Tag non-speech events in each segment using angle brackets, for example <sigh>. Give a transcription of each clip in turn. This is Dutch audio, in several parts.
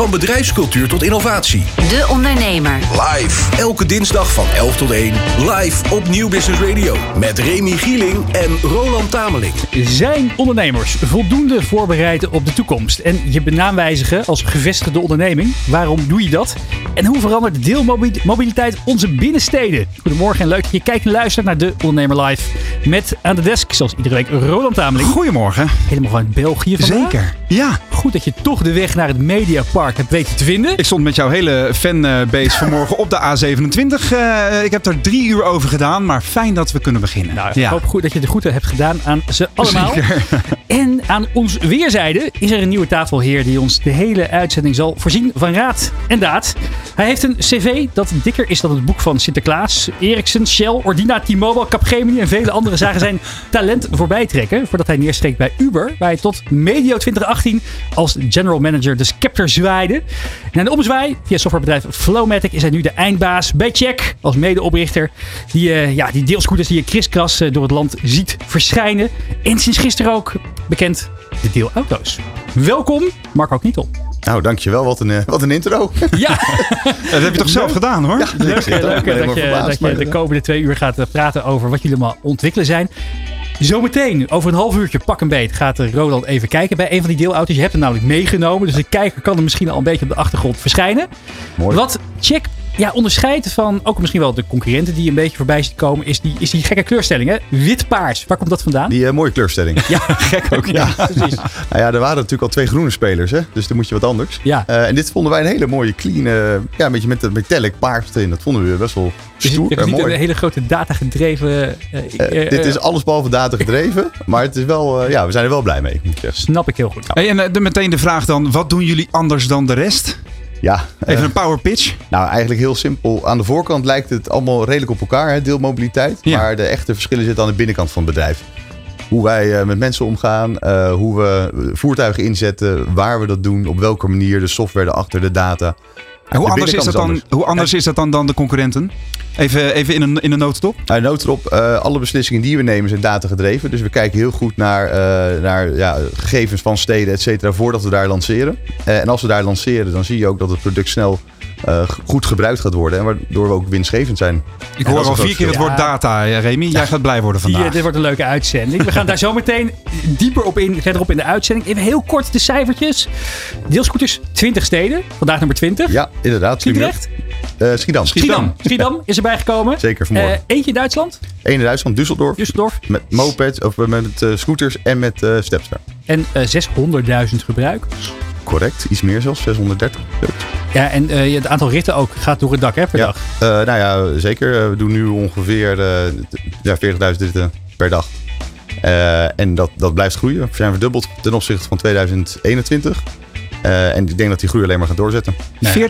Van bedrijfscultuur tot innovatie. De Ondernemer. Live. Elke dinsdag van 11 tot 1. Live op Nieuw Business Radio. Met Remy Gieling en Roland Tameling. Zijn ondernemers voldoende voorbereid op de toekomst? En je benaam wijzigen als gevestigde onderneming. Waarom doe je dat? En hoe verandert deelmobiliteit onze binnensteden? Goedemorgen en leuk dat je kijkt en luistert naar De Ondernemer Live. Met aan de desk, zoals iedere week, Roland Tameling. Goedemorgen. Helemaal vanuit België vandaag. Zeker. Ja. Goed dat je toch de weg naar het Mediapark hebt weten te vinden. Ik stond met jouw hele fanbase vanmorgen op de A27. Eh, ik heb er drie uur over gedaan, maar fijn dat we kunnen beginnen. Nou, ik hoop goed dat je de groeten hebt gedaan aan ze allemaal. Zeker. <laughs> En aan ons weerzijde is er een nieuwe tafelheer die ons de hele uitzending zal voorzien van raad en daad. Hij heeft een cv dat dikker is dan het boek van Sinterklaas. Ericsson, Shell, Ordina, T-Mobile, Capgemini en vele andere zagen zijn <laughs> talent voorbij trekken voordat hij neerstreek bij Uber, waar hij tot medio 2018 als general manager de scepter zwaaide. En aan de omzwaai, via softwarebedrijf Flowmatic, is hij nu de eindbaas bij Check als medeoprichter. Die, uh, ja, die deelscooters die je kriskras uh, door het land ziet verschijnen. En sinds gisteren ook bekend de deelauto's. Welkom, Marco Knietel. Nou, dankjewel. Wat een, wat een intro. <laughs> <laughs> Ja. dat heb je toch zelf gedaan hoor? Ja, leuk, leuk dat, je, dat je de komende twee uur gaat praten over wat jullie allemaal ontwikkelen zijn. Zometeen, over een half uurtje, pak een beet, gaat Roland even kijken bij een van die deelauto's. Je hebt hem namelijk meegenomen, dus de kijker kan er misschien al een beetje op de achtergrond verschijnen. Mooi. Wat check ja, onderscheidt van ook misschien wel de concurrenten die een beetje voorbij zien komen, is die, is die gekke kleurstelling. Hè? Wit-paars. Waar komt dat vandaan? Die uh, mooie kleurstelling. <laughs> Ja, gek ook. Ja, ja. <laughs> precies. nou ja, er waren natuurlijk al twee groene spelers, hè? dus dan moet je wat anders. Ja. Uh, en dit vonden wij een hele mooie, clean, uh, ja, een beetje met de metallic paars erin. Dat vonden we best wel stoer dus, en niet mooi. een hele grote data gedreven. dit is alles behalve data gedreven, <laughs> maar het is wel, ja, we zijn er wel blij mee. Moet ik zeggen. Snap ik heel goed. Hey, en de, meteen de vraag dan, wat doen jullie anders dan de rest? Ja, Even een power pitch. Nou, eigenlijk heel simpel. Aan de voorkant lijkt het allemaal redelijk op elkaar, hè, deelmobiliteit. Ja. Maar de echte verschillen zitten aan de binnenkant van het bedrijf. Hoe wij uh, met mensen omgaan, uh, hoe we voertuigen inzetten, waar we dat doen, op welke manier, de software erachter, de data. En hoe anders, is dat, dan, anders. hoe anders is dat dan, dan de concurrenten? Even, even in, een, in een notendop. Nou, notendop. Uh, alle beslissingen die we nemen zijn data gedreven. Dus we kijken heel goed naar, uh, naar ja, gegevens van steden, et cetera, voordat we daar lanceren. Uh, en als we daar lanceren, dan zie je ook dat het product snel uh, goed gebruikt gaat worden. En waardoor we ook winstgevend zijn. Ik hoor al vier keer het woord data, Remy. Jij gaat blij worden vandaag. Hier, dit wordt een leuke uitzending. We gaan daar zo meteen dieper op in, verderop in de uitzending. Even heel kort de cijfertjes. Deelscooters, 20 steden. Vandaag nummer 20. Ja, inderdaad. Sliedrecht? Uh, Schiedam. Schiedam. Schiedam is erbij gekomen. Zeker, vanmorgen. Uh, eentje in Duitsland. Eén in Duitsland, Düsseldorf. Düsseldorf. Met mopeds, of met uh, scooters en met uh, Stepster. En 600.000 gebruikers. Correct, iets meer zelfs, 630. Ja, en uh, het aantal ritten ook gaat door het dak hè, per ja. dag. Uh, nou ja, zeker. We doen nu ongeveer uh, ja, 40.000 ritten per dag. en dat, dat blijft groeien. We zijn verdubbeld ten opzichte van 2021. en ik denk dat die groei alleen maar gaat doorzetten. Nee.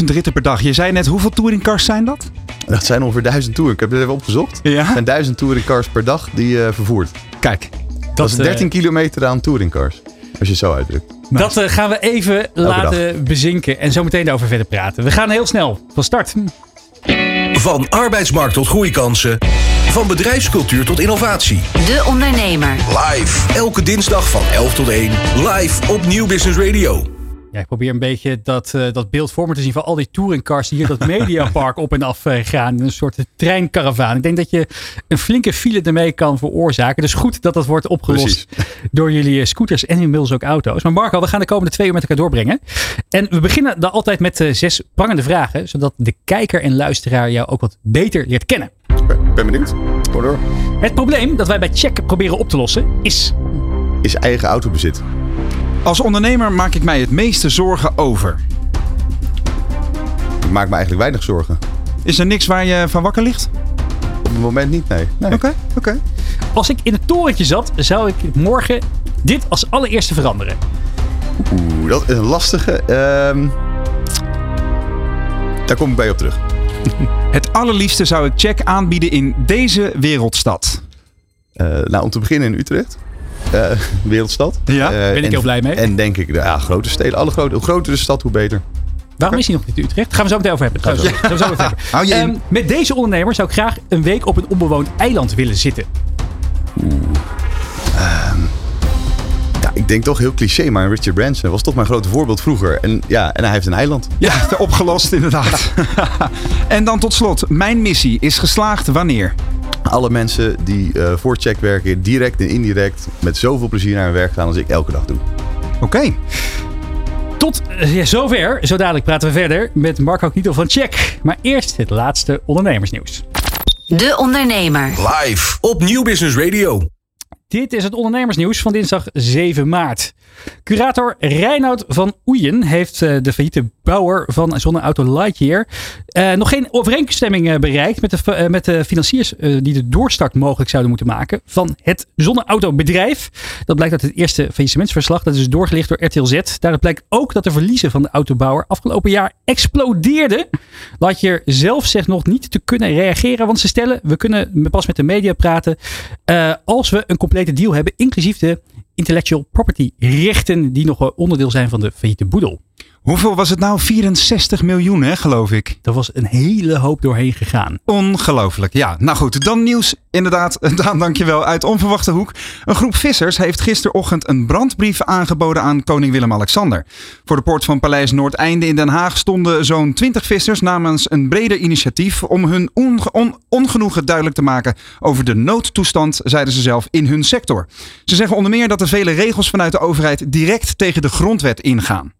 40.000 ritten per dag. Je zei net, hoeveel touringcars zijn dat? Dat zijn ongeveer 1000 touring. Ik heb dit even opgezocht. Ja? Het zijn 1000 touringcars per dag die je vervoert. Kijk. Dat, dat is 13 kilometer aan touringcars. Als je het zo uitdrukt. Dat uh, gaan we even laten dag. bezinken en zo meteen daarover verder praten. We gaan heel snel van start. Van arbeidsmarkt tot groeikansen. Van bedrijfscultuur tot innovatie. De Ondernemer. Live. Elke dinsdag van 11 tot 1. Live op Nieuw Business Radio. Ja, ik probeer een beetje dat, uh, dat beeld voor me te zien van al die touringcars die hier dat <laughs> mediapark op en af uh, gaan. Een soort treinkaravaan. Ik denk dat je een flinke file ermee kan veroorzaken. Dus goed dat dat wordt opgelost Precies. <laughs> door jullie scooters en inmiddels ook auto's. Maar Marco, we gaan de komende twee uur met elkaar doorbrengen. En we beginnen dan altijd met uh, zes prangende vragen. Zodat de kijker en luisteraar jou ook wat beter leert kennen. Ik ben benieuwd. Hoor door. Het probleem dat wij bij Check proberen op te lossen is... Is eigen autobezit. Als ondernemer maak ik mij het meeste zorgen over. Ik maak me eigenlijk weinig zorgen. Is er niks waar je van wakker ligt? Op het moment niet, nee. Oké, nee. oké. Okay, okay. Als ik in het torentje zat, zou ik morgen dit als allereerste veranderen. Oeh, dat is een lastige. Uh, daar kom ik bij op terug. <laughs> Het allerliefste zou ik check aanbieden in deze wereldstad. Uh, nou, om te beginnen in Utrecht. Uh, wereldstad. Ja, uh, ben ik en, heel blij mee. En denk ik, ja, grote steden. Alle grote, hoe groter de stad, hoe beter. Waarom is hij nog niet in Utrecht? Gaan we zo meteen over hebben. Gaan we zo, gaan we zo over <laughs> hebben. Hou je um, met deze ondernemer zou ik graag een week op een onbewoond eiland willen zitten. Oeh. Um, denk toch heel cliché, maar Richard Branson was toch mijn grote voorbeeld vroeger. En ja, en hij heeft een eiland. Ja, opgelost inderdaad. <laughs> en dan tot slot, mijn missie is geslaagd wanneer? Alle mensen die uh, voor check werken, direct en indirect, met zoveel plezier naar hun werk gaan als ik elke dag doe. Oké. Tot ja, zover. Zo dadelijk praten we verder met Marco Knietel van Check. Maar eerst het laatste ondernemersnieuws. De Ondernemer. Live op Nieuw Business Radio. Dit is het ondernemersnieuws van dinsdag 7 maart. Curator Reinoud van Oeyen heeft uh, de failliete bouwer van zonneauto Lightyear uh, nog geen overeenstemming uh, bereikt met de, met de financiers die de doorstart mogelijk zouden moeten maken van het zonneautobedrijf. Dat blijkt uit het eerste faillissementsverslag. Dat is doorgelicht door RTL Z. Daaruit blijkt ook dat de verliezen van de autobouwer afgelopen jaar explodeerden. Lightyear zelf zegt nog niet te kunnen reageren, want ze stellen we kunnen pas met de media praten als we een complete deal hebben, inclusief de intellectual property rechten die nog onderdeel zijn van de failliete boedel. Hoeveel was het nou? 64 miljoen, hè, geloof ik. Er was een hele hoop doorheen gegaan. Ongelooflijk, ja. Nou goed, dan nieuws. Inderdaad, <laughs> Daan, dankjewel. Uit onverwachte hoek. Een groep vissers heeft gisterochtend een brandbrief aangeboden aan koning Willem-Alexander. Voor de poort van Paleis Noordeinde in Den Haag stonden zo'n 20 vissers namens een breder initiatief om hun ongenoegen duidelijk te maken over de noodtoestand, zeiden ze zelf, in hun sector. Ze zeggen onder meer dat de vele regels vanuit de overheid direct tegen de grondwet ingaan.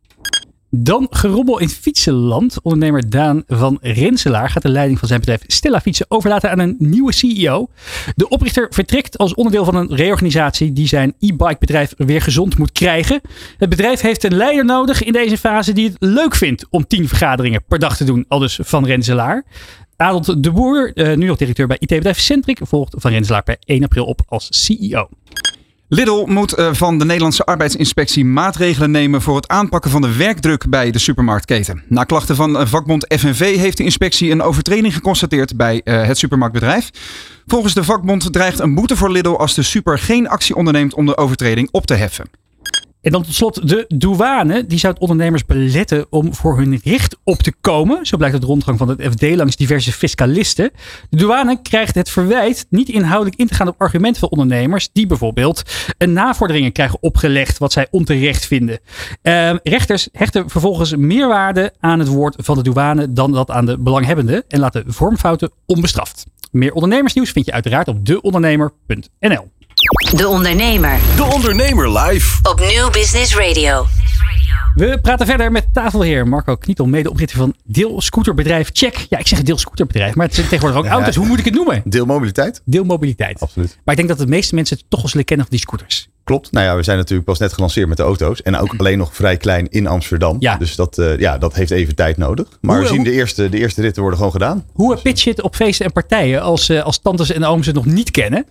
Dan gerommel in fietsenland. Ondernemer Daan van Renselaar gaat de leiding van zijn bedrijf Stella Fietsen overlaten aan een nieuwe CEO. De oprichter vertrekt als onderdeel van een reorganisatie die zijn e-bike bedrijf weer gezond moet krijgen. Het bedrijf heeft een leider nodig in deze fase die het leuk vindt om tien vergaderingen per dag te doen, al dus van Renselaar. Adelt de Boer, eh, nu nog directeur bij IT-bedrijf Centric, volgt van Renselaar per 1 april op als CEO. Lidl moet eh, van de Nederlandse arbeidsinspectie maatregelen nemen voor het aanpakken van de werkdruk bij de supermarktketen. Na klachten van eh, vakbond FNV heeft de inspectie een overtreding geconstateerd bij eh, het supermarktbedrijf. Volgens de vakbond dreigt een boete voor Lidl als de super geen actie onderneemt om de overtreding op te heffen. En dan tot slot de douane. Die zou het ondernemers beletten om voor hun recht op te komen. Zo blijkt het rondgang van het FD langs diverse fiscalisten. De douane krijgt het verwijt niet inhoudelijk in te gaan op argumenten van ondernemers. Die bijvoorbeeld een navorderingen krijgen opgelegd wat zij onterecht vinden. Uh, rechters hechten vervolgens meer waarde aan het woord van de douane dan dat aan de belanghebbenden. En laten vormfouten onbestraft. Meer ondernemersnieuws vind je uiteraard op deondernemer.nl. De Ondernemer. De Ondernemer live. Op Nieuw Business Radio. We praten verder met tafelheer Marco Knietel, medeoprichter van deelscooterbedrijf Check. Ja, ik zeg deelscooterbedrijf, maar het zijn tegenwoordig ook auto's. Hoe moet ik het noemen? Deelmobiliteit? Deelmobiliteit. Absoluut. Maar ik denk dat de meeste mensen het toch wel zullen kennen van die scooters. Klopt. Nou ja, we zijn natuurlijk pas net gelanceerd met de auto's. En ook alleen nog vrij klein in Amsterdam. Ja. Dus dat, uh, ja, dat heeft even tijd nodig. Maar Hoe- we zien hoe- de eerste, de eerste ritten worden gewoon gedaan. Hoe pitch je het op feesten en partijen als, eh, als tantes en ooms het nog niet kennen?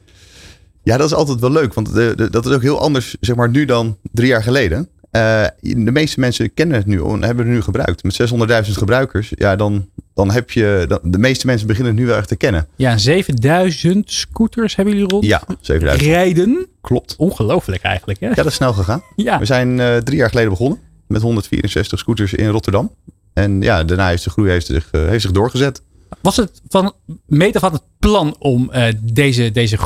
Ja, dat is altijd wel leuk. Want de, de- dat is ook heel anders zeg maar, nu dan drie jaar geleden. Eh, de meeste mensen kennen het nu en hebben het nu gebruikt. Met 600.000 gebruikers, ja, dan, dan heb je... Dan, de meeste mensen beginnen het nu wel echt te kennen. Ja, 7000 scooters hebben jullie rond Ja, 7000. rijden. Klopt. Ongelooflijk eigenlijk, hè? Ja, dat is snel gegaan. Ja. We zijn eh, drie jaar geleden begonnen met 164 scooters in Rotterdam. En ja, daarna heeft de groei heeft zich, eh, heeft zich doorgezet. Was het van meet af aan het plan om deze, deze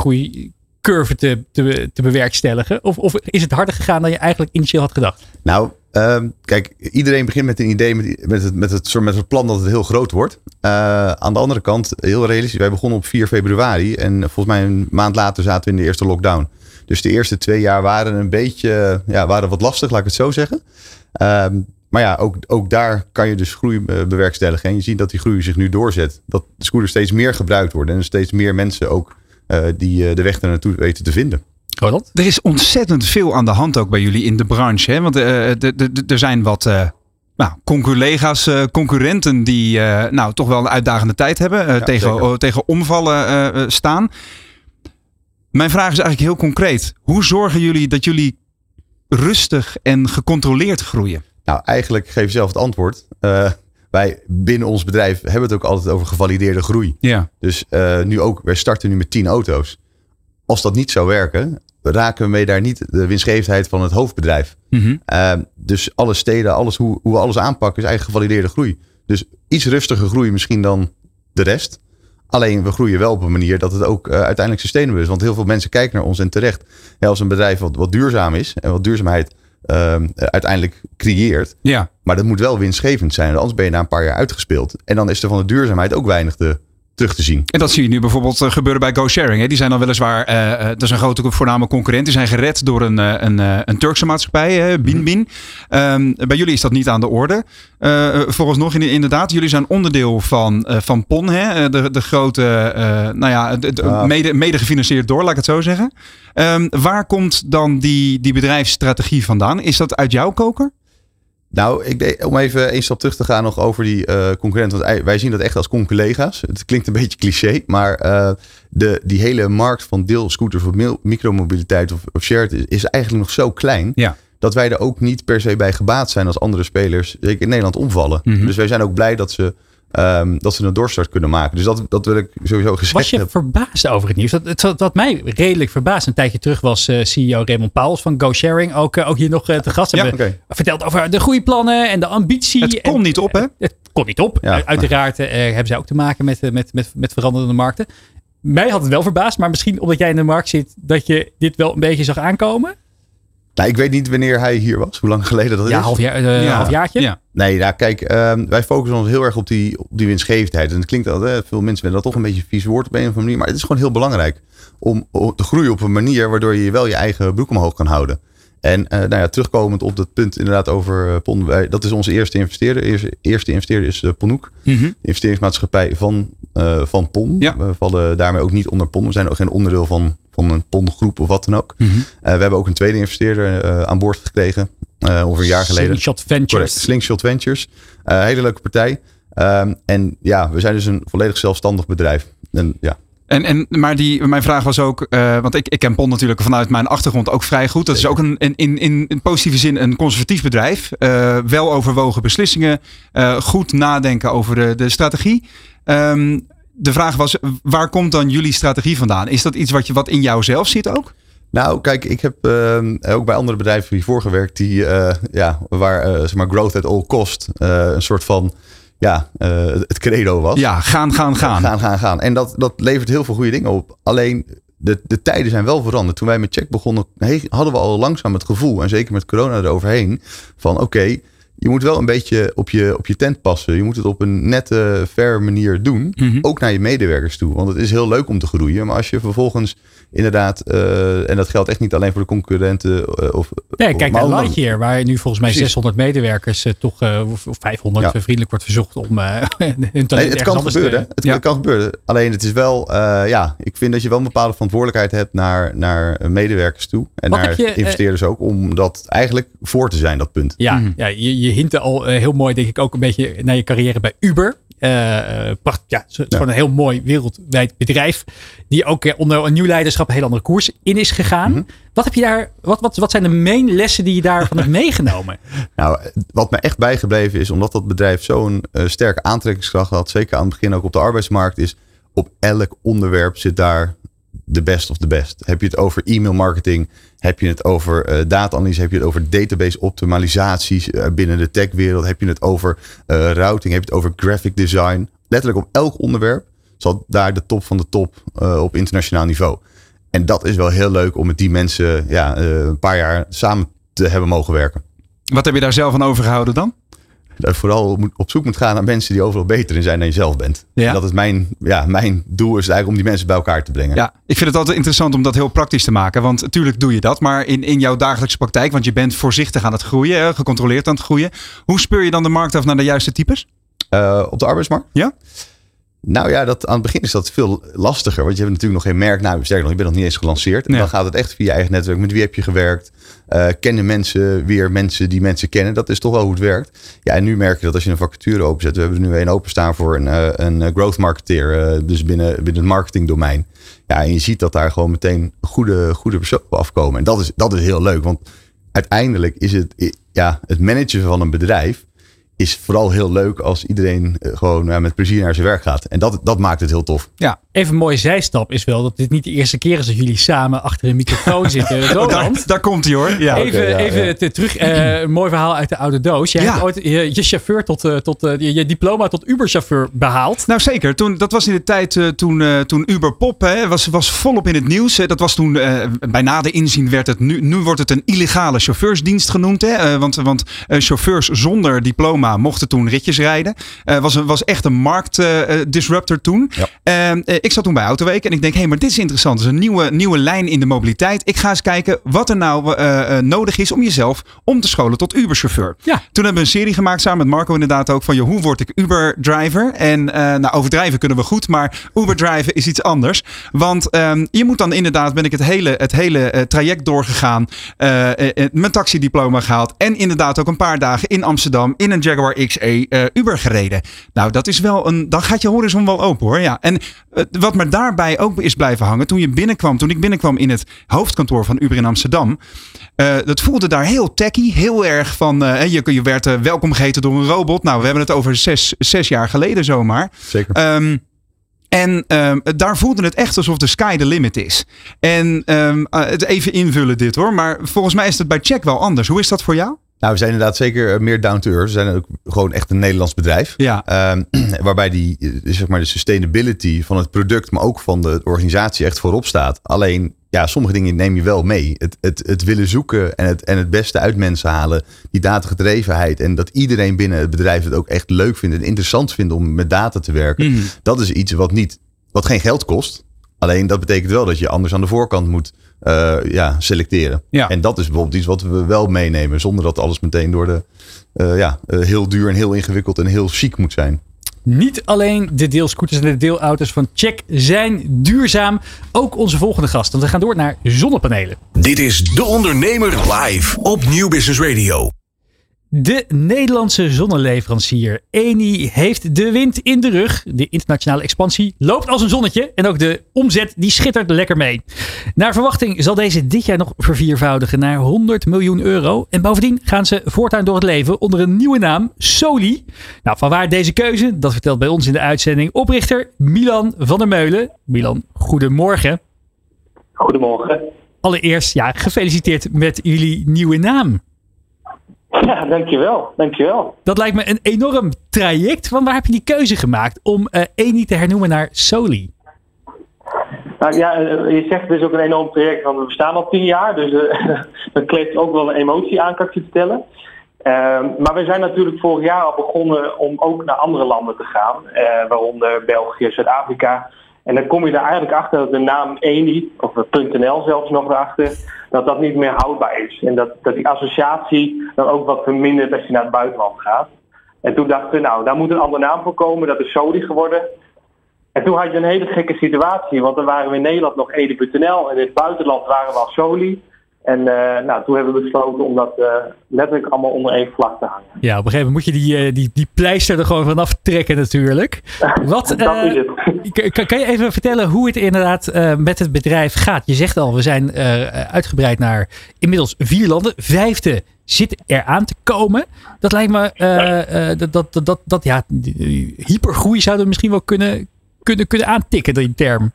groeicurve te, te, te bewerkstelligen? Of, of is het harder gegaan dan je eigenlijk initieel had gedacht? Nou, ehm, kijk, iedereen begint met een idee, met, met, het, met, het, met het plan dat het heel groot wordt. Eh, aan de andere kant, heel realistisch, wij begonnen op 4 februari. En volgens mij een maand later zaten we in de eerste lockdown. Dus de eerste twee jaar waren een beetje, ja, waren wat lastig, laat ik het zo zeggen. Ehm, maar ja, ook, ook daar kan je dus groei eh, bewerkstelligen. En je ziet dat die groei zich nu doorzet. Dat de scooters steeds meer gebruikt worden. En steeds meer mensen ook die eh, de weg daar naartoe weten te vinden. Roland? Er is ontzettend veel aan de hand ook bij jullie in de branche. Hè? Want eh, er zijn wat eh, nou, collega's, eh, concurrenten die eh, nou, toch wel een uitdagende tijd hebben. eh, Ja, tegen, oh, tegen omvallen eh, eh, staan. Mijn vraag is eigenlijk heel concreet. Hoe zorgen jullie dat jullie rustig en gecontroleerd groeien? Nou, eigenlijk geef je zelf het antwoord. Eh, wij binnen ons bedrijf hebben het ook altijd over gevalideerde groei. Ja. Dus eh, nu ook, wij starten nu met 10 auto's. Als dat niet zou werken, raken we mee daar niet de winstgevendheid van het hoofdbedrijf. Mhm. Eh, dus alle steden, alles, hoe, hoe we alles aanpakken, is eigenlijk gevalideerde groei. Dus iets rustiger groei misschien dan de rest. Alleen we groeien wel op een manier dat het ook eh, uiteindelijk sustainable is. Want heel veel mensen kijken naar ons en terecht. Als een bedrijf wat, wat duurzaam is en wat duurzaamheid ehm, uiteindelijk creëert. Ja. Maar dat moet wel winstgevend zijn. Anders ben je na een paar jaar uitgespeeld. En dan is er van de duurzaamheid ook weinig te, terug te zien. En dat zie je nu bijvoorbeeld eh, gebeuren bij GoSharing. Hè. Die zijn dan weliswaar, eh, dat is een grote voorname concurrent. Die zijn gered door een, een, een Turkse maatschappij, Binbin. Ehm, bij jullie is dat niet aan de orde. Eh volgens nog inderdaad, jullie zijn onderdeel van, van PON. Hè. De, de grote, nou ja, de, de- Ja. mede, mede gefinancierd door, laat ik het zo zeggen. Ehm, waar komt dan die, die bedrijfsstrategie vandaan? Is dat uit jouw koker? Nou, ik deed, om even één stap terug te gaan nog over die eh concurrenten. Want wij zien dat echt als collega's. Het klinkt een beetje cliché, maar eh, de, die hele markt van deelscooters of micromobiliteit of, of shared is, is eigenlijk nog zo klein. Ja. Dat wij er ook niet per se bij gebaat zijn als andere spelers, zeker in Nederland, omvallen. Mhm. Dus wij zijn ook blij dat ze, ehm, dat ze een doorstart kunnen maken. Dus dat, dat wil ik sowieso gezegd Was je verbaasd over het nieuws? Dat, wat mij redelijk verbaasd. Een tijdje terug was eh, CEO Raymond Pauwels van GoSharing ook, eh, ook hier nog eh, te gast. Ja, Hebben oké. verteld over de groeiplannen en de ambitie. Het kon En- niet op, hè? Het kon niet op. Ja. Uiteraard hebben zij ook te maken met, met, met, met veranderende markten. Mij had het wel verbaasd, maar misschien omdat jij in de markt zit, dat je dit wel een beetje zag aankomen. Nou, ik weet niet wanneer hij hier was, hoe lang geleden dat Ja, is. half jaar, eh, Ja. halfjaartje. Ja. Nee, nou kijk, ehm, wij focussen ons heel erg op die, op die winstgevendheid. En het klinkt dat veel mensen vinden dat toch een beetje een vies woord op een of andere manier. Maar het is gewoon heel belangrijk om, om te groeien op een manier waardoor je wel je eigen broek omhoog kan houden. En eh, nou ja, terugkomend op dat punt inderdaad over eh, PON. Wij, dat is onze eerste investeerder. Eerste, eerste investeerder is uh, Ponhoek. Mhm. De investeringsmaatschappij van, eh, van PON. Ja. We vallen daarmee ook niet onder PON. We zijn ook geen onderdeel van, van een PON-groep of wat dan ook. Mhm. Eh, we hebben ook een tweede investeerder eh, aan boord gekregen. eh ongeveer een jaar geleden. Slingshot Ventures. Correct, Slingshot Ventures. Eh, hele leuke partij. Ehm, en ja, we zijn dus een volledig zelfstandig bedrijf. En ja, En, en, maar die, mijn vraag was ook, eh, want ik, ik ken PON natuurlijk vanuit mijn achtergrond ook vrij goed. Dat is ook een, een, in, in, in positieve zin een conservatief bedrijf. Eh, wel overwogen beslissingen, eh, goed nadenken over de, de strategie. Ehm, de vraag was, waar komt dan jullie strategie vandaan? Is dat iets wat, je, wat in jou zelf zit ook? Nou, kijk, ik heb ehm, ook bij andere bedrijven hiervoor gewerkt die, ja, waar zeg maar growth at all cost een soort van, ja, eh, het credo was. Ja, gaan, gaan, gaan. Gaan, gaan, gaan. En dat, dat levert heel veel goede dingen op. Alleen de, de tijden zijn wel veranderd. Toen wij met Check begonnen, hadden we al langzaam het gevoel, en zeker met corona eroverheen, van oké, je moet wel een beetje op je, op je tent passen. Je moet het op een nette, fair manier doen. Mhm. Ook naar je medewerkers toe. Want het is heel leuk om te groeien. Maar als je vervolgens inderdaad, eh, en dat geldt echt niet alleen voor de concurrenten. eh, of, Nee, of- kijk maar naar Lightyear, waar nu volgens mij Precies. 600 medewerkers eh, toch, of of 500 Ja. eh, vriendelijk wordt verzocht om eh, <laughs> hun talent Nee, het kan gebeuren. te- Het Ja. kan gebeuren. Alleen het is wel, eh, ja, ik vind dat je wel een bepaalde verantwoordelijkheid hebt naar, naar medewerkers toe. En Wat naar je, investeerders ook. Om dat eigenlijk voor te zijn, dat punt. Ja, Mhm. ja je, je hintte al heel mooi, denk ik, ook een beetje naar je carrière bij Uber. Eh, eh, pracht, ja, het is Ja. gewoon een heel mooi wereldwijd bedrijf. Die ook eh, onder een nieuw leiderschap een hele andere koers in is gegaan. Mhm. Wat, heb je daar, wat, wat, wat zijn de main lessen die je daarvan hebt <laughs> meegenomen? Nou, wat me echt bijgebleven is, omdat dat bedrijf zo'n sterke aantrekkingskracht had, zeker aan het begin ook op de arbeidsmarkt, is op elk onderwerp zit daar de best of the best. Heb je het over e-mail marketing, heb je het over eh data-analyse, heb je het over database optimalisaties eh, binnen de techwereld, heb je het over eh, routing, heb je het over graphic design. Letterlijk op elk onderwerp zat daar de top van de top op internationaal niveau. En dat is wel heel leuk om met die mensen ja, een paar jaar samen te hebben mogen werken Wat heb je daar zelf van overgehouden dan? Dat je vooral op zoek moet gaan naar mensen die overal beter in zijn dan je zelf bent. Ja. En dat is mijn, ja, mijn doel is eigenlijk om die mensen bij elkaar te brengen. Ja, ik vind het altijd interessant om dat heel praktisch te maken. Want natuurlijk doe je dat. Maar in, in jouw dagelijkse praktijk, want je bent voorzichtig aan het groeien, gecontroleerd aan het groeien. Hoe speur je dan de markt af naar de juiste types? Eh, op de arbeidsmarkt? Ja? Nou ja, dat, aan het begin is dat veel lastiger. Want je hebt natuurlijk nog geen merk. Nou, sterker nog, je bent nog niet eens gelanceerd. En Ja. dan gaat het echt via je eigen netwerk. Met wie heb je gewerkt? Eh, kennen mensen weer mensen die mensen kennen? Dat is toch wel hoe het werkt. Ja, en nu merk je dat als je een vacature openzet. We hebben er nu een openstaan voor een, eh, een eh, growth marketeer. dus binnen, binnen het marketingdomein. Ja, en je ziet dat daar gewoon meteen goede, goede personen afkomen. En dat is, dat is heel leuk. Want uiteindelijk is het, ja, het managen van een bedrijf is vooral heel leuk als iedereen eh, gewoon ja, met plezier naar zijn werk gaat. En dat, dat maakt het heel tof. Ja, Even een mooie zijstap is wel dat dit niet de eerste keer is dat jullie samen achter een microfoon <laughs> zitten. daar, Roland, daar komt hij hoor. Ja. even, ja, even ja. te- terug, eh, een mooi verhaal uit de oude doos. Jij Ja. hebt ooit je, je chauffeur tot, eh, tot eh, je, je diploma tot Uber-chauffeur behaald. Nou zeker, toen, dat was in de tijd eh, toen, eh, toen Uber Pop hè, was, was volop in het nieuws. hè. Dat was toen, eh, bij nader inzien werd het, nu, nu wordt het een illegale chauffeursdienst genoemd. Hè, eh, want want eh, chauffeurs zonder diploma mochten toen ritjes rijden. Eh was, was echt een marktdisruptor toen. Ja. En, eh, ik zat toen bij Autoweek en ik denk, hé, hey, maar dit is interessant. Het is een nieuwe, nieuwe lijn in de mobiliteit. Ik ga eens kijken wat er nou eh, eh, nodig is om jezelf om te scholen tot Uber-chauffeur. Ja. Toen hebben we een serie gemaakt samen met Marco inderdaad ook van, hoe word ik Uber-driver? En eh, nou, overdrijven kunnen we goed, maar Uber-driven is iets anders. Want ehm, je moet dan inderdaad, ben ik het hele, het hele eh, traject doorgegaan, eh, eh, eh, mijn taxidiploma gehaald en inderdaad ook een paar dagen in Amsterdam in een Jaguar XE eh, Uber gereden. Nou, dat is wel een, dan gaat je horizon wel open hoor. Ja. En eh, wat me daarbij ook is blijven hangen, toen je binnenkwam, toen ik binnenkwam in het hoofdkantoor van Uber in Amsterdam, eh, dat voelde daar heel techy, heel erg van, je, je werd welkom geheten door een robot. Nou, we hebben het over zes, zes jaar geleden zomaar. Zeker. Ehm, en ehm, daar voelde het echt alsof de sky the limit is. En ehm, eh, het even invullen dit hoor, maar volgens mij is het bij Check wel anders. Hoe is dat voor jou? Nou, we zijn inderdaad zeker eh, meer down to earth. We zijn ook gewoon echt een Nederlands bedrijf. Ja. Ehm, <clears throat> waarbij die, eh, zeg maar de sustainability van het product, maar ook van de organisatie echt voorop staat. Alleen, ja, sommige dingen neem je wel mee. Het, het, het willen zoeken en het, en het beste uit mensen halen. Die datagedrevenheid. En dat iedereen binnen het bedrijf het ook echt leuk vindt en interessant vindt om met data te werken. Dat is iets wat, niet, wat geen geld kost. Alleen dat betekent wel dat je anders aan de voorkant moet eh, ja, selecteren. Ja. En dat is bijvoorbeeld iets wat we wel meenemen. Zonder dat alles meteen door de eh, ja, eh, heel duur en heel ingewikkeld en heel chic moet zijn. Niet alleen de deelscooters en de deelauto's van Check zijn duurzaam. Ook onze volgende gast. Want we gaan door naar zonnepanelen. Dit is De Ondernemer live op Nieuw Business Radio. De Nederlandse zonneleverancier Eni heeft de wind in de rug. De internationale expansie loopt als een zonnetje. En ook de omzet die schittert lekker mee. Naar verwachting zal deze dit jaar nog verviervoudigen naar 100 miljoen euro. En bovendien gaan ze voortaan door het leven onder een nieuwe naam, Soli. Nou, vanwaar deze keuze? Dat vertelt bij ons in de uitzending oprichter Milan van der Meulen. Milan, goedemorgen. Goedemorgen. Allereerst, ja, gefeliciteerd met jullie nieuwe naam. <laughs> Ja, dankjewel. Dankjewel. Dat lijkt me een enorm traject. Want waar heb je die keuze gemaakt om eh Eni te hernoemen naar Soli? Nou ja, eh, je zegt het is ook een enorm project, want we bestaan al tien jaar. Dus eh <laughs> dat kleeft ook wel een emotie aan, kan ik je vertellen. Ehm, maar we zijn natuurlijk vorig jaar al begonnen om ook naar andere landen te gaan. waaronder België, Zuid-Afrika. En dan kom je er eigenlijk achter dat de naam Eni, of .nl zelfs nog erachter, dat dat niet meer houdbaar is. En dat, dat die associatie dan ook wat vermindert als je naar het buitenland gaat. En toen dachten we, nou, daar moet een andere naam voor komen. Dat is Soli geworden. En toen had je een hele gekke situatie, want dan waren we in Nederland nog Ede.nl en in het buitenland waren we al Soli. En eh, nou, toen hebben we besloten om dat eh, letterlijk allemaal onder één vlag te hangen. Ja, op een gegeven moment moet je die, eh, die, die pleister er gewoon vanaf trekken natuurlijk. <laughs> Wat, Dat is het. <laughs> Kan- je even vertellen hoe het inderdaad met het bedrijf gaat? Je zegt al, we zijn uitgebreid naar inmiddels vier landen. Vijfde zit eraan te komen. Dat lijkt me, dat, dat, dat, dat, ja, hypergroei zouden we misschien wel kunnen, kunnen, kunnen aantikken, die term.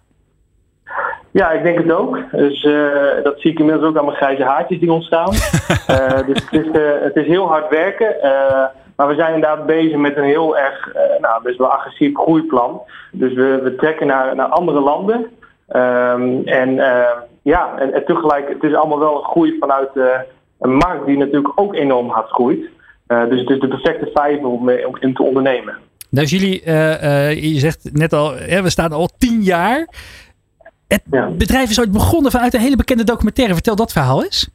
Ja, ik denk het ook. Dus eh, dat zie ik inmiddels ook aan mijn grijze haartjes die ontstaan. <laughs> Eh, dus het is, eh, het is heel hard werken. maar we zijn inderdaad bezig met een heel erg, nou, best wel agressief groeiplan. Dus we, we trekken naar, naar andere landen. Ehm, en ja, en, en tegelijk, het is allemaal wel een groei vanuit een markt die natuurlijk ook enorm hard groeit. Dus het is de perfecte vijver om, om in te ondernemen. Nou, jullie, je zegt net al, hè, we staan al tien jaar. Het Ja. bedrijf is ooit begonnen vanuit een hele bekende documentaire. Vertel dat verhaal eens.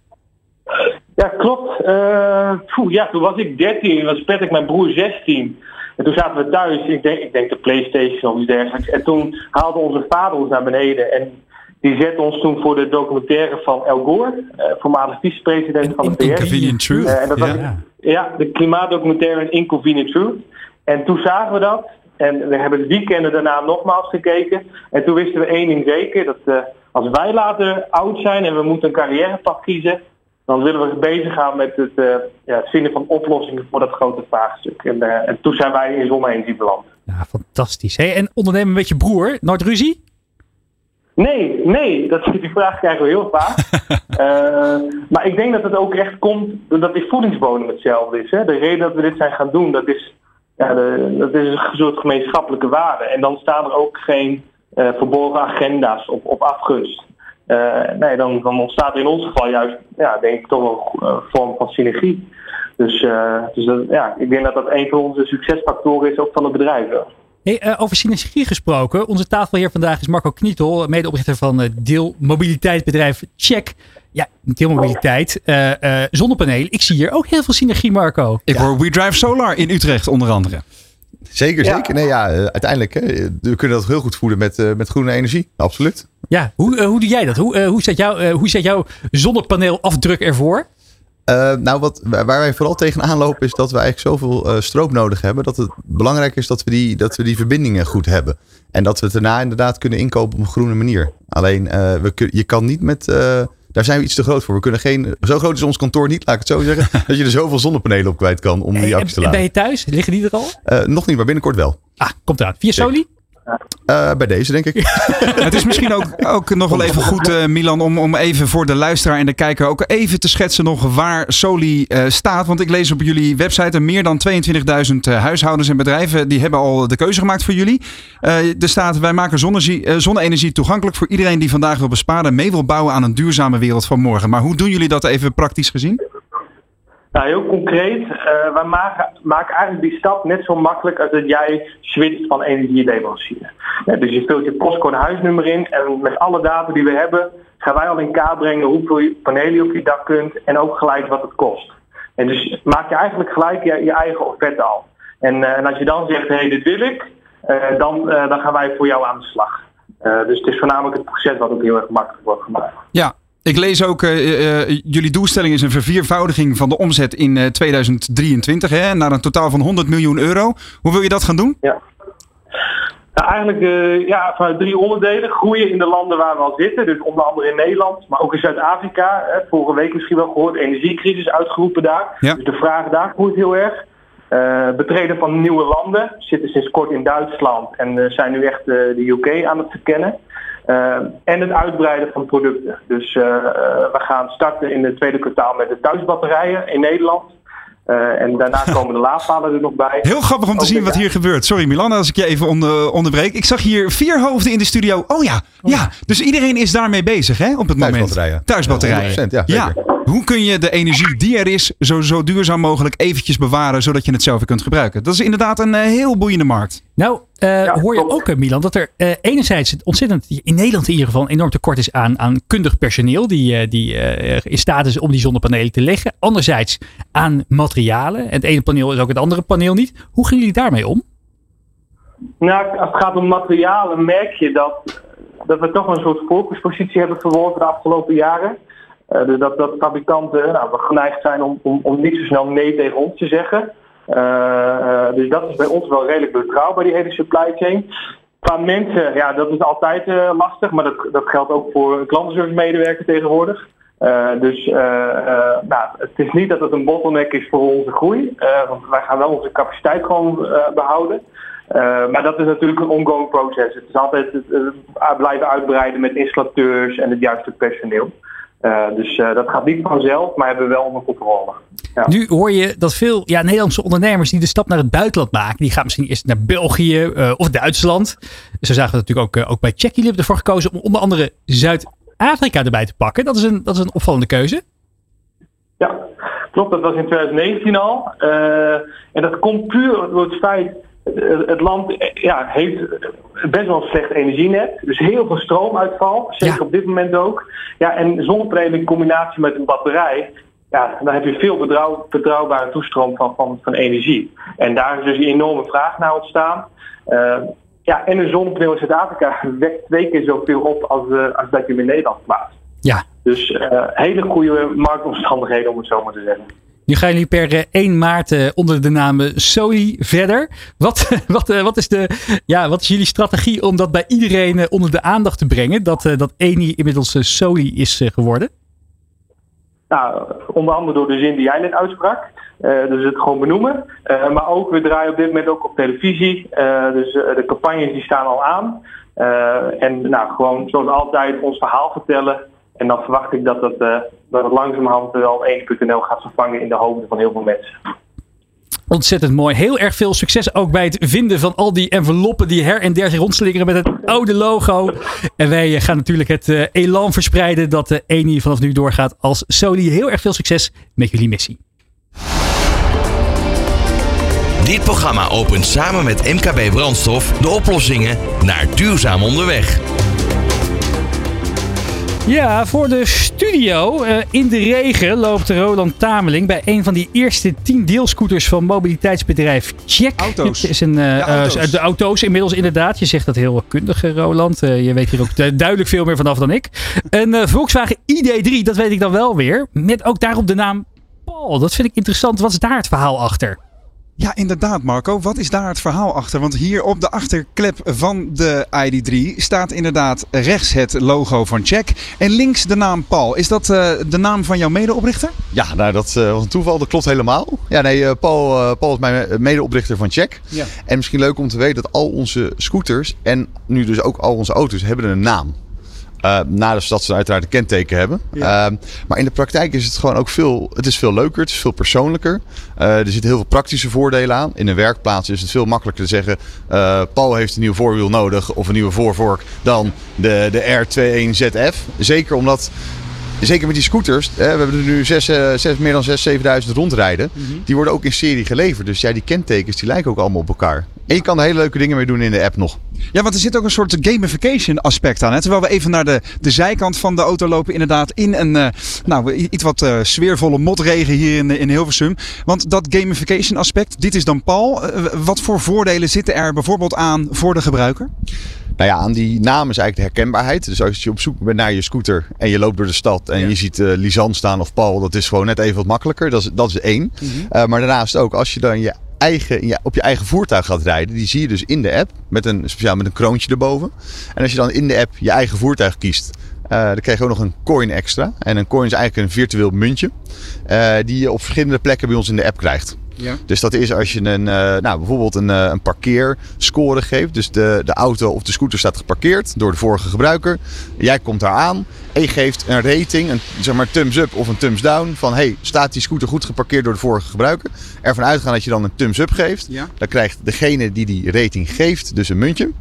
Ja, klopt. Eh, poeh, ja, toen was ik 13, was Patrick mijn broer 16. En toen zaten we thuis, ik denk, ik denk de Playstation of iets dergelijks. En toen haalde onze vader ons naar beneden. En die zette ons toen voor de documentaire van El Gore, eh, voormalig vicepresident van de. Inconvenient Truth. Eh, en dat was, Ja. ja. de klimaatdocumentaire Inconvenient Truth. En toen zagen we dat. En we hebben het weekenden daarna nogmaals gekeken. En toen wisten we één ding zeker. Dat eh, als wij later oud zijn en we moeten een carrièrepad kiezen. dan willen we bezig gaan met het, eh, ja, het vinden van oplossingen voor dat grote vraagstuk. En, eh, en toen zijn wij in zonne-energie beland. Ja, fantastisch. Hey, en ondernemen met je broer, nooit ruzie? Nee, nee, dat, <laughs> die vraag krijgen we heel vaak. <laughs> Maar ik denk dat het ook echt komt doordat die voedingsbodem hetzelfde is. Hè. De reden dat we dit zijn gaan doen, dat is, ja, dat is een soort gemeenschappelijke waarde. En dan staan er ook geen eh, verborgen agenda's op, op afgunst. Eh, nee, dan, dan ontstaat er in ons geval juist, ja, denk ik, toch een vorm van synergie. Dus, eh, dus dat, ja, ik denk dat dat een van onze succesfactoren is, ook van het bedrijf. Hey, eh, over synergie gesproken. Onze tafelheer vandaag is Marco Knietel, medeoprichter van uh, deelmobiliteitsbedrijf Check. Ja, deelmobiliteit, eh, eh, zonnepanelen. Ik zie hier ook heel veel synergie, Marco. Ik hoor We Drive Solar in Utrecht onder andere. Zeker, Ja. zeker. Nee, ja, eh, uiteindelijk, hè, we kunnen dat heel goed voeden met, eh, met groene energie. Absoluut. Ja, hoe, eh, hoe doe jij dat? Hoe, eh, hoe, zet jou, eh, hoe zet jouw zonnepaneelafdruk ervoor? Eh, nou, wat, waar wij vooral tegenaan lopen is dat we eigenlijk zoveel eh, stroop nodig hebben. Dat het belangrijk is dat we, die, dat we die verbindingen goed hebben. En dat we het daarna inderdaad kunnen inkopen op een groene manier. Alleen, eh, we kun, je kan niet met... daar zijn we iets te groot voor. We kunnen geen... Zo groot is ons kantoor niet, laat ik het zo zeggen. <laughs> dat je er zoveel zonnepanelen op kwijt kan om die accu's te en ben je thuis? Liggen die er al? Nog niet, maar binnenkort wel. Ah, komt eraan. Via Soli? Eh, bij deze, denk ik. <laughs> Het is misschien ook, ook nog wel even goed, eh, Milan, om, om even voor de luisteraar en de kijker ook even te schetsen nog waar Soli eh, staat. Want ik lees op jullie website er meer dan 22.000 eh, huishoudens en bedrijven die hebben al de keuze gemaakt voor jullie. Er staat, wij maken zonne- zonne-energie toegankelijk voor iedereen die vandaag wil besparen en mee wil bouwen aan een duurzame wereld van morgen. Maar hoe doen jullie dat even praktisch gezien? Nou, heel concreet, eh, wij maken, eigenlijk die stap net zo makkelijk als dat jij switcht van energieleverancier. Ja, dus je vult je postcode huisnummer in en met alle data die we hebben, gaan wij al in kaart brengen hoeveel panelen je op je dak kunt en ook gelijk wat het kost. En dus maak je eigenlijk gelijk je, je eigen offerte al. En, eh, als je dan zegt, hé, hey, dit wil ik, eh, dan, dan gaan wij voor jou aan de slag. Dus het is voornamelijk het proces wat ook heel erg makkelijk wordt gemaakt. Ja, ik lees ook, eh, eh, jullie doelstelling is een verviervoudiging van de omzet in eh, 2023 hè, naar een totaal van 100 miljoen euro. Hoe wil je dat gaan doen? Nou, eigenlijk eh, ja, vanuit drie onderdelen. Groeien in de landen waar we al zitten. Dus onder andere in Nederland, maar ook in Zuid-Afrika. Vorige week misschien wel gehoord. Energiecrisis uitgeroepen daar. Ja. Dus de vraag daar groeit heel erg. Eh, betreden van nieuwe landen. Zitten sinds kort in Duitsland en eh, zijn nu echt eh, de UK aan het verkennen. Eh, en het uitbreiden van producten. Dus eh, eh, we gaan starten in het tweede kwartaal met de thuisbatterijen in Nederland. Eh, en daarna <laughs> komen de laadpalen er nog bij. Heel grappig om te Ook zien wat hier gebeurt. Sorry Milan, als ik je even onder, onderbreek. Ik zag hier vier hoofden in de studio. Oh ja, ja. Dus iedereen is daarmee bezig hè, op het moment. Thuisbatterijen. Thuisbatterijen. 100%, ja, zeker. Hoe kun je de energie die er is zo, zo duurzaam mogelijk eventjes bewaren, zodat je het zelf weer kunt gebruiken? Dat is inderdaad een heel boeiende markt. Nou, eh, Ja, hoor je ook, eh, Milan, dat er eh, enerzijds ontzettend, in Nederland in ieder geval, een enorm tekort is aan, aan kundig personeel die, die in staat is om die zonnepanelen te leggen. Anderzijds aan materialen. Het ene paneel is ook het andere paneel niet. Hoe gaan jullie daarmee om? Nou, als het gaat om materialen merk je dat, dat we toch een soort voorkeurspositie hebben verworven de afgelopen jaren. Dus dat, dat fabrikanten nou, we geneigd zijn om, om, om niet zo snel nee tegen ons te zeggen. Eh, eh, dus dat is bij ons wel redelijk betrouwbaar, die hele supply chain. Qua mensen, ja, dat is altijd eh, lastig, maar dat, dat geldt ook voor klantenservice tegenwoordig. Dus nou, het is niet dat het een bottleneck is voor onze groei, want wij gaan wel onze capaciteit gewoon eh, behouden. Eh, maar dat is natuurlijk een ongoing proces. Het is altijd het, blijven uitbreiden met installateurs en het juiste personeel. Dus dat gaat niet vanzelf, maar hebben we wel onder controle. Ja. Nu hoor je dat veel ja, Nederlandse ondernemers die de stap naar het buitenland maken, die gaan misschien eerst naar België eh, of Duitsland. Zo zagen we dat natuurlijk ook, eh, ook bij Check. Jullie hebben ervoor gekozen om onder andere Zuid-Afrika erbij te pakken. Dat is een, dat is een opvallende keuze. Ja, klopt. Dat was in 2019 al. Eh, en dat komt puur door het feit, het, het land ja, heeft best wel een slecht energienet. Dus heel veel stroomuitval, zeker Ja. op dit moment ook. Ja, en zonnepanelen in combinatie met een batterij, ja, dan heb je veel betrouw, betrouwbare toestroom van, van, van energie. En daar is dus een enorme vraag naar ontstaan. Eh, ja, en een zonnepaneel in Zuid-Afrika <laughs> wekt twee keer zoveel op als, eh, als dat je hem in Nederland plaatst. Ja, Dus eh, hele goede marktomstandigheden om het zo maar te zeggen. nu gaan jullie per eh, 1 maart onder de naam Soli verder. Wat, <laughs> wat, wat, is de, ja, wat is jullie strategie om dat bij iedereen onder de aandacht te brengen? Dat, dat Eni inmiddels Soli is geworden? Nou, onder andere door de zin die jij net uitsprak. Eh, dus het gewoon benoemen. Eh, maar ook, we draaien op dit moment ook op televisie. Eh, dus de campagnes die staan al aan. En nou, gewoon zoals altijd ons verhaal vertellen. En dan verwacht ik dat eh, dat het langzamerhand wel 1.nl gaat vervangen in de hoofden van heel veel mensen. Ontzettend mooi. Heel erg veel succes ook bij het vinden van al die enveloppen die her en der zich rondslingeren met het oude logo. En wij eh, gaan natuurlijk het eh, elan verspreiden dat de Eni vanaf nu doorgaat als Soli. Heel erg veel succes met jullie missie. Dit programma opent samen met MKB Brandstof de oplossingen naar duurzaam onderweg. Ja, voor de studio eh, in de regen loopt Roland Tameling bij een van die eerste 10 deelscooters van mobiliteitsbedrijf Check. Auto's. Is een, eh, Ja, auto's. eh, de auto's inmiddels inderdaad. Je zegt dat heel kundig, Roland. Je weet hier ook du- duidelijk veel meer vanaf dan ik. Een Volkswagen ID3, dat weet ik dan wel weer. Met ook daarop de naam Paul. Dat vind ik interessant. Wat is daar het verhaal achter? Ja, inderdaad, Marco. Wat is daar het verhaal achter? Want hier op de achterklep van de ID3 staat inderdaad rechts het logo van Check en links de naam Paul. Is dat eh, de naam van jouw medeoprichter? Ja, nou dat eh, was een toeval, dat klopt helemaal. Ja, nee, eh, Paul, Paul is mijn medeoprichter van Check. Ja. En misschien leuk om te weten dat al onze scooters en nu dus ook al onze auto's hebben een naam. Eh nadat dat ze uiteraard een kenteken hebben. Ja. Ehm, maar in de praktijk is het gewoon ook veel, het is veel leuker, het is veel persoonlijker. Eh, er zitten heel veel praktische voordelen aan. In een werkplaats is het veel makkelijker te zeggen, eh, Paul heeft een nieuw voorwiel nodig of een nieuwe voorvork dan de, de R21ZF. Zeker omdat Zeker met die scooters. Hè, we hebben er nu zes, eh, zes, meer dan 6.000, 7.000 rondrijden. Die worden ook in serie geleverd. Dus ja, die kentekens die lijken ook allemaal op elkaar. En je kan er hele leuke dingen mee doen in de app nog. Ja, want er zit ook een soort gamification aspect aan. Hè? Terwijl we even naar de, de zijkant van de auto lopen. Inderdaad in een eh, nou, iets wat eh, sfeervolle motregen hier in, in Hilversum. Want dat gamification aspect, dit is dan Paul. Eh, wat voor voordelen zitten er bijvoorbeeld aan voor de gebruiker? Nou ja, aan die naam is eigenlijk de herkenbaarheid. Dus als je op zoek bent naar je scooter en je loopt door de stad en Ja. je ziet Lisanne staan of Paul, dat is gewoon net even wat makkelijker. Dat is, dat is één. Eh, maar daarnaast ook, als je dan je eigen, op je eigen voertuig gaat rijden, die zie je dus in de app met een speciaal met een kroontje erboven. En als je dan in de app je eigen voertuig kiest, eh, dan krijg je ook nog een coin extra. En een coin is eigenlijk een virtueel muntje eh, die je op verschillende plekken bij ons in de app krijgt. Ja. Dus dat is als je een, eh, nou, bijvoorbeeld een, een parkeerscore geeft. Dus de, de auto of de scooter staat geparkeerd door de vorige gebruiker. Jij komt daar aan en je geeft een rating, een zeg maar thumbs up of een thumbs down. Van hey, staat die scooter goed geparkeerd door de vorige gebruiker? Ervan uitgaan dat je dan een thumbs up geeft. Ja. Dan krijgt degene die die rating geeft dus een muntje.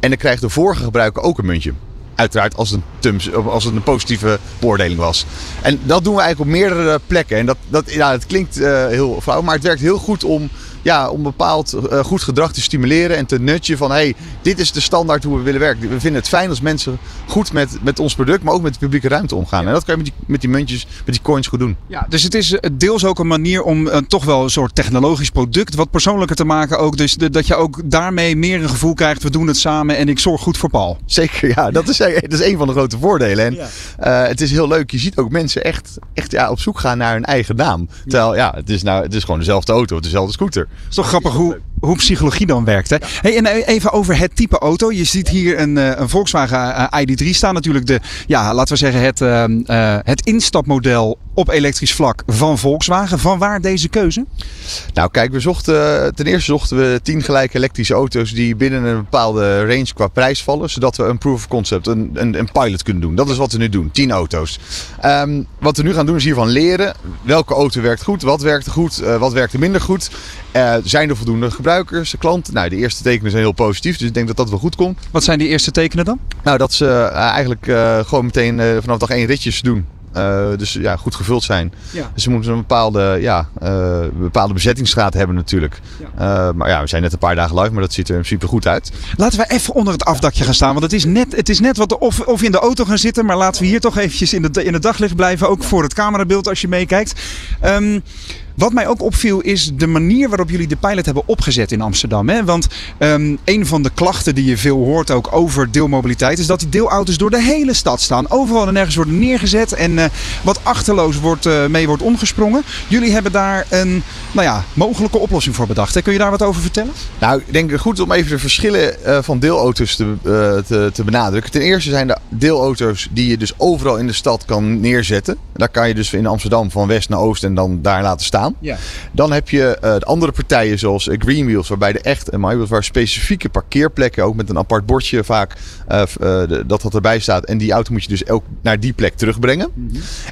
En dan krijgt de vorige gebruiker ook een muntje. Uiteraard als een, thumbs, als het een positieve beoordeling was. En dat doen we eigenlijk op meerdere plekken. En dat, dat, ja, het klinkt eh, heel flauw, maar het werkt heel goed om, ja, om bepaald eh, goed gedrag te stimuleren. En te nutje van, hey, dit is de standaard hoe we willen werken. We vinden het fijn als mensen goed met, met ons product, maar ook met de publieke ruimte omgaan. En dat kan je met die, met die muntjes, met die coins goed doen. Ja, dus het is eh, deels ook een manier om eh, toch wel een soort technologisch product wat persoonlijker te maken. Ook. Dus de- dat je ook daarmee meer een gevoel krijgt, we doen het samen en ik zorg goed voor Paul. Zeker, ja. Dat is, <laughs> dat is een van de grote voordelen. En het is heel leuk. Je ziet ook mensen echt, echt ja, op zoek gaan naar hun eigen naam. Terwijl, ja, het is, nou, het is gewoon dezelfde auto, dezelfde scooter. Het is toch grappig hoe, hoe psychologie dan werkt. Hè? Hey, en eh, even over het type auto. Je ziet hier een, eh, een Volkswagen eh, ID3 staan. Natuurlijk de, ja, laten we zeggen, het, ehm, eh, het instapmodel op elektrisch vlak van Volkswagen. Van waar deze keuze? Nou, kijk, we zochten, ten eerste zochten we tien gelijke elektrische auto's die binnen een bepaalde range qua prijs vallen. Zodat we een proof of concept, een, een, een pilot kunnen doen. Dat is wat we nu doen, tien auto's. Ehm, wat we nu gaan doen is hiervan leren welke auto werkt goed, wat werkt er goed, eh, wat werkt er minder goed. Eh, zijn er voldoende gebruikers, klanten? Nou, de eerste tekenen zijn heel positief, dus ik denk dat dat wel goed komt. Wat zijn die eerste tekenen dan? Nou, dat ze eh, eigenlijk eh, gewoon meteen eh, vanaf dag één ritjes doen. Eh, dus ja, goed gevuld zijn. Ja. Dus ze moeten een bepaalde, ja, eh, bepaalde bezettingsgraad hebben natuurlijk. Eh, maar ja, we zijn net een paar dagen live, maar dat ziet er in principe goed uit. Laten we even onder het afdakje gaan staan. Want het is net, het is net wat of, of in de auto gaan zitten. Maar laten we hier toch eventjes in, de, in het daglicht blijven. Ook voor het camerabeeld als je meekijkt. Ehm, Wat mij ook opviel is de manier waarop jullie de pilot hebben opgezet in Amsterdam. Hè? Want ehm, een van de klachten die je veel hoort ook over deelmobiliteit is dat die deelauto's door de hele stad staan. Overal en nergens worden neergezet en eh, wat achterloos wordt, eh, mee wordt omgesprongen. Jullie hebben daar een nou ja, mogelijke oplossing voor bedacht. Kun je daar wat over vertellen? Nou, ik denk goed om even de verschillen eh, van deelauto's te, te, te benadrukken. Ten eerste zijn de deelauto's die je dus overal in de stad kan neerzetten. Daar kan je dus in Amsterdam van west naar oost en dan daar laten staan. Ja. Dan heb je eh, de andere partijen zoals eh, Greenwheels, waarbij de echt en MyWheels, waar specifieke parkeerplekken, ook met een apart bordje vaak, eh, de- dat dat erbij staat. En die auto moet je dus ook naar die plek terugbrengen.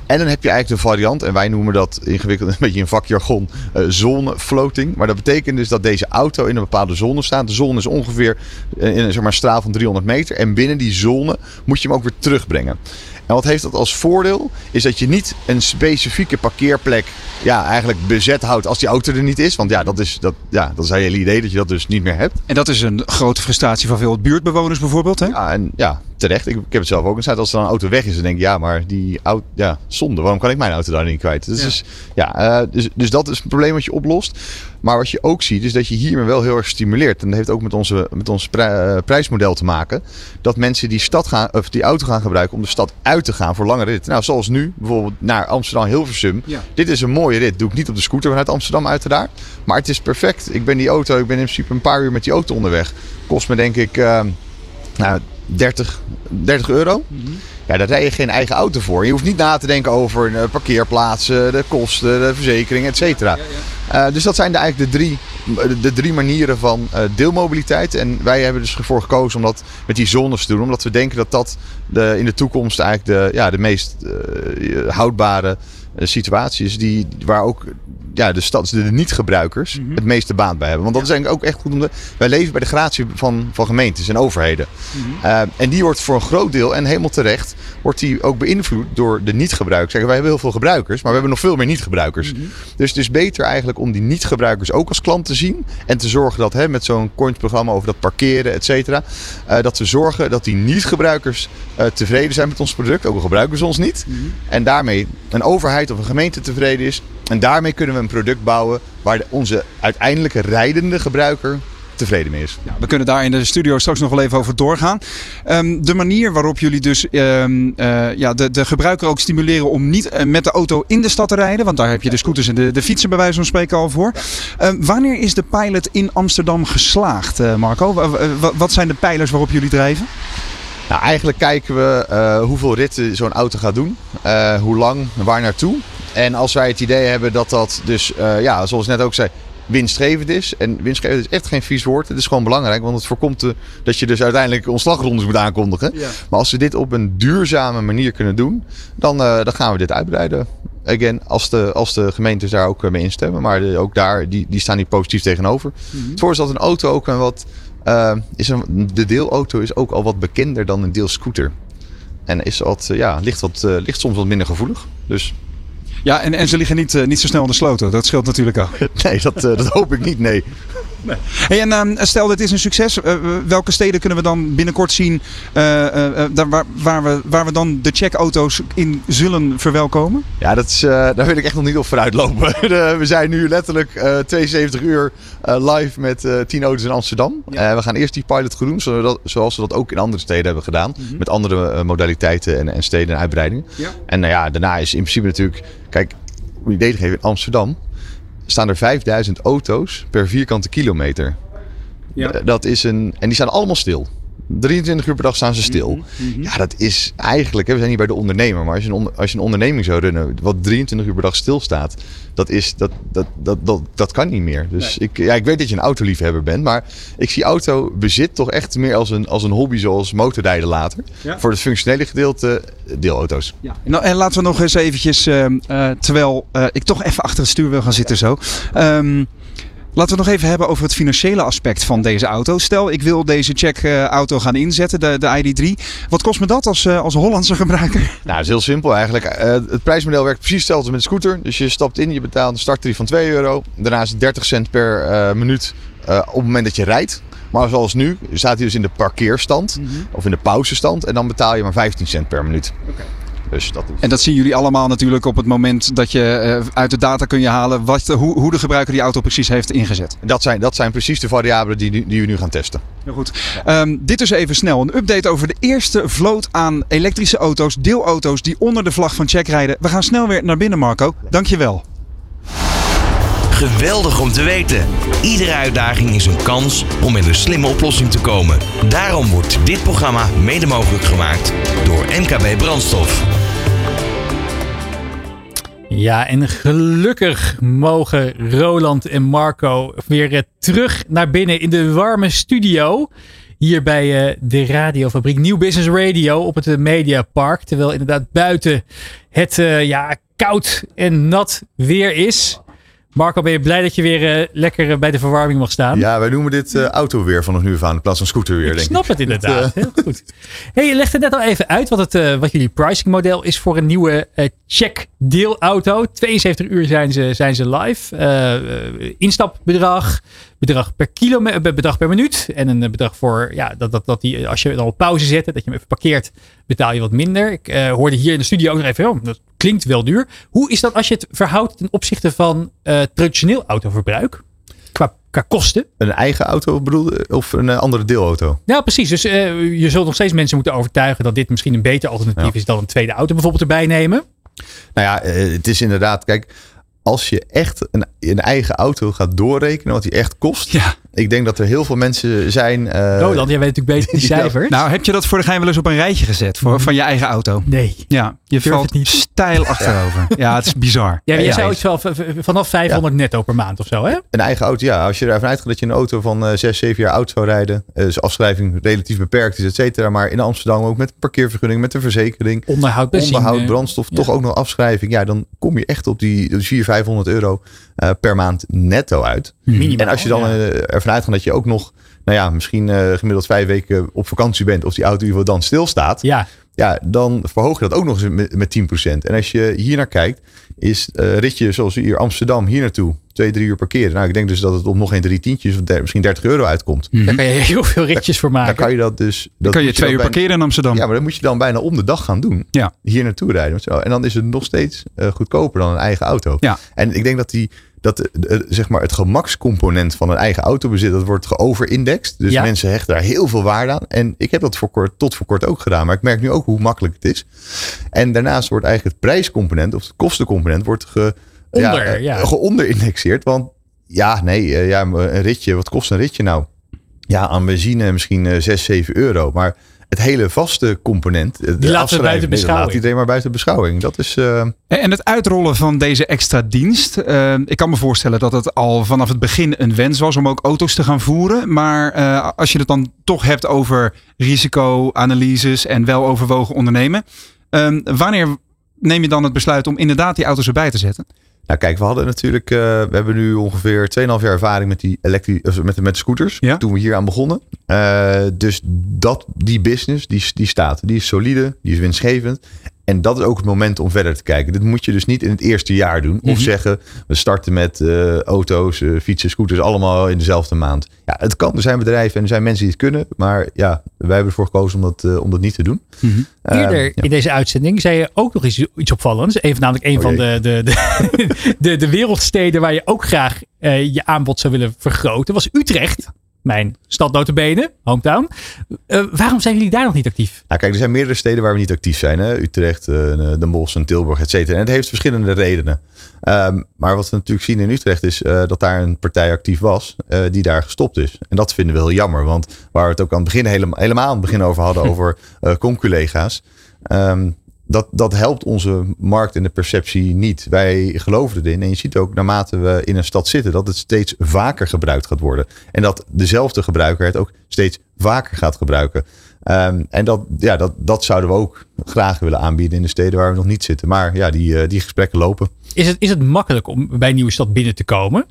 En dan heb je eigenlijk de variant, en wij noemen dat ingewikkeld <laughs> een beetje in vakjargon, eh zonefloating. Maar dat betekent dus dat deze auto in een bepaalde zone staat. De zone is ongeveer in een zeg maar, straal van 300 meter. En binnen die zone moet je hem ook weer terugbrengen. En wat heeft dat als voordeel? Is dat je niet een specifieke parkeerplek ja, eigenlijk bezet houdt als die auto er niet is. Want ja, dat is, dat, ja, dat is het hele idee dat je dat dus niet meer hebt. En dat is een grote frustratie van veel buurtbewoners bijvoorbeeld. Hè? Ja, en ja, terecht. Ik, ik heb het zelf ook eens Als er dan een auto weg is, dan denk ik, ja, maar die auto, ja, zonde. Waarom kan ik mijn auto daar niet kwijt? Dus, Ja. dus, ja, eh, dus, dus dat is een probleem wat je oplost. Maar wat je ook ziet, is dat je hiermee wel heel erg stimuleert. En dat heeft ook met onze, met ons pri- eh, prijsmodel te maken. Dat mensen die, stad gaan, of die auto gaan gebruiken om de stad uit te gaan voor lange ritten. Nou, zoals nu, bijvoorbeeld naar Amsterdam-Hilversum. Ja. Dit is een mooie rit. Doe ik niet op de scooter vanuit Amsterdam uiteraard. Maar het is perfect. Ik ben die auto, ik ben in principe een paar uur met die auto onderweg. Kost me denk ik... eh, nou, 30, 30 euro. Ja, daar rij je geen eigen auto voor. Je hoeft niet na te denken over de parkeerplaatsen, de kosten, de verzekering, et cetera. Eh, dus dat zijn de, eigenlijk de drie, de drie manieren van eh, deelmobiliteit. En wij hebben dus ervoor gekozen om dat met die zones te doen. Omdat we denken dat dat de, in de toekomst eigenlijk de, ja, de meest eh, houdbare eh, situatie is. Die, waar ook ja, de, stad, de niet-gebruikers het meeste baat bij hebben. Want dat is eigenlijk ook echt goed om te... Wij leven bij de gratie van, van gemeentes en overheden. Uh, en die wordt voor een groot deel, en helemaal terecht, wordt die ook beïnvloed door de niet-gebruikers. Wij hebben heel veel gebruikers, maar we hebben nog veel meer niet-gebruikers. Dus het is beter eigenlijk om die niet-gebruikers ook als klant te zien. En te zorgen dat hè, met zo'n coins-programma over dat parkeren, et cetera, uh, dat we zorgen dat die niet-gebruikers uh, tevreden zijn met ons product. Ook al gebruiken ze ons niet. En daarmee een overheid of een gemeente tevreden is. En daarmee kunnen we een product bouwen waar onze uiteindelijke rijdende gebruiker tevreden mee is. Ja, we kunnen daar in de studio straks nog wel even over doorgaan. Um, de manier waarop jullie dus um, uh, ja, de, de gebruiker ook stimuleren om niet uh, met de auto in de stad te rijden. Want daar heb je de scooters en de, de fietsen bij wijze van spreken al voor. Uh, wanneer is de pilot in Amsterdam geslaagd, eh, Marco? wat zijn de pijlers waarop jullie drijven? Nou, eigenlijk kijken we hoeveel ritten zo'n auto gaat doen. Hoe lang, waar naartoe. En als wij het idee hebben dat dat dus, uh, ja, zoals ik net ook zei, winstgevend is. En winstgevend is echt geen vies woord. Het is gewoon belangrijk, want het voorkomt de, dat je dus uiteindelijk ontslagrondes moet aankondigen. Ja. Maar als we dit op een duurzame manier kunnen doen, dan, uh, dan gaan we dit uitbreiden. Again, als de, als de gemeentes daar ook mee instemmen. Maar de, ook daar, die, die staan hier positief tegenover. Mm-hmm. Het voordeel is dat een auto ook een wat... Uh, is een, de deelauto is ook al wat bekender dan een deelscooter. En is wat, uh, ja, ligt, wat, ligt soms wat minder gevoelig. Dus ja, en, en ze liggen niet, uh, niet zo snel in de sloten. Dat scheelt natuurlijk ook. <laughs> Nee, dat, uh, dat hoop ik niet, nee. Nee. Hey, en uh, stel dit is een succes. Uh, welke steden kunnen we dan binnenkort zien daar, waar, waar, we, waar we dan de checkauto's in zullen verwelkomen? Ja, dat is, daar wil ik echt nog niet op vooruit lopen. <laughs> we zijn nu letterlijk 72 uur live met 10 auto's in Amsterdam. Ja. we gaan eerst die pilot doen, zodat, zoals we dat ook in andere steden hebben gedaan. Mm -hmm. Met andere modaliteiten en, en steden en uitbreidingen. Ja. En nou ja, daarna is in principe natuurlijk... Kijk, om je idee te geven, in Amsterdam staan er 5000 auto's per vierkante kilometer. Ja. Dat is een, en die staan allemaal stil. 23 uur per dag staan ze stil. Mm -hmm. Ja, dat is eigenlijk, hè, we zijn hier bij de ondernemer, maar als je, een, als je een onderneming zou runnen wat 23 uur per dag stilstaat, dat, is, dat, dat, dat, dat, dat kan niet meer. Dus nee. ik, ja, ik weet dat je een autoliefhebber bent, maar ik zie autobezit toch echt meer als een, als een hobby zoals motorrijden later. Ja. Voor het functionele gedeelte deelauto's. Ja. Nou, en laten we nog eens eventjes, uh, uh, terwijl uh, ik toch even achter het stuur wil gaan zitten zo. Um, Laten we het nog even hebben over het financiële aspect van deze auto. Stel, ik wil deze check-auto gaan inzetten, de, de ID3. Wat kost me dat als, als Hollandse gebruiker? <laughs> Nou, dat is heel simpel eigenlijk. Uh, het prijsmodel werkt precies hetzelfde met de scooter. Dus je stapt in, je betaalt een starttarief van 2 euro. Daarna is het 30 cent per uh, minuut uh, op het moment dat je rijdt. Maar zoals nu staat hij dus in de parkeerstand mm -hmm. of in de pauzestand. En dan betaal je maar 15 cent per minuut. Okay. Dus dat. En dat zien jullie allemaal natuurlijk op het moment dat je eh, uit de data kun je halen wat, hoe, hoe de gebruiker die auto precies heeft ingezet. Dat zijn, dat zijn precies de variabelen die, die we nu gaan testen. Heel goed. Ehm, dit is even snel. Een update over de eerste vloot aan elektrische auto's, deelauto's die onder de vlag van Check rijden. We gaan snel weer naar binnen, Marco. Dankjewel. Geweldig om te weten. Iedere uitdaging is een kans om met een slimme oplossing te komen. Daarom wordt dit programma mede mogelijk gemaakt door MKB Brandstof. Ja, en gelukkig mogen Roland en Marco weer eh, terug naar binnen in de warme studio. Hier bij eh, de radiofabriek Nieuw Business Radio op het eh, Mediapark. Terwijl inderdaad buiten het ja, koud en nat weer is. Marco, ben je blij dat je weer eh, lekker eh, bij de verwarming mag staan? Ja, wij noemen dit eh autoweer vanaf nu af aan in plaats van scooterweer, Ik denk snap ik. het inderdaad. <laughs> Heel goed. Hey, je legde net al even uit wat, het, wat jullie pricing model is voor een nieuwe check deelauto. 72 uur zijn ze, zijn ze live. Instapbedrag, bedrag per kilometer, bedrag per minuut. En een bedrag voor, ja, dat, dat, dat die, als je dan op pauze zet, dat je hem even parkeert, betaal je wat minder. Ik eh, hoorde hier in de studio ook nog even, oh, dat klinkt wel duur. Hoe is dat als je het verhoudt ten opzichte van eh, traditioneel autoverbruik? Qua, qua kosten? Een eigen auto bedoel? Of een eh, andere deelauto? Ja, precies. Dus je zult nog steeds mensen moeten overtuigen dat dit misschien een beter alternatief Ja. is dan een tweede auto bijvoorbeeld erbij nemen. Nou ja, het is inderdaad, kijk, als je echt een, een eigen auto gaat doorrekenen, wat die echt kost. Ja. Ik denk dat er heel veel mensen zijn. eh, Roland, jij weet natuurlijk beter <laughs> die ja. cijfers. Nou, heb je dat voor de gein wel eens op een rijtje gezet voor, van je eigen auto? nee. Ja, je Durf valt niet. stijl achterover. <laughs> Ja, het is bizar. Ja, jij Ja, zou iets wel vanaf 500 netto per maand of zo, hè? Een eigen auto, ja. Als je ervan uitgaat dat je een auto van eh 6, 7 jaar oud zou rijden. eh, dus afschrijving relatief beperkt is, et cetera. Maar in Amsterdam ook met een parkeervergunning, met een verzekering. Onderhoud, benzine. Onderhoud, brandstof, ja. toch ook nog afschrijving. Ja, dan kom je echt op die 400, 500 euro eh, per maand netto uit. Minimaal, En als je dan ja. eh, ervan uitgaat dat je ook nog, nou ja, misschien eh, gemiddeld vijf weken op vakantie bent. Of die auto in ieder geval dan stilstaat. Ja, Ja, dan verhoog je dat ook nog eens met, met 10%. En als je hier naar kijkt, is eh ritje zoals hier Amsterdam hier naartoe. Twee, drie uur parkeren. Nou, ik denk dus dat het op nog geen drie tientjes of der- misschien 30 euro uitkomt. daar kan je heel veel ritjes voor Dan maken. kan je dat dus... Dan dat kan je twee uur dan bijna- parkeren in Amsterdam. Ja, maar dat moet je dan bijna om de dag gaan doen. Ja. Hier naartoe rijden. Zo. En dan is het nog steeds eh, goedkoper dan een eigen auto. Ja. En ik denk dat die dat eh, eh, zeg maar het gemakscomponent van een eigen autobezit, dat wordt geoverindexed. Dus Ja. mensen hechten daar heel veel waarde aan. En ik heb dat voor kort, tot voor kort ook gedaan. Maar ik merk nu ook hoe makkelijk het is. En daarnaast wordt eigenlijk het prijscomponent of het kostencomponent wordt ge, Onder, eh, ja. geonderindexeerd. Want ja, nee, ja, een ritje, wat kost een ritje nou? Ja, aan benzine misschien eh 6, 7 euro. Maar het hele vaste component, de laten we afschrijving, buiten beschouwing. laat iedereen maar buiten beschouwing. Dat is, eh, En het uitrollen van deze extra dienst. eh, ik kan me voorstellen dat het al vanaf het begin een wens was om ook auto's te gaan voeren. Maar eh, als je het dan toch hebt over risicoanalyses en weloverwogen ondernemen. eh, wanneer neem je dan het besluit om inderdaad die auto's erbij te zetten? Nou kijk, we hadden natuurlijk, eh, we hebben nu ongeveer 2,5 jaar ervaring met die elektri met, met scooters. Ja. Toen we hier aan begonnen. Eh, dus dat, die business, die, die staat. Die is solide, die is winstgevend. En dat is ook het moment om verder te kijken. Dit moet je dus niet in het eerste jaar doen. Of zeggen, we starten met eh, auto's, eh, fietsen, scooters, allemaal in dezelfde maand. Ja, het kan. Er zijn bedrijven en er zijn mensen die het kunnen. Maar ja, wij hebben ervoor gekozen om dat, eh, om dat niet te doen. Eh, Eerder ja. in deze uitzending zei je ook nog iets, iets opvallends. Even namelijk een Oh van de, de, de, <laughs> de, de wereldsteden waar je ook graag je aanbod zou willen vergroten. Was Utrecht. Mijn stad notabene, hometown. Eh, waarom zijn jullie daar nog niet actief? Nou, kijk, er zijn meerdere steden waar we niet actief zijn. Hè? Utrecht, eh, Den Bosch en Tilburg, et cetera. En het heeft verschillende redenen. Ehm, maar wat we natuurlijk zien in Utrecht is dat daar een partij actief was die daar gestopt is. En dat vinden we heel jammer. Want waar we het ook aan het begin helemaal, helemaal aan het begin over hadden, <laughs> over conculega's. ehm, dat, dat helpt onze markt en de perceptie niet. Wij geloven erin. En je ziet ook naarmate we in een stad zitten, dat het steeds vaker gebruikt gaat worden. En dat dezelfde gebruiker het ook steeds vaker gaat gebruiken. Ehm, en dat, ja, dat, dat zouden we ook graag willen aanbieden in de steden waar we nog niet zitten. Maar ja, die, eh, die gesprekken lopen. Is het, is het makkelijk om bij een nieuwe stad binnen te komen?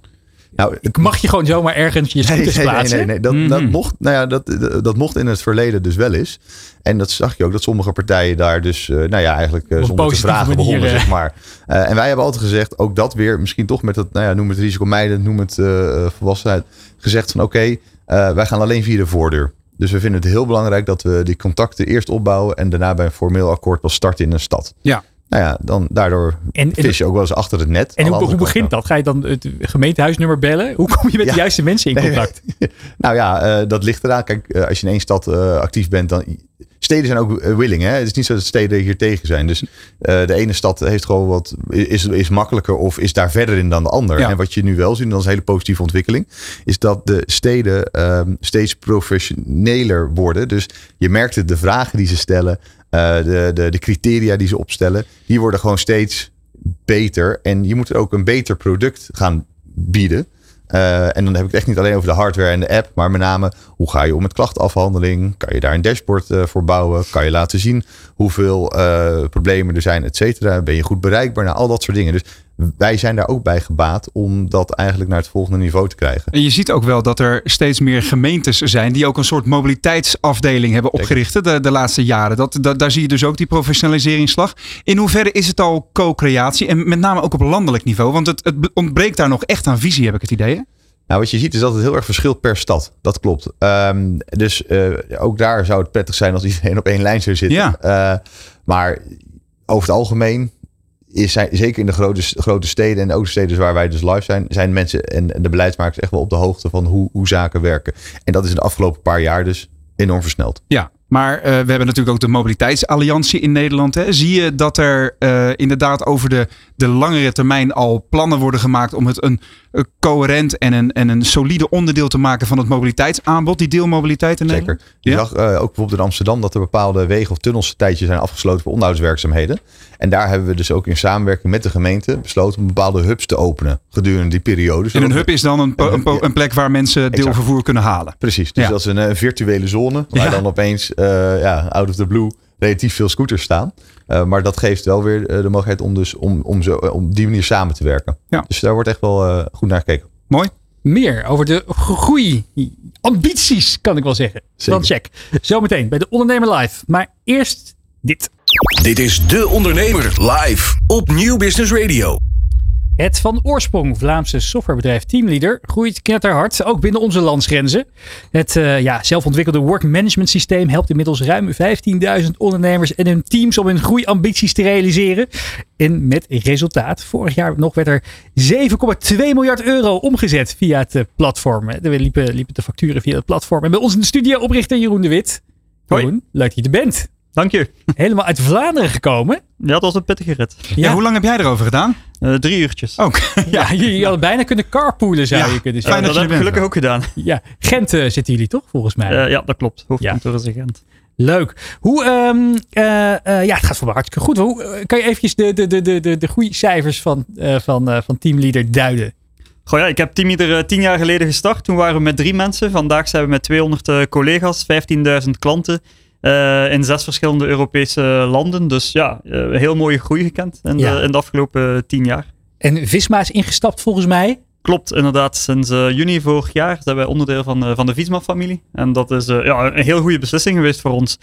Nou, Ik mag je gewoon zomaar ergens je scooters nee, nee, plaatsen? nee, nee. Dat, Mhm. dat, mocht, nou ja, dat, dat, mocht in het verleden dus wel eens. En dat zag je ook, dat sommige partijen daar dus, eh, nou ja, eigenlijk een zonder te vragen manier, begonnen, eh. zeg maar. En wij hebben altijd gezegd, ook dat weer, misschien toch met dat, nou ja, noem het risicomijdend, noem het volwassenheid, gezegd van oké, wij gaan alleen via de voordeur. Dus we vinden het heel belangrijk dat we die contacten eerst opbouwen en daarna bij een formeel akkoord pas starten in een stad. Ja. Nou ja, dan daardoor En- vis je ook wel eens achter het net. En hoe, begint dat? Ga je dan het gemeentehuisnummer bellen? Hoe kom je met de juiste mensen in Nee, contact? <laughs> Nou ja, eh, dat ligt eraan. Kijk, eh, als je in één stad eh, actief bent, dan. Steden zijn ook willing. Hè? Het is niet zo dat steden hier tegen zijn. Dus de ene stad heeft gewoon wat. Is, is makkelijker of is daar verder in dan de ander. Ja. En wat je nu wel ziet, dat is een hele positieve ontwikkeling. Is dat de steden ehm, steeds professioneler worden. Dus je merkt het, de vragen die ze stellen. Eh, de, de, de criteria die ze opstellen. Die worden gewoon steeds beter. En je moet ook een beter product gaan bieden. Eh, en dan heb ik het echt niet alleen over de hardware en de app, maar met name hoe ga je om met klachtenafhandeling? Kan je daar een dashboard eh, voor bouwen? Kan je laten zien hoeveel problemen er zijn, et cetera? Ben je goed bereikbaar? Nou, al dat soort dingen. Dus wij zijn daar ook bij gebaat om dat eigenlijk naar het volgende niveau te krijgen. En je ziet ook wel dat er steeds meer gemeentes zijn die ook een soort mobiliteitsafdeling hebben opgericht de, de laatste jaren. Dat, dat, daar zie je dus ook die professionaliseringsslag. In hoeverre is het al co-creatie en met name ook op landelijk niveau? Want het, het ontbreekt daar nog echt aan visie, heb ik het idee. Hè? Nou, wat je ziet is dat het heel erg verschilt per stad. Dat klopt. Ehm, dus eh, ook daar zou het prettig zijn als iedereen op één lijn zou zitten. Ja. Eh, maar over het algemeen is zeker in de grote, grote steden en ook de steden waar wij dus live zijn, zijn mensen en de beleidsmakers echt wel op de hoogte van hoe, hoe zaken werken. En dat is in de afgelopen paar jaar dus enorm versneld. Ja, maar eh, we hebben natuurlijk ook de Mobiliteitsalliantie in Nederland. Hè. Zie je dat er eh, inderdaad over de, de langere termijn al plannen worden gemaakt om het een coherent en een, en een solide onderdeel te maken van het mobiliteitsaanbod, die deelmobiliteit in Zeker. Nederland? Je Ja? zag eh, ook bijvoorbeeld in Amsterdam dat er bepaalde wegen of tunnels een tijdje zijn afgesloten voor onderhoudswerkzaamheden. En daar hebben we dus ook in samenwerking met de gemeente besloten om bepaalde hubs te openen gedurende die periode. En een hub is dan een, een, plek waar mensen deelvervoer kunnen halen. Precies, dus Ja. dat is een, eh, virtuele zone waar Ja. dan opeens eh, ja, out of the blue relatief veel scooters staan. Eh, maar dat geeft wel weer eh, de mogelijkheid om, dus, om, om, zo, om die manier samen te werken. Ja. Dus daar wordt echt wel eh, goed naar gekeken. Mooi. Meer over de groei, ambities kan ik wel zeggen. Zeker. Dan check. Zometeen bij de Ondernemer Live. Maar eerst dit. Dit is De Ondernemer live op Nieuw Business Radio. Het van oorsprong Vlaamse softwarebedrijf Teamleader groeit knetterhard, ook binnen onze landsgrenzen. Het eh, ja, zelfontwikkelde work management systeem helpt inmiddels ruim 15.000 ondernemers en hun teams om hun groeiambities te realiseren. En met resultaat, vorig jaar nog werd er 7,2 miljard euro omgezet via het eh, platform. Er liepen, liepen de facturen via het platform. En bij ons in de studio oprichter Jeroen de Wit. Hoi. Jeroen, leuk dat je er bent. Dank je. Helemaal uit Vlaanderen gekomen. Ja, dat was een pittige rit. Ja. hoe lang heb jij erover gedaan? Eh, drie uurtjes. Ook. Ja, <laughs> jullie hadden bijna kunnen carpoolen zou Ja. je kunnen zeggen. fijn dat dat je heb ik gelukkig ook gedaan. <laughs> Ja, Gent eh, zitten jullie toch volgens mij? Eh, ja, dat klopt. Hoofdkantoor is in Gent. Leuk. Hoe, ehm, eh, eh, ja, het gaat voor me hartstikke goed. Hoe, kan je eventjes de, de, de, de, de, de groeicijfers van, eh, van, eh, van Teamleader duiden? Goh ja, ik heb Teamleader tien jaar geleden gestart. Toen waren we met drie mensen. Vandaag zijn we met 200 eh, collega's, 15.000 klanten. Eh, in zes verschillende Europese landen. Dus ja, een heel mooie groei gekend in, Ja. de, in de afgelopen eh, tien jaar. En Visma is ingestapt volgens mij. Klopt, inderdaad. Sinds juni vorig jaar zijn wij onderdeel van, van de Visma-familie. En dat is ja, een heel goede beslissing geweest voor ons.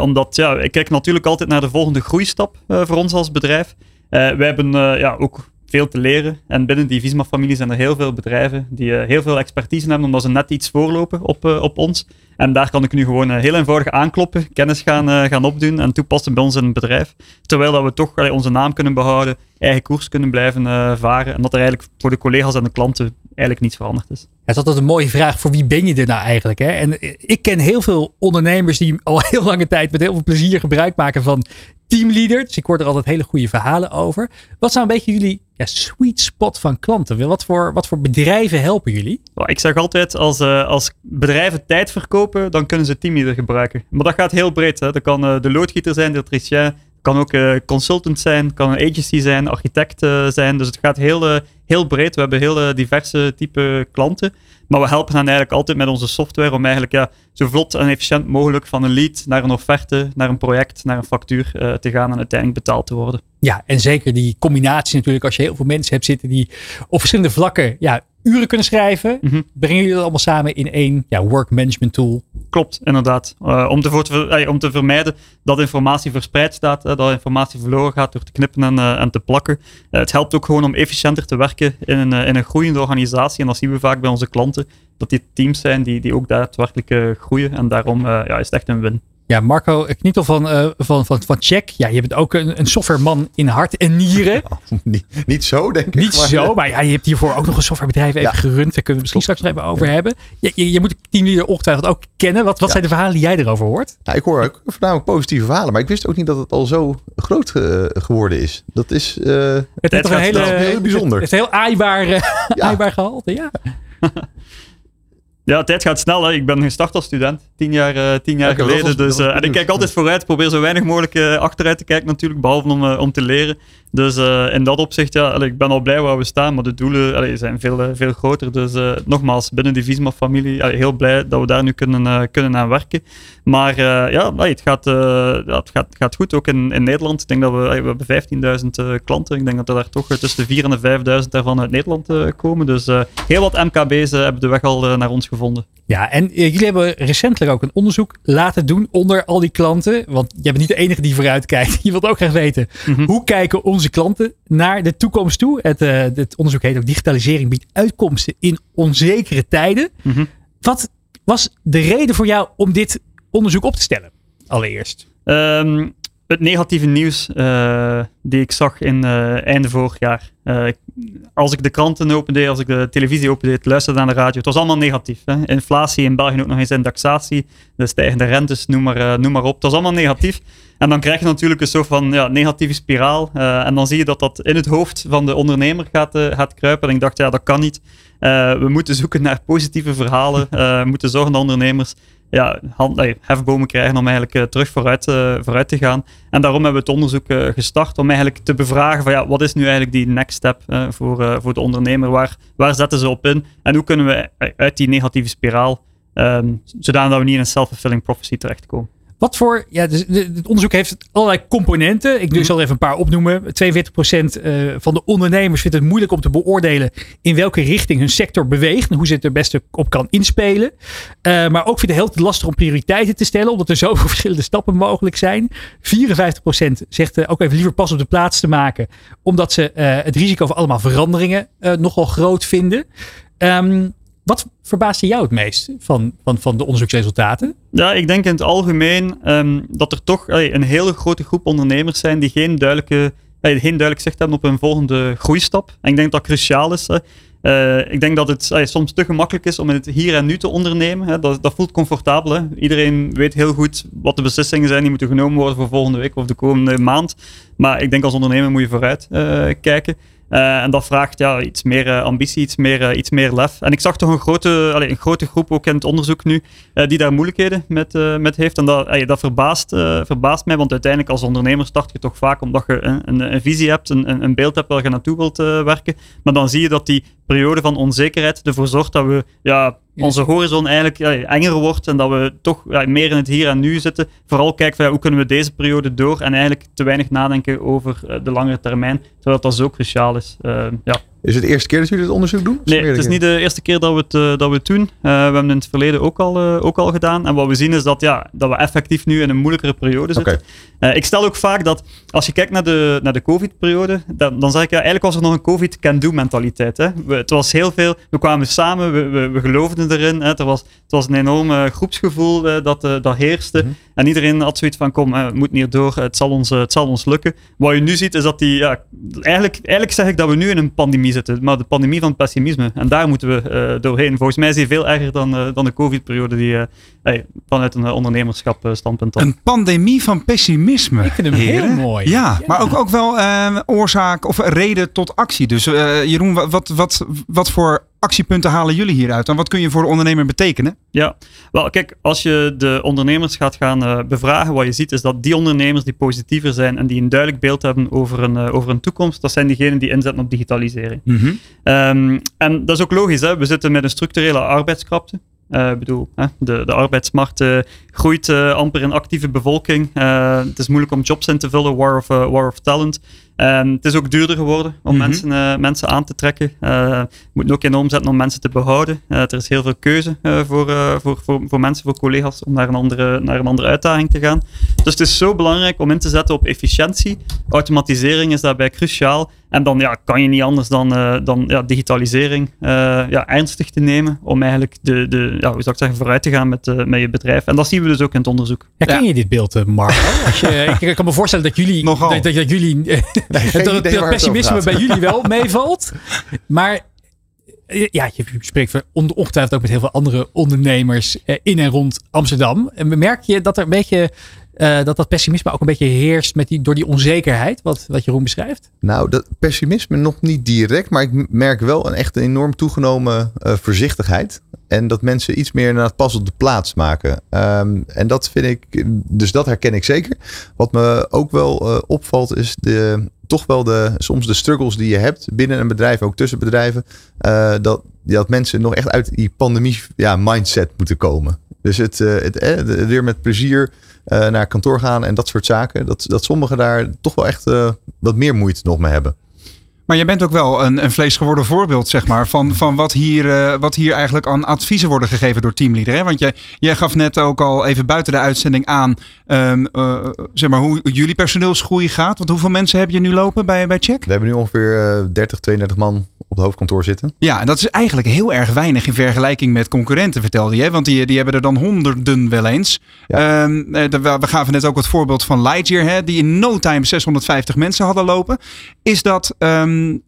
Omdat, ja, ik kijk natuurlijk altijd naar de volgende groeistap voor ons als bedrijf. Wij hebben ja, ook veel te leren. En binnen die Visma-familie zijn er heel veel bedrijven die heel veel expertise hebben, omdat ze net iets voorlopen op, op ons. En daar kan ik nu gewoon eh, heel eenvoudig aankloppen, kennis gaan, eh, gaan opdoen en toepassen bij ons in het bedrijf. Terwijl dat we toch onze naam kunnen behouden, eigen koers kunnen blijven eh, varen. En dat er eigenlijk voor de collega's en de klanten eigenlijk niets veranderd is. Ja, het is altijd een mooie vraag. Voor wie ben je er nou eigenlijk? Hè? En ik ken heel veel ondernemers die al <laughs> heel lange tijd met heel veel plezier gebruik maken van Teamleader. Dus ik hoor er altijd hele goede verhalen over. Wat zijn een beetje jullie ja, sweet spot van klanten? Wat voor, wat voor bedrijven helpen jullie? Ik zeg altijd, als, eh, als bedrijven tijd verkopen, dan kunnen ze Teamleader gebruiken. Maar dat gaat heel breed. Hè. Dat kan eh, de loodgieter zijn, de elektricien, kan ook eh, consultant zijn, kan een agency zijn, architect zijn. Dus het gaat heel, heel breed. We hebben heel diverse type klanten. Maar we helpen hen eigenlijk altijd met onze software om eigenlijk ja, zo vlot en efficiënt mogelijk van een lead naar een offerte, naar een project, naar een factuur eh, te gaan en uiteindelijk betaald te worden. Ja, en zeker die combinatie natuurlijk. Als je heel veel mensen hebt zitten die op verschillende vlakken ja, uren kunnen schrijven. Mhm. Brengen jullie dat allemaal samen in één ja, work management tool. Klopt, inderdaad. Eh, om, te te om te vermijden dat informatie verspreid staat, eh, dat informatie verloren gaat door te knippen en, eh, en te plakken. Het helpt ook gewoon om efficiënter te werken in een, in een groeiende organisatie. En dat zien we vaak bij onze klanten, dat die teams zijn die, die ook daadwerkelijk groeien. En daarom ja, is het echt een win. Ja, Marco Knietel van, eh van, van, van Check. Ja, je bent ook een, een softwareman in hart en nieren. <laughs> niet, niet zo, denk ik. Niet maar- zo, maar ja, je hebt hiervoor ook nog een softwarebedrijf even Ja. gerund. Daar kunnen we misschien straks nog even over hebben. Je, je, je moet de teamleader ongetwijfeld ook kennen. Wat, wat Ja. zijn de verhalen die jij erover hoort? Ja, ik hoor ook voornamelijk positieve verhalen, maar ik wist ook niet dat het al zo groot eh, geworden is. Dat is. eh, Het heeft toch een hele. Heel bijzonder. Het, het is heel aaibaar, Ja. aaibaar gehalte. Ja. <laughs> Ja, tijd gaat snel. Hè. Ik ben gestart als student, tien jaar, eh, tien jaar geleden. was- dus, eh, en ik kijk altijd vooruit, probeer zo weinig mogelijk eh, achteruit te kijken natuurlijk, behalve om, om te leren. Dus eh, in dat opzicht, ja, allee, ik ben al blij waar we staan, maar de doelen allee, zijn veel, eh, veel groter. Dus eh, nogmaals, binnen die Visma-familie, heel blij dat we daar nu kunnen, kunnen aan werken. Maar ja, allee, het, gaat, ja, het gaat, gaat goed, ook in, in Nederland. Ik denk dat we, we hebben 15.000 eh, klanten. Ik denk dat er daar toch tussen de 4.000 en de 5.000 daarvan uit Nederland komen. Dus heel wat MKB's hebben de weg al naar ons gevonden. Ja, en jullie hebben recentelijk ook een onderzoek laten doen onder al die klanten. Want jij bent niet de enige die vooruit kijkt. <laughs> Je wilt ook graag weten, Mhm. hoe kijken onze klanten naar de toekomst toe? Het, eh, het onderzoek heet ook Digitalisering biedt uitkomsten in onzekere tijden. Mhm. Wat was de reden voor jou om dit onderzoek op te stellen? Allereerst. Ehm, het negatieve nieuws eh, die ik zag in eh einde vorig jaar. Eh, als ik de kranten opendeed, als ik de televisie opendeed, luisterde naar de radio. Het was allemaal negatief. Hè? Inflatie in België ook nog eens indexatie, de stijgende rentes, noem maar, noem maar op. Het was allemaal negatief. En dan krijg je natuurlijk een soort van ja, negatieve spiraal. En dan zie je dat dat in het hoofd van de ondernemer gaat, gaat kruipen. En ik dacht, ja, dat kan niet. We moeten zoeken naar positieve verhalen. We moeten zorgen dat ondernemers ja, hand, hefbomen krijgen om eigenlijk eh, terug vooruit, eh, vooruit te gaan. En daarom hebben we het onderzoek eh, gestart om eigenlijk te bevragen van ja, wat is nu eigenlijk die next step voor, voor de ondernemer? Waar, waar zetten ze op in? En hoe kunnen we uit die negatieve spiraal, zodanig dat we niet in een self-fulfilling prophecy terechtkomen? Wat voor, ja, dus het onderzoek heeft allerlei componenten. Ik zal er even een paar opnoemen. 42% eh, van de ondernemers vindt het moeilijk om te beoordelen in welke richting hun sector beweegt en hoe ze het er beste op kan inspelen. Eh, maar ook vindt het heel lastig om prioriteiten te stellen, omdat er zoveel <laughs> verschillende stappen mogelijk zijn. 54% zegt eh, ook even liever pas op de plaats te maken, omdat ze het risico van allemaal veranderingen nogal groot vinden. Ehm, wat verbaasde jou het meest van, van, van de onderzoeksresultaten? Ja, ik denk in het algemeen ehm, dat er toch een hele grote groep ondernemers zijn die geen duidelijke, geen duidelijk zicht hebben op hun volgende groeistap. En ik denk dat dat cruciaal is. Eh, ik denk dat het soms te gemakkelijk is om het hier en nu te ondernemen. Hè. Dat, dat voelt comfortabel. Iedereen weet heel goed wat de beslissingen zijn die moeten genomen worden voor volgende week of de komende maand. Maar ik denk als ondernemer moet je vooruit eh, kijken. Eh, en dat vraagt ja, iets meer eh, ambitie, iets meer, eh, iets meer lef. En ik zag toch een grote, een grote groep ook in het onderzoek nu die daar moeilijkheden met, met heeft. En dat, dat verbaast, verbaast mij, want uiteindelijk als ondernemer start je toch vaak omdat je een, een, een visie hebt, een, een- beeld hebt waar je naartoe wilt werken. Maar dan zie je dat die periode van onzekerheid ervoor zorgt dat we ja, onze horizon eigenlijk enger wordt en dat we toch meer in het hier en nu zitten. Vooral kijken van hoe kunnen we deze periode door en eigenlijk te weinig nadenken over eh, de langere termijn, terwijl dat zo cruciaal is. Eh, ja. Is het de eerste keer dat jullie dit onderzoek doen? Nee, het is niet de eerste keer dat we het, eh, dat we het doen. Eh, we hebben het in het verleden ook al, eh, ook al gedaan. En wat we zien is dat, ja, dat we effectief nu in een moeilijkere periode zitten. Ik stel ook vaak dat als je kijkt naar de, naar de COVID-periode, dan, dan zeg ik ja, eigenlijk was er nog een COVID-can-do mentaliteit. Hè. We, het was heel veel, we kwamen samen, we, we, we geloofden erin. Hè. Er was, het was een enorm groepsgevoel dat, dat heerste. Mhm. En iedereen had zoiets van, kom, we moeten hier door, het zal, ons, het zal ons lukken. Wat je nu ziet is dat die, ja, eigenlijk, eigenlijk zeg ik dat we nu in een pandemie zitten, maar de pandemie van pessimisme. En daar moeten we eh, doorheen. Volgens mij is die veel erger dan, eh, dan de COVID-periode die eh, hey, vanuit een ondernemerschap standpunt had. Een pandemie van pessimisme. Ik vind hem heel heren. mooi. Ja, maar ook, ook wel oorzaak of reden tot actie. Dus eh, Jeroen, wa- wat, wat, wat voor actiepunten halen jullie hieruit? En wat kun je voor de ondernemer betekenen? Ja, wel kijk, als je de ondernemers gaat gaan eh, bevragen, wat je ziet is dat die ondernemers die positiever zijn en die een duidelijk beeld hebben over een, eh, over een toekomst, dat zijn diegenen die inzetten op digitalisering. Ehm, en dat is ook logisch, hè? we zitten met een structurele arbeidskrapte. Eh, Ik bedoel, hè, de, de arbeidsmarkt groeit amper in actieve bevolking. Het is moeilijk om jobs in te vullen, war of, war of talent. Ehm, het is ook duurder geworden om Mhm. mensen, eh, mensen aan te trekken. Eh moet ook enorm zetten om mensen te behouden. Eh, er is heel veel keuze voor, voor, voor, voor mensen, voor collega's, om naar een, andere, naar een andere uitdaging te gaan. Dus het is zo belangrijk om in te zetten op efficiëntie. Automatisering is daarbij cruciaal. En dan ja, kan je niet anders dan, eh, dan ja, digitalisering eh, ja, ernstig te nemen. Om eigenlijk de, de, ja, hoe zou ik zeggen, vooruit te gaan met, eh, met je bedrijf. En dat zien we dus ook in het onderzoek. Herken je dit beeld, eh, Marco? <laughs> Als je, <laughs> ik kan me voorstellen dat jullie, Nogal. dat, dat, <laughs> dat jullie dat, het pessimisme bij jullie wel meevalt. Maar ja, je spreekt ongetwijfeld ook met heel veel andere ondernemers in en rond Amsterdam. En merk je dat er een beetje eh, dat dat pessimisme ook een beetje heerst met die, door die onzekerheid, wat, wat Jeroen beschrijft? Nou, dat pessimisme nog niet direct, maar ik merk wel een echt enorm toegenomen eh, voorzichtigheid. En dat mensen iets meer inderdaad pas op de plaats maken. Ehm, en dat vind ik, dus dat herken ik zeker. Wat me ook wel eh, opvalt is de, toch wel de, soms de struggles die je hebt binnen een bedrijf, ook tussen bedrijven. dat, dat mensen nog echt uit die pandemie ja, mindset moeten komen. Dus het, het weer met plezier naar kantoor gaan en dat soort zaken. Dat, dat sommigen daar toch wel echt eh, wat meer moeite nog mee hebben. Maar jij bent ook wel een, een vleesgeworden voorbeeld, zeg maar, van, van wat, hier, eh, wat hier eigenlijk aan adviezen worden gegeven door teamleader. Hè? Want jij, jij gaf net ook al even buiten de uitzending aan, ehm, eh, zeg maar, hoe jullie personeelsgroei gaat. Want hoeveel mensen heb je nu lopen bij, bij Check? We hebben nu ongeveer eh, 30, 32 man op het hoofdkantoor zitten. Ja, en dat is eigenlijk heel erg weinig in vergelijking met concurrenten, vertelde je. Want die, die hebben er dan honderden wel eens. Ja. Ehm, eh, we gaven net ook het voorbeeld van Lightyear, hè, die in no time 650 mensen hadden lopen. Is dat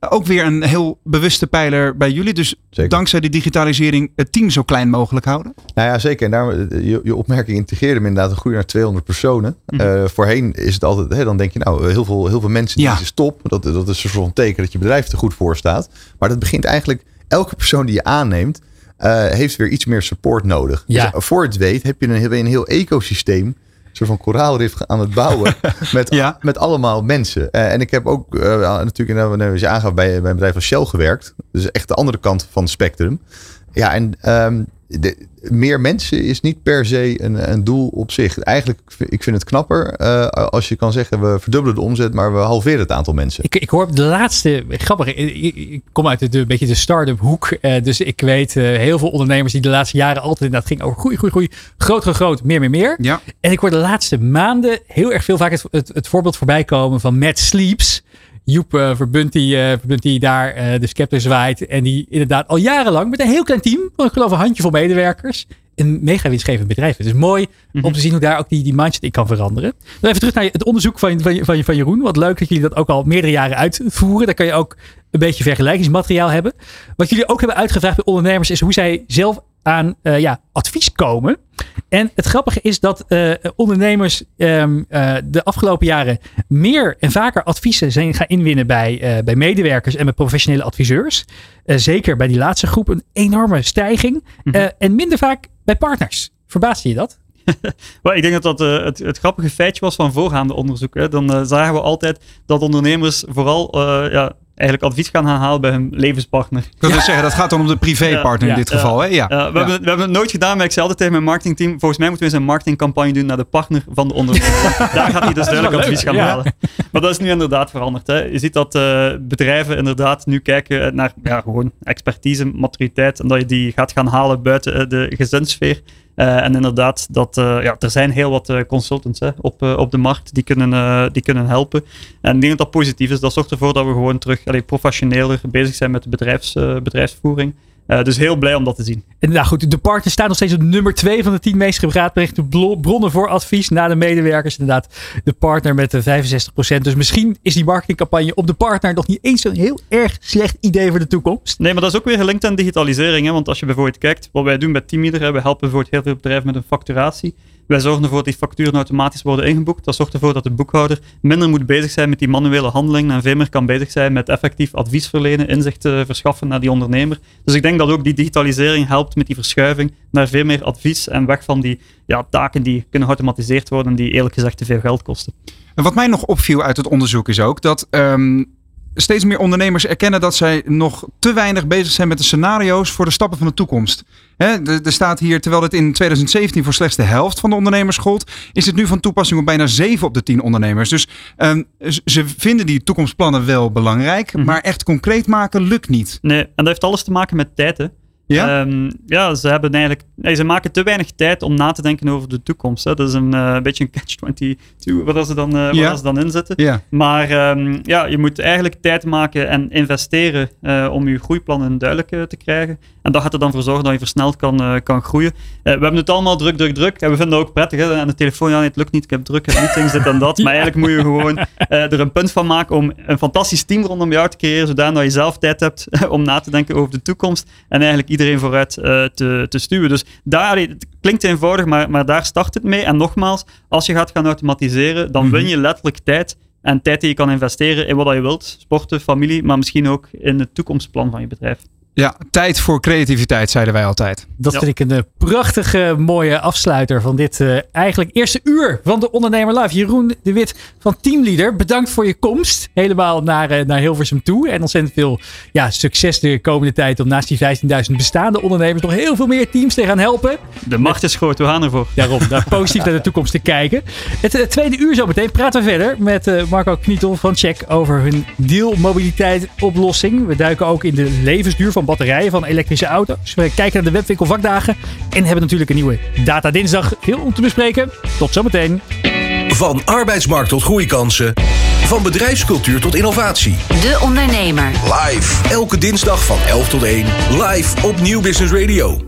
ehm, ook weer een heel bewuste pijler bij jullie? Dus Zeker. dankzij die digitalisering het team zo klein mogelijk houden? Nou ja, zeker. En daarom, eh, je, je opmerking integreerde hem inderdaad een groei naar 200 personen. Eh, voorheen is het altijd, hè, dan denk je nou, heel veel, heel veel mensen, Ja. die is top. Dat, dat is een soort van teken dat je bedrijf er goed voor staat. Maar dat begint eigenlijk, elke persoon die je aanneemt, eh, heeft weer iets meer support nodig. Ja. Dus voor het weet heb je een, heel- een heel ecosysteem, soort van koraalrif aan het bouwen <laughs> met, Ja. met allemaal mensen. Eh, en ik heb ook eh, natuurlijk, nou, als je aangaf, bij, bij een bedrijf als Shell gewerkt. Dus echt de andere kant van het spectrum. Ja, en ehm, de, meer mensen is niet per se een, een doel op zich. Eigenlijk, ik vind het knapper eh, als je kan zeggen, we verdubbelen de omzet, maar we halveren het aantal mensen. Ik, ik hoor de laatste, grappig, ik, kom uit de, de- een beetje de start-up hoek. eh, dus ik weet eh, heel veel ondernemers die de laatste jaren altijd inderdaad gingen over groei, groei, groei. Groot, groot, groot, meer, meer, meer. Ja. En ik hoor de laatste maanden heel erg veel vaak het, het, het voorbeeld voorbij komen van Matt Sleeps. Joep uh, Verbunt, die, eh, Verbunt die daar eh, de scepter zwaait. En die inderdaad al jarenlang met een heel klein team, ik geloof een handjevol medewerkers, een mega winstgevend bedrijf. Het is mooi om te zien hoe daar ook die, die mindset in kan veranderen. Dan even terug naar het onderzoek van, van, van, van Jeroen. Wat leuk dat jullie dat ook al meerdere jaren uitvoeren. Daar kan je ook een beetje vergelijkingsmateriaal hebben. Wat jullie ook hebben uitgevraagd bij ondernemers is hoe zij zelf aan uh, ja, advies komen. En het grappige is dat uh, ondernemers um, uh, de afgelopen jaren meer en vaker adviezen zijn gaan inwinnen bij, bij medewerkers en bij professionele adviseurs. Zeker bij die laatste groep een enorme stijging. Mm -hmm. en minder vaak bij partners. Verbaasde je dat? <laughs> well, ik denk dat dat uh, het, het, grappige feitje was van voorgaande onderzoeken. Dan uh, zagen we altijd dat ondernemers vooral uh, ja, eigenlijk advies gaan gaan halen bij hun levenspartner. Ik wil ja. zeggen, dat gaat dan om de privépartner ja, in dit geval. Hè? Ja. we, Hebben, we hebben het nooit gedaan, maar ik zei altijd tegen mijn marketingteam, volgens mij moeten we eens een marketingcampagne doen naar de partner van de ondernemer. <laughs> Daar gaat hij dus duidelijk advies gaan halen. Maar dat is nu inderdaad veranderd. Hè. Je ziet dat uh, bedrijven inderdaad nu kijken naar ja, gewoon expertise, maturiteit en dat je die gaat gaan halen buiten uh, de gezinssfeer. Uh, en inderdaad, dat, uh, ja, er zijn heel wat uh, consultants hè, op, op de markt die kunnen, die kunnen helpen. En ik denk dat dat positief is. Dat zorgt ervoor dat we gewoon terug allee, professioneler bezig zijn met de bedrijfs, bedrijfsvoering. Uh, dus heel blij om dat te zien. En nou goed, de partners staan nog steeds op nummer 2 van de 10 meest geraadpleegde bronnen voor advies na de medewerkers. Inderdaad, de partner met de 65%. Dus misschien is die marketingcampagne op de partner nog niet eens zo'n heel erg slecht idee voor de toekomst. Nee, maar dat is ook weer gelinkt aan digitalisering. Hè? Want als je bijvoorbeeld kijkt, wat wij doen bij Teamleader, we helpen bijvoorbeeld heel veel bedrijven met een facturatie. Wij zorgen ervoor dat die facturen automatisch worden ingeboekt. Dat zorgt ervoor dat de boekhouder minder moet bezig zijn met die manuele handelingen en veel meer kan bezig zijn met effectief advies verlenen, inzicht uh, verschaffen naar die ondernemer. Dus ik denk dat ook die digitalisering helpt met die verschuiving naar veel meer advies en weg van die ja, taken die kunnen geautomatiseerd worden en die eerlijk gezegd te veel geld kosten. En wat mij nog opviel uit het onderzoek is ook dat um, steeds meer ondernemers erkennen dat zij nog te weinig bezig zijn met de scenario's voor de stappen van de toekomst. Hè, er staat hier, terwijl het in 2017 voor slechts de helft van de ondernemers gold, is het nu van toepassing op bijna 7 op de 10 ondernemers. Dus ehm, ze vinden die toekomstplannen wel belangrijk, Mhm. maar echt concreet maken lukt niet. Nee, en dat heeft alles te maken met tijd. Hè. Ja? Ehm, ja, ze hebben eigenlijk, nee, ze maken te weinig tijd om na te denken over de toekomst. Hè. Dat is een eh, beetje een catch-22, <laughs> waar dat ze dan, Ja. dat ze dan in zitten. ja. Maar ehm, ja, je moet eigenlijk tijd maken en investeren eh, om je groeiplannen duidelijk te krijgen. En dat gaat er dan voor zorgen dat je versneld kan, eh, kan groeien. Eh, we hebben het allemaal druk, druk, druk. En we vinden het ook prettig. Hè? Aan de telefoon, ja, het lukt niet. Ik heb druk, ik heb meetings, dit en dat. <laughs> Maar eigenlijk moet je gewoon eh, er een punt van maken om een fantastisch team rondom jou te creëren. Zodat je zelf tijd hebt <laughs> om na te denken over de toekomst. En eigenlijk iedereen vooruit te, te stuwen. Dus daar, het klinkt eenvoudig, maar, maar daar start het mee. En nogmaals, als je gaat gaan automatiseren, dan win je letterlijk tijd. En tijd die je kan investeren in wat je wilt. Sporten, familie, maar misschien ook in het toekomstplan van je bedrijf. Ja, tijd voor creativiteit, zeiden wij altijd. Dat Ja. vind ik een eh, prachtige, mooie afsluiter van dit eh, eigenlijk eerste uur van de Ondernemer Live. Jeroen de Wit van Teamleader, bedankt voor je komst. Helemaal naar, eh, naar Hilversum toe. En ontzettend veel ja, succes de komende tijd om naast die 15.000 bestaande ondernemers nog heel veel meer teams te gaan helpen. De macht is groot, we gaan ervoor. Daarom, daar <laughs> positief naar de toekomst te kijken. Het tweede uur zo meteen praten we verder met eh, Marco Knietel van Check over hun deelmobiliteit oplossing. We duiken ook in de levensduur van batterijen van elektrische auto's. We kijken naar de webwinkel vakdagen en hebben natuurlijk een nieuwe Data Dinsdag. Veel om te bespreken. Tot zometeen. Van arbeidsmarkt tot groeikansen. Van bedrijfscultuur tot innovatie. De Ondernemer. Live. Elke dinsdag van 11 tot 1. Live op Nieuw Business Radio.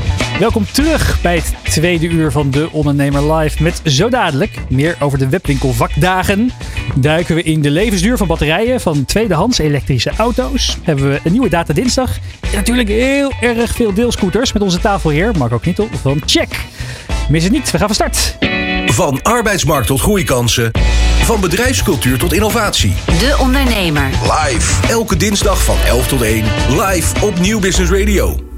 Welkom terug bij het tweede uur van De Ondernemer Live. Met zo dadelijk meer over de webwinkel vakdagen. Duiken we in de levensduur van batterijen van tweedehands elektrische auto's. Hebben we een nieuwe Data Dinsdag. En natuurlijk heel erg veel deelscooters met onze tafelheer Marco Knietel van Check. Mis het niet, we gaan van start. Van arbeidsmarkt tot groeikansen. Van bedrijfscultuur tot innovatie. De Ondernemer. Live. Elke dinsdag van 11 tot 1. Live op Nieuw Business Radio.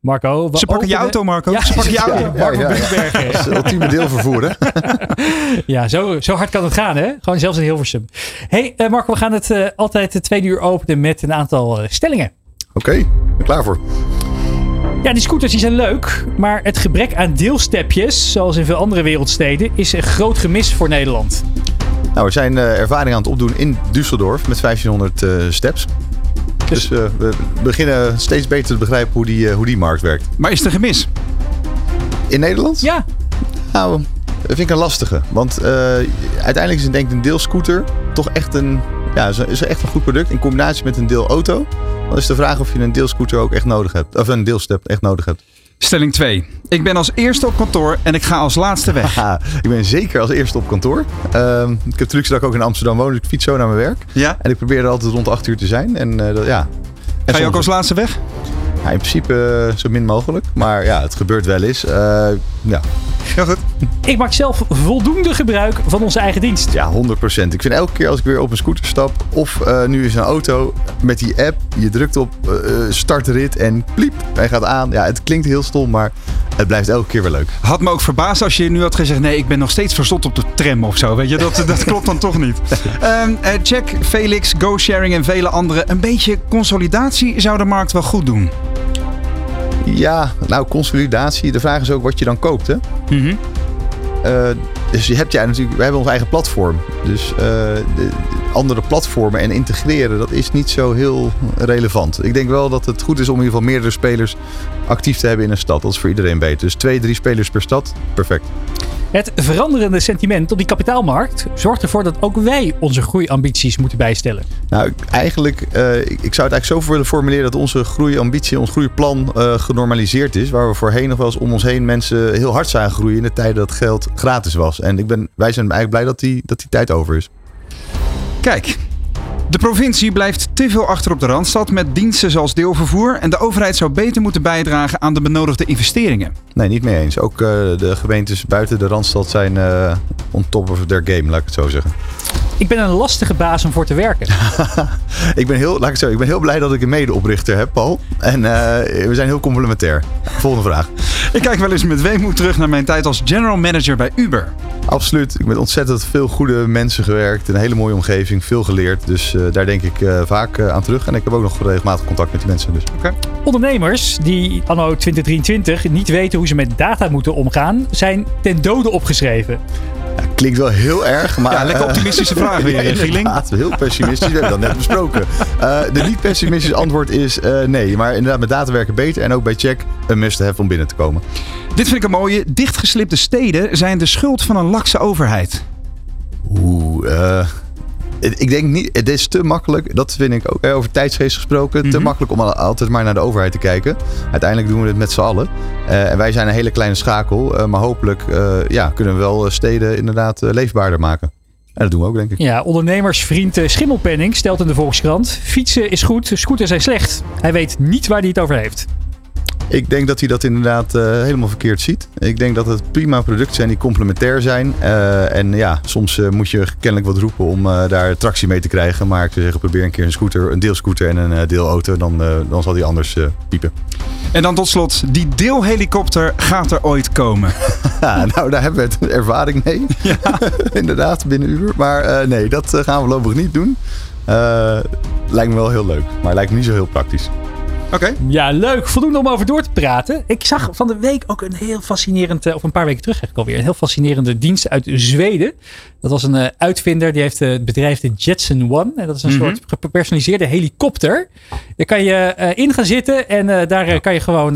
Marco, Ze pakken je auto, Marco. Ja, Ze pakken je auto. Ja, Marco ja, ja. Buurbergen. Dat is het ultieme deelvervoer, hè? <laughs> Ja, zo, zo hard kan het gaan, hè? Gewoon zelfs in Hilversum. hey, eh, Marco, we gaan het eh, altijd de tweede uur openen met een aantal eh, stellingen. Oké, ben klaar voor. Ja, die scooters die zijn leuk, maar het gebrek aan deelstepjes, zoals in veel andere wereldsteden, is een groot gemis voor Nederland. Nou, we zijn eh, ervaring aan het opdoen in Düsseldorf met 1500 eh, steps. Dus eh, we beginnen steeds beter te begrijpen hoe die, eh, hoe die markt werkt. Maar is er gemis? In Nederland? Ja, Nou, dat vind ik een lastige. Want eh, uiteindelijk is denk ik een deelscooter toch echt een, ja, is, echt een goed product. In combinatie met een deelauto. Dan is de vraag of je een deelscooter ook echt nodig hebt. Of een deelstep echt nodig hebt. Stelling 2. Ik ben als eerste op kantoor en ik ga als laatste weg. Haha, ik ben zeker als eerste op kantoor. Ehm, ik heb luxe dat ik ook in Amsterdam woon. Dus ik fiets zo naar mijn werk. Ja? En ik probeer er altijd rond 8 uur te zijn. En eh, dat, ja. En Ga je ook als laatste weg? Ja, in principe eh, zo min mogelijk. Maar ja, het gebeurt wel eens. Eh, ja. Heel goed. ik maak zelf voldoende gebruik van onze eigen dienst. ja, 100%. Ik vind elke keer als ik weer op een scooter stap. Of eh, nu is een auto met die app. Je drukt op eh, eh, startrit en pliep. Hij gaat aan. Ja, het klinkt heel stom, maar het blijft elke keer weer leuk. Had me ook verbaasd als je nu had gezegd: nee, ik ben nog steeds verstot op de tram of zo. Weet je, dat, dat klopt dan toch niet. <laughs> Ehm, eh, check, Felix, GoSharing en vele anderen. Een beetje consolidatie zou de markt wel goed doen. Ja, nou, consolidatie. De vraag is ook wat je dan koopt, hè? Mhm. Eh, dus je hebt ja natuurlijk, we hebben ons eigen platform. Dus eh, de, de andere platformen en integreren, dat is niet zo heel relevant. Ik denk wel dat het goed is om in ieder geval meerdere spelers actief te hebben in een stad. Dat is voor iedereen beter. Dus twee, drie spelers per stad, perfect. Het veranderende sentiment op die kapitaalmarkt zorgt ervoor dat ook wij onze groeiambities moeten bijstellen. Nou, eigenlijk, eh, ik, ik zou het eigenlijk zo voor willen formuleren dat onze groeiambitie, ons groeiplan eh, genormaliseerd is. Waar we voorheen nog wel eens om ons heen mensen heel hard zagen groeien in de tijden dat geld gratis was. En ik ben, wij zijn eigenlijk blij dat die, dat die tijd over is. Kijk, de provincie blijft te veel achter op de randstad met diensten zoals deelvervoer. En de overheid zou beter moeten bijdragen aan de benodigde investeringen. Nee, niet mee eens. Ook eh, de gemeentes buiten de Randstad zijn eh on top of their game, laat ik het zo zeggen. Ik ben een lastige baas om voor te werken. <laughs> Ik ben heel, laat ik zo, ik ben heel blij dat ik een medeoprichter heb, Paul. En eh, we zijn heel complementair. Volgende vraag. Ik kijk wel eens met weemoed terug naar mijn tijd als general manager bij Uber. Absoluut. Ik ben ontzettend veel goede mensen gewerkt. Een hele mooie omgeving, veel geleerd. Dus eh, daar denk ik eh, vaak aan terug. En ik heb ook nog regelmatig contact met die mensen. Dus. Ondernemers die anno 2023 niet weten hoe ze met data moeten omgaan, zijn ten dode opgeschreven. Klinkt wel heel erg, maar... Ja, lekker optimistische vraag <laughs> weer, Ja, Gieling. inderdaad, heel pessimistisch. We hebben dat net besproken. Eh, de niet pessimistische antwoord is eh, nee. Maar inderdaad, met data werken beter. En ook bij check een must-have om binnen te komen. Dit vind ik een mooie. Dichtgeslipte steden zijn de schuld van een lakse overheid. Oeh, eh, ik denk niet, het is te makkelijk, dat vind ik ook, hè, over tijdsgeest gesproken, te makkelijk om al- altijd maar naar de overheid te kijken. Uiteindelijk doen we het met z'n allen. Eh, en wij zijn een hele kleine schakel, eh, maar hopelijk eh, ja, kunnen we wel eh, steden inderdaad eh, leefbaarder maken. En dat doen we ook, denk ik. Ja, ondernemersvriend eh, Schimmelpenning stelt in de Volkskrant: fietsen is goed, scooters zijn slecht. Hij weet niet waar hij het over heeft. Ik denk dat hij dat inderdaad eh, helemaal verkeerd ziet. Ik denk dat het prima producten zijn die complementair zijn. Eh, en ja, soms eh, moet je kennelijk wat roepen om daar tractie mee te krijgen. Maar ik zou zeggen, probeer een keer een scooter, een deelscooter en een deelauto. Dan, dan zal die anders piepen. En dan tot slot, die deelhelikopter gaat er ooit komen. Ja, <laughs> nou, daar hebben we ervaring mee. <laughs> Inderdaad, binnen een uur. Maar nee, dat gaan we voorlopig niet doen. Lijkt me wel heel leuk, maar lijkt me niet zo heel praktisch. Oké. Ja, leuk. Voldoende om over door te praten. Ik zag van de week ook een heel fascinerend, eh, of een paar weken terug eigenlijk alweer, een heel fascinerende dienst uit Zweden. Dat was een eh, uitvinder, die heeft eh, het bedrijf de Jetson One. En dat is een soort gepersonaliseerde helikopter. Daar kan je in gaan zitten en daar kan je gewoon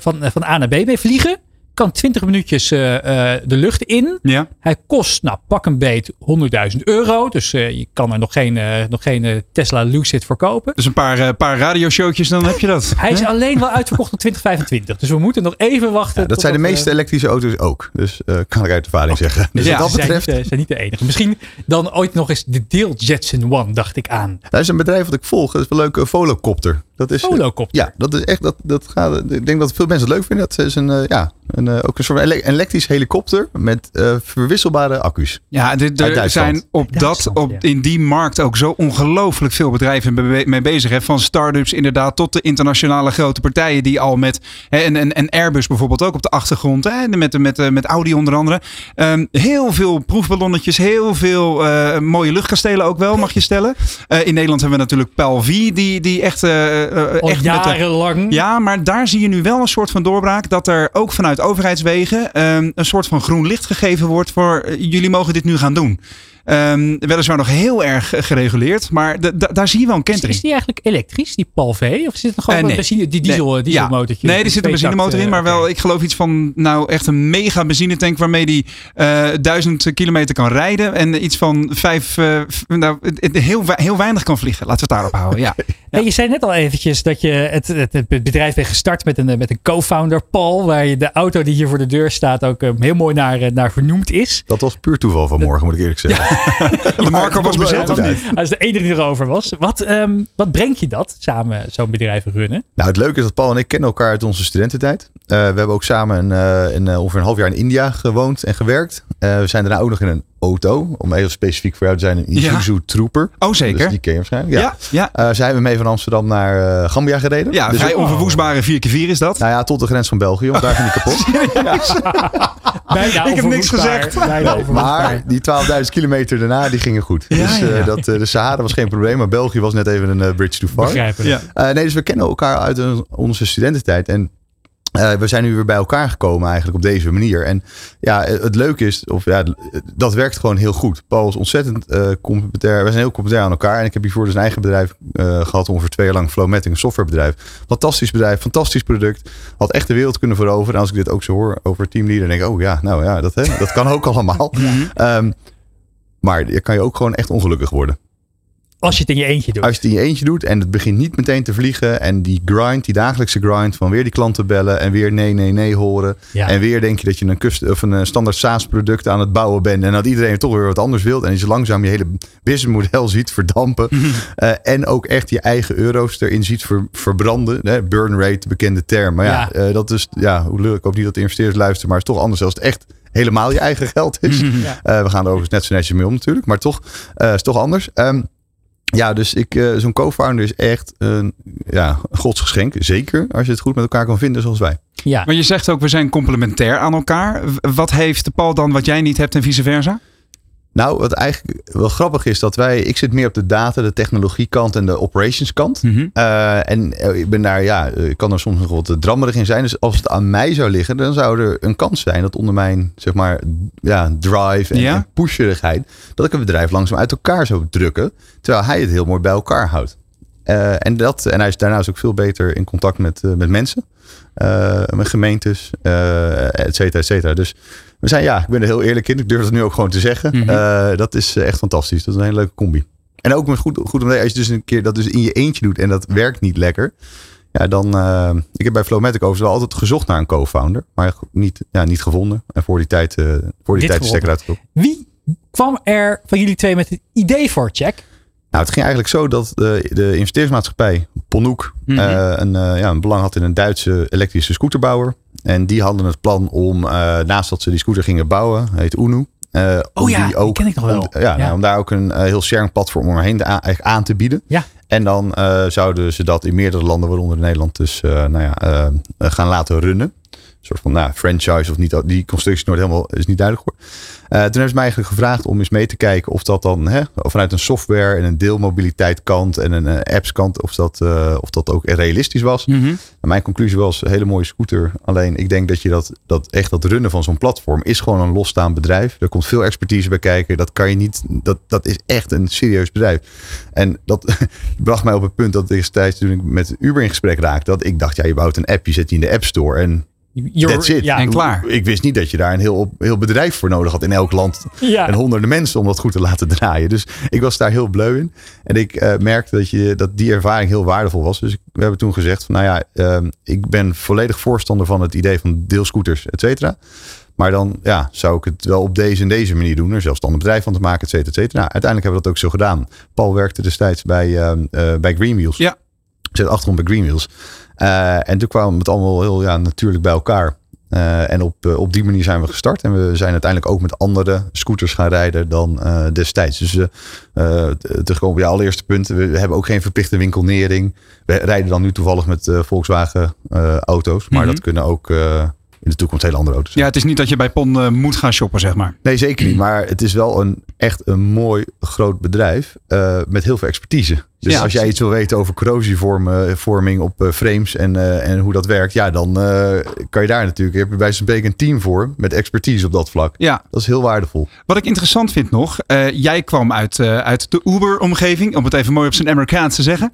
van, van A naar B mee vliegen. Kan 20 minuutjes eh, eh, de lucht in. Ja. Hij kost, nou pak een beet, 100.000 euro. Dus eh, je kan er nog geen, eh, nog geen Tesla Lucid voor kopen. Dus een paar, eh, paar radioshowtjes, dan heb je dat. Hij is alleen wel uitverkocht tot 2025. Dus we moeten nog even wachten. Ja, dat zijn de meeste elektrische auto's ook. Dus eh, kan ik uit ervaring zeggen. Dus Ja, wat dat zijn, betreft, niet, eh, zijn niet de enige. Misschien dan ooit nog eens de Deel Jetson One, dacht ik aan. dat is een bedrijf wat ik volg. Dat is wel leuk, een Volocopter. Dat is, Volocopter. Ja, dat is echt, dat, dat gaat, ik denk dat veel mensen het leuk vinden. Dat is een, eh, ja, een, eh, ook een soort ele- elektrisch helikopter met eh, verwisselbare accu's. Ja, dit, er zijn op dat, op, ja. in die markt ook zo ongelooflijk veel bedrijven mee bezig. Hè. Van start-ups inderdaad tot de internationale grote partijen die al met hè, en, en, en Airbus bijvoorbeeld ook op de achtergrond. Hè, met, met, met Audi onder andere. Ehm, heel veel proefballonnetjes, heel veel eh, mooie luchtkastelen ook wel, mag je stellen. Eh, in Nederland hebben we natuurlijk Pel V, die, die echt, eh, eh, echt met de, jarenlang. ja, maar daar zie je nu wel een soort van doorbraak. Dat er ook vanuit overheidswegen ehm, een soort van groen licht gegeven wordt voor eh, jullie mogen dit nu gaan doen. Ehm, weliswaar nog heel erg eh, gereguleerd, maar daar zie je wel een kentering. is die eigenlijk elektrisch, die Pal V? Of zit het nog gewoon Eh, een nee. benzine, die diesel, Nee. dieselmotortje? Ja. Nee, er zit een benzinemotor in, maar wel, ik geloof iets van, nou echt een mega benzinetank waarmee die eh, duizend kilometer kan rijden en iets van vijf, eh, nou, heel, wei- heel weinig kan vliegen. Laten we het daarop houden, ja. <laughs> je zei net al eventjes dat je het, het, het bedrijf bent gestart met een, eh, met een co-founder, Paul. Waar je de auto die hier voor de deur staat ook eh, heel mooi naar, eh, naar vernoemd is. Dat was puur toeval vanmorgen, moet ik eerlijk zeggen. <laughs> <laughs> Marco was bezet of niet? Als de enige die erover was. Wat, ehm, wat brengt je dat, samen zo'n bedrijf runnen? Nou, het leuke is dat Paul en ik kennen elkaar uit onze studententijd. Eh, we hebben ook samen een, eh, een, eh, ongeveer een half jaar in India gewoond en gewerkt. We zijn daarna ook nog in een auto, om heel specifiek voor jou te zijn, een Ja. Isuzu Trooper. Oh, zeker. Dus die ken je waarschijnlijk. Ja. Ja, ja. Eh, zijn we mee van Amsterdam naar eh, Gambia gereden. Ja, Dus vrij ook- onverwoestbare 4x4 is dat. Nou ja, tot de grens van België, want daar ging die kapot. <laughs> <laughs> Bijna Ik heb niks gezegd. Maar die 12.000 kilometer daarna, die gingen goed. Ja, dus eh. Dat, de Sahara was geen probleem, maar België was net even een bridge too far. Eh, nee, dus we kennen elkaar uit een- onze studententijd. En eh, we zijn nu weer bij elkaar gekomen eigenlijk op deze manier. En ja, het leuke is, of ja, dat werkt gewoon heel goed. Paul is ontzettend complementair. We zijn heel complementair aan elkaar. En ik heb hiervoor dus een eigen bedrijf eh, gehad, ongeveer twee jaar lang Flowmatic, een softwarebedrijf. Fantastisch bedrijf, fantastisch product. Had echt de wereld kunnen veroveren. En als ik dit ook zo hoor over teamleader, denk ik, oh ja, nou ja, dat, hè, dat kan ook <laughs> allemaal. Ehm, maar je kan je ook gewoon echt ongelukkig worden. Als je het in je eentje doet. Als je het in je eentje doet en het begint niet meteen te vliegen. En die grind, die dagelijkse grind van weer die klanten bellen en weer nee, nee, nee horen. Ja. En weer denk je dat je een, kust, of een eh, standaard SaaS product aan het bouwen bent. En dat iedereen toch weer wat anders wil. En je langzaam je hele businessmodel <laughs> ziet verdampen. Eh, en ook echt je eigen euro's erin ziet ver- verbranden. Hè? Burn rate, bekende term. Maar ja, Ja. eh, dat is, ja, hoe leuk. Ik hoop niet dat de investeerders luisteren. Maar het is toch anders als het echt helemaal je eigen geld is. Eh, we gaan er overigens net zo netjes mee om natuurlijk. Maar toch, eh is toch anders. Ehm, ja, dus ik, eh, zo'n co-founder is echt een ja, godsgeschenk. Zeker als je het goed met elkaar kan vinden zoals wij. Ja. Maar je zegt ook, we zijn complementair aan elkaar. Wat heeft Paul dan wat jij niet hebt en vice versa? Nou, wat eigenlijk wel grappig is dat wij, ik zit meer op de data, de technologiekant en de operations kant. Mhm. Eh, en eh, ik ben daar, ja, ik kan er soms nog wat drammerig in zijn. Dus als het aan mij zou liggen, dan zou er een kans zijn dat onder mijn, zeg maar, ja, drive en, Ja. en pusherigheid, dat ik een bedrijf langzaam uit elkaar zou drukken. Terwijl hij het heel mooi bij elkaar houdt. Eh, en, dat, en hij is daarnaast ook veel beter in contact met, met mensen, met gemeentes, et cetera, et cetera. Dus we zijn, ja, ik ben er heel eerlijk in. Ik durf het nu ook gewoon te zeggen. Mhm. Eh, dat is eh, echt fantastisch. Dat is een hele leuke combi. En ook met goed, goed om als je dus een keer dat dus in je eentje doet en dat werkt niet lekker. Ja, dan. eh, ik heb bij Flowmatic overigens wel altijd gezocht naar een co-founder, maar niet, ja, niet gevonden. En voor die tijd, eh, voor die Dit tijd de stekker uitgetrokken. Wie kwam er van jullie twee met het idee voor, Check? Nou, het ging eigenlijk zo dat de, de investeringsmaatschappij Mhm. een, ja, een belang had in een Duitse elektrische scooterbouwer. En die hadden het plan om, eh, naast dat ze die scooter gingen bouwen, heet Unu. eh, om Oh ja, die ken ik nog wel. Om, ja, Ja. nou, om daar ook een eh, heel sharing platform omheen aan, eigenlijk aan te bieden. Ja. En dan zouden ze dat in meerdere landen, waaronder Nederland, dus nou ja, gaan laten runnen. Een soort van nou, franchise of niet. Die constructie is nooit helemaal is niet duidelijk geworden. Eh, toen hebben ze mij eigenlijk gevraagd om eens mee te kijken of dat dan hè, vanuit een software en een deelmobiliteit kant en een eh, apps kant, of dat, eh, of dat ook realistisch was. Mhm. En mijn conclusie was een hele mooie scooter. Alleen ik denk dat je dat, dat echt dat runnen van zo'n platform is gewoon een losstaand bedrijf. Er komt veel expertise bij kijken. Dat kan je niet. Dat, dat is echt een serieus bedrijf. En dat <laughs> bracht mij op het punt dat destijds toen ik met Uber in gesprek raakte, dat ik dacht, ja, je bouwt een app, je zet die in de App Store en that's it. Ja, En klaar. Ik wist niet dat je daar een heel, heel bedrijf voor nodig had in elk land. Ja. En honderden mensen om dat goed te laten draaien. Dus ik was daar heel bleu in. En ik eh, merkte dat, je, dat die ervaring heel waardevol was. Dus ik- we hebben toen gezegd van nou ja, ehm, ik ben volledig voorstander van het idee van deelscooters, et cetera. Maar dan ja, zou ik het wel op deze en deze manier doen. Er zelfstandig bedrijf van te maken, et cetera, et cetera. Nou, uiteindelijk hebben we dat ook zo gedaan. Paul werkte destijds bij, eh, bij Greenwheels. Ja. Zit achterom bij Greenwheels. Eh, en toen kwamen het allemaal heel ja, natuurlijk bij elkaar. Eh, en op, eh, op die manier zijn we gestart. En we zijn uiteindelijk ook met andere scooters gaan rijden dan destijds. Dus eh, terugkomen op je allereerste punt. We, hebben ook geen verplichte winkelnering. We rijden dan nu toevallig met Volkswagen auto's. Maar Mhm. dat kunnen ook in de toekomst hele andere auto's. Ja, het is niet dat je bij Pon eh, moet gaan shoppen, zeg maar. Nee, zeker niet. Maar het is wel een echt een mooi groot bedrijf eh, met heel veel expertise. Dus Ja, als jij iets wil weten over corrosievorming op eh, frames en, en hoe dat werkt, ja, dan kan je daar natuurlijk. Heb je bij spreken een team voor met expertise op dat vlak. Ja, Dat is heel waardevol. Wat ik interessant vind nog, jij kwam uit, uit de Uber-omgeving, om het even mooi op zijn Amerikaans te zeggen.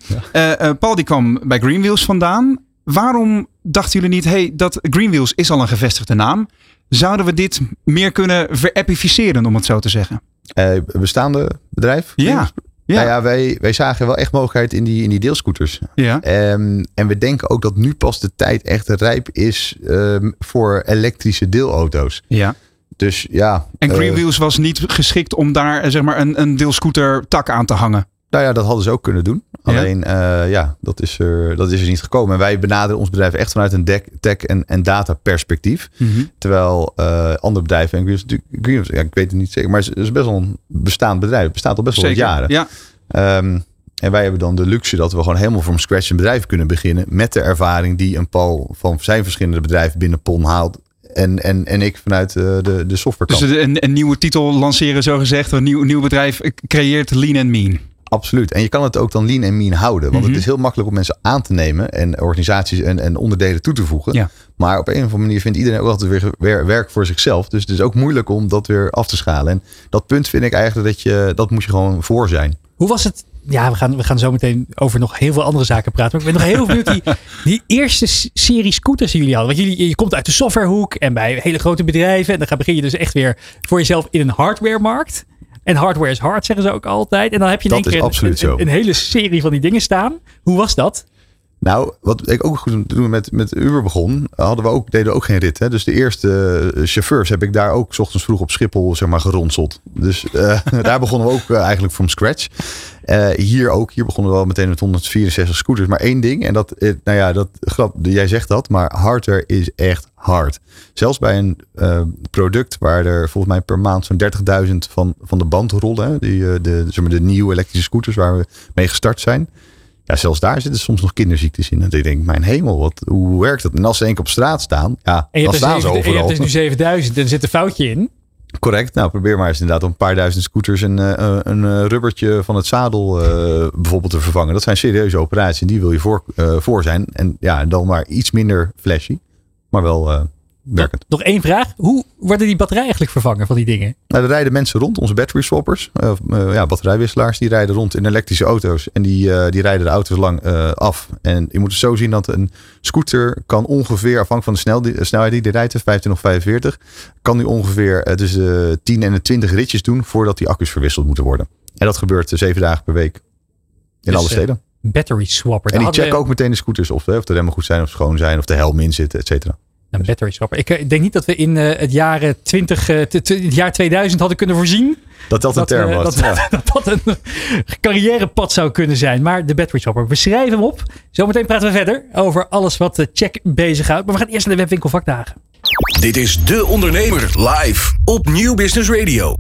Paul die kwam bij Greenwheels vandaan. Waarom dachten jullie niet, hey, dat Greenwheels is al een gevestigde naam. Zouden we dit meer kunnen verappificeren, om het zo te zeggen? Eh, bestaande bedrijf? Ja. Ja. Nou ja, wij, wij zagen wel echt mogelijkheid in die, in die deelscooters. ja. Ehm, en we denken ook dat nu pas de tijd echt rijp is ehm, voor elektrische deelauto's. ja. Dus ja. En eh, Greenwheels was niet geschikt om daar eh, zeg maar, een, een deelscooter tak aan te hangen. Nou ja, dat hadden ze ook kunnen doen. Ja. Alleen, eh, ja, dat is, er, dat is er niet gekomen. En wij benaderen ons bedrijf echt vanuit een tech- en, en data perspectief. Terwijl eh, andere bedrijven, en Greenwheels, ja, ik weet het niet zeker, maar het is best wel een bestaand bedrijf. Het bestaat al best wel wat jaren. Ja. Ehm, en wij hebben dan de luxe dat we gewoon helemaal from scratch een bedrijf kunnen beginnen. Met de ervaring die een Paul van zijn verschillende bedrijven binnen PON haalt. En, en, en ik vanuit eh, de, de software Dus een, een nieuwe titel lanceren, zo gezegd. Een nieuw, nieuw bedrijf creëert Lean and Mean. Absoluut. En je kan het ook dan lean en mean houden. Want Mhm. het is heel makkelijk om mensen aan te nemen en organisaties en, en onderdelen toe te voegen. Ja. Maar op een of andere manier vindt iedereen ook altijd weer, weer werk voor zichzelf. Dus het is ook moeilijk om dat weer af te schalen. En dat punt vind ik eigenlijk dat je, dat moet je gewoon voor zijn. Hoe was het? Ja, we gaan, we gaan zo meteen over nog heel veel andere zaken praten. Maar ik ben nog heel benieuwd die, <laughs> die eerste serie scooters die jullie hadden. Want jullie, je komt uit de softwarehoek en bij hele grote bedrijven. En dan ga- begin je dus echt weer voor jezelf in een hardwaremarkt. En hardware is hard, zeggen ze ook altijd. En dan heb je in Dat één keer een hele serie van die dingen staan. Hoe was dat? Nou, wat ik ook goed toen we met, met Uber begon, hadden we ook, deden ook geen rit. Hè? Dus de eerste eh, chauffeurs heb ik daar ook ochtends vroeg op Schiphol zeg maar, geronseld. Dus eh, <laughs> daar begonnen we ook eh, eigenlijk from scratch. Hier ook, hier begonnen we wel meteen met 164 scooters. Maar één ding, en dat, nou ja, dat grap, jij zegt dat, maar harder is echt hard. Zelfs bij een product waar er volgens mij per maand zo'n 30.000 van, van de band rollen. Die, de, zeg maar de nieuwe elektrische scooters waar we mee gestart zijn. Ja, zelfs daar zitten soms nog kinderziektes in. En ik denk, mijn hemel, wat, hoe werkt dat? En als ze één keer op straat staan, ja, En je dan hebt, staan ze zeven- en je overal. hebt dus nu 7000 en er zit een foutje in. Correct. Nou, probeer maar eens inderdaad om een paar duizend scooters en eh, eh, een eh, rubbertje van het zadel bijvoorbeeld te vervangen. Dat zijn serieuze operaties en die wil je voor, voor zijn. En ja, dan maar iets minder flashy, maar wel werkend. Nog één vraag. Hoe worden die batterijen eigenlijk vervangen van die dingen? Nou, er rijden mensen rond, onze battery swappers, eh, ja, batterijwisselaars, die rijden rond in elektrische auto's. En die, eh, die rijden de auto's lang af. En je moet het zo zien dat een scooter kan ongeveer, afhankelijk van de snel, die- snelheid die die rijdt, 15 of 45, kan die ongeveer tussen de 10 en de 20 ritjes doen voordat die accu's verwisseld moeten worden. En dat gebeurt zeven dagen per week in Dus, alle steden. Battery swapper. En die checken hadden ook meteen de scooters of, eh, of de remmen goed zijn of schoon zijn of de helm in zit, et cetera. Een battery swapper. Ik eh, denk niet dat we in eh, het, jaar, eh, 20, eh, t- t- het jaar 2000 hadden kunnen voorzien. Dat dat een dat, term eh, was. dat, ja. <laughs> dat dat een carrièrepad zou kunnen zijn. Maar de battery swapper, we schrijven hem op. Zometeen praten we verder over alles wat de check bezighoudt. Maar we gaan eerst naar de webwinkel vakdagen. Dit is De Ondernemer live op Nieuw Business Radio.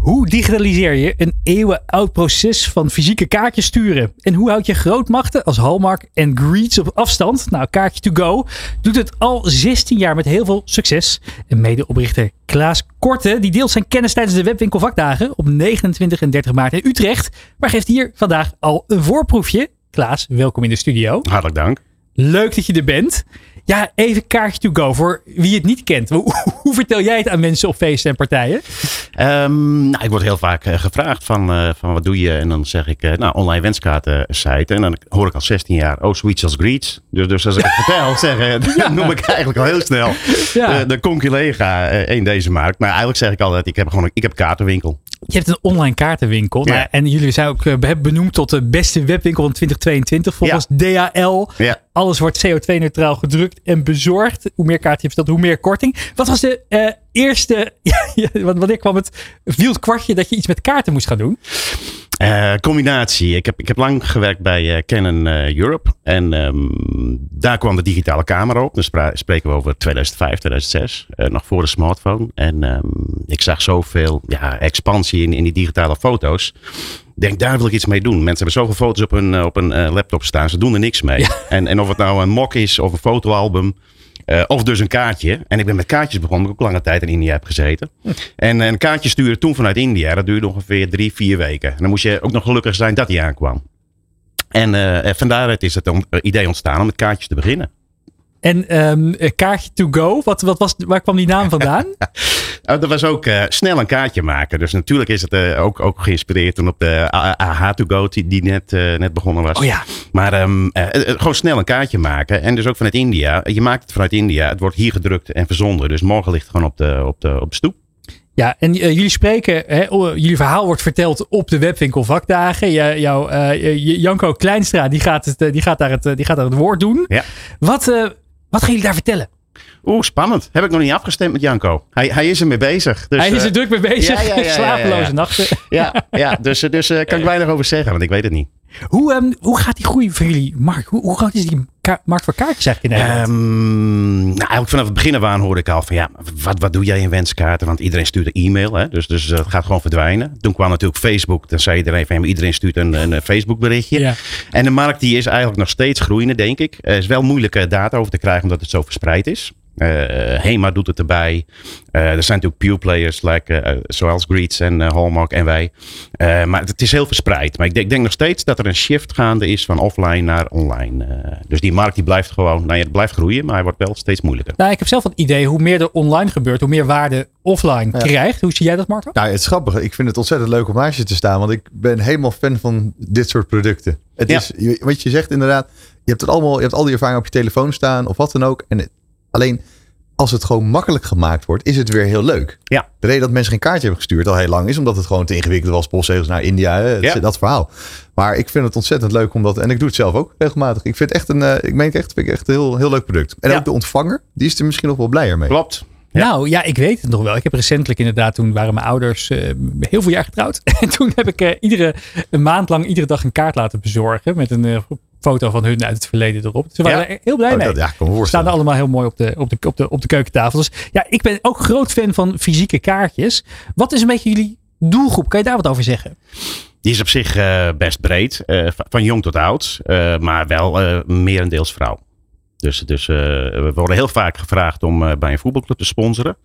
Hoe digitaliseer je een eeuwenoud proces van fysieke kaartjes sturen? En hoe houd je grootmachten als Hallmark en Greets op afstand? Nou, Kaartje to Go doet het al 16 jaar met heel veel succes. En medeoprichter Klaas Korte die deelt zijn kennis tijdens de webwinkel vakdagen op 29 en 30 maart in Utrecht. Maar geeft hier vandaag al een voorproefje. Klaas, welkom in de studio. Hartelijk dank. Leuk dat je er bent. Ja, even Kaartje to Go voor wie het niet kent. Hoe, <laughs> hoe vertel jij het aan mensen op feesten en partijen? Ehm, nou, ik word heel vaak eh, gevraagd van, eh, van wat doe je? En dan zeg ik, eh, nou, online wenskaarten site. En dan hoor ik al 16 jaar, oh, zoiets als greets. Dus, dus als ik het vertel, <laughs> zeg, noem ik eigenlijk al heel snel Ja. de, conculega in deze markt. Maar eigenlijk zeg ik altijd, ik heb gewoon een, ik heb kaartenwinkel. Je hebt een online kaartenwinkel. Ja. Nou, en jullie zijn ook benoemd tot de beste webwinkel van 2022 volgens DHL. Ja. Alles wordt CO2-neutraal gedrukt en bezorgd. Hoe meer kaarten je vertelt, hoe meer korting. Wat was de eh, eerste... <laughs> Wanneer kwam het... Het kwartje dat je iets met kaarten moest gaan doen? Eh, combinatie. Ik heb, ik heb lang gewerkt bij eh, Canon Europe. En ehm, daar kwam de digitale camera op. Dan spreken we over 2005, 2006. eh, nog voor de smartphone. En ehm, ik zag zoveel ja, expansie in, in die digitale foto's. Denk, daar wil ik iets mee doen. Mensen hebben zoveel foto's op een, eh, op een eh, laptop staan. Ze doen er niks mee. En, en of het nou een mock is of een fotoalbum. eh, of dus een kaartje. En ik ben met kaartjes begonnen. ik ook lange tijd in India heb gezeten. En een kaartje sturen toen vanuit India. Dat duurde ongeveer drie, vier weken. En dan moest je ook nog gelukkig zijn dat hij aankwam. En eh, vandaaruit is het idee ontstaan om met kaartjes te beginnen. En ehm, eh, kaartje to go, wat, wat was, waar kwam die naam <laughs> vandaan? Oh, dat was ook eh, snel een kaartje maken. Dus natuurlijk is het eh, ook, ook geïnspireerd op de AH to go die, die net, net begonnen was. Oh ja. Maar ehm, eh, eh, gewoon snel een kaartje maken. En dus ook vanuit India. Je maakt het vanuit India. Het wordt hier gedrukt en verzonden. Dus morgen ligt het gewoon op de, op de, op de stoep. Ja, en jullie spreken, hè, jullie verhaal wordt verteld op de webwinkel vakdagen. Ja, jouw, eh, J- Janko Kleinstra, die gaat, het, die, gaat daar het, die gaat daar het woord doen. Ja. Wat, wat gaan jullie daar vertellen? Oeh, spannend. Heb ik nog niet afgestemd met Janko. Hij, hij is ermee bezig. Dus, Hij is eh, er druk mee bezig. ja, ja, ja, ja, Slapeloze ja. nachten. Ja, ja dus, eh, dus eh, kan ik weinig over zeggen, want ik weet het niet. Hoe, ehm, hoe gaat die groei voor jullie markt? Hoe, hoe groot is die markt voor kaartjes eigenlijk in Nederland? Ehm, nou, eigenlijk vanaf het begin af aan hoorde ik al van ja, wat, wat doe jij in wenskaarten? Want iedereen stuurt een e-mail, hè? dus, dus eh, het gaat gewoon verdwijnen. Toen kwam natuurlijk Facebook, dan zei iedereen van iedereen stuurt een, een eh, Facebook berichtje. Ja. En de markt die is eigenlijk nog steeds groeiende, denk ik. Er is wel moeilijk eh, data over te krijgen omdat het zo verspreid is. Eh, Hema doet het erbij. Eh, er zijn natuurlijk pure players like, eh, zoals Greets en eh, Hallmark en wij. Eh, maar het is heel verspreid. Maar ik denk, ik denk nog steeds dat er een shift gaande is van offline naar online. Eh, dus die markt die blijft gewoon, nou ja, het blijft groeien, maar hij wordt wel steeds moeilijker. Nou, ik heb zelf het idee, hoe meer er online gebeurt, hoe meer waarde offline krijgt. Hoe zie jij dat, Marco? Nou, het is grappig. Ik vind het ontzettend leuk om naast je te staan. Want ik ben helemaal fan van dit soort producten. Het Ja. is, wat je zegt inderdaad. Je hebt, het allemaal, je hebt al die ervaring op je telefoon staan of wat dan ook. En het- alleen als het gewoon makkelijk gemaakt wordt, is het weer heel leuk. Ja. De reden dat mensen geen kaartje hebben gestuurd al heel lang is omdat het gewoon te ingewikkeld was. Postzegels naar India, het- Ja. dat verhaal. Maar ik vind het ontzettend leuk omdat, en ik doe het zelf ook regelmatig. Ik vind het echt een, eh, ik meen het echt, vind ik echt een heel, heel leuk product. En Ja. ook de ontvanger, die is er misschien nog wel blijer mee. Klopt. Ja. Nou ja, ik weet het nog wel. Ik heb recentelijk inderdaad, toen waren mijn ouders eh, heel veel jaar getrouwd. <laughs> En toen heb ik eh, iedere een maand lang iedere dag een kaart laten bezorgen. Met een foto van hun uit het verleden erop. Ze waren Ja. er heel blij Oh, mee. dat, ja, kan staan er allemaal heel mooi op de, op, de, op, de, op de keukentafel. Dus ja, ik ben ook groot fan van fysieke kaartjes. Wat is een beetje jullie doelgroep? Kan je daar wat over zeggen? Die is op zich eh, best breed. eh, van- jong tot oud. eh, maar wel merendeels vrouw. Dus, dus we worden heel vaak gevraagd om bij een voetbalclub te sponsoren.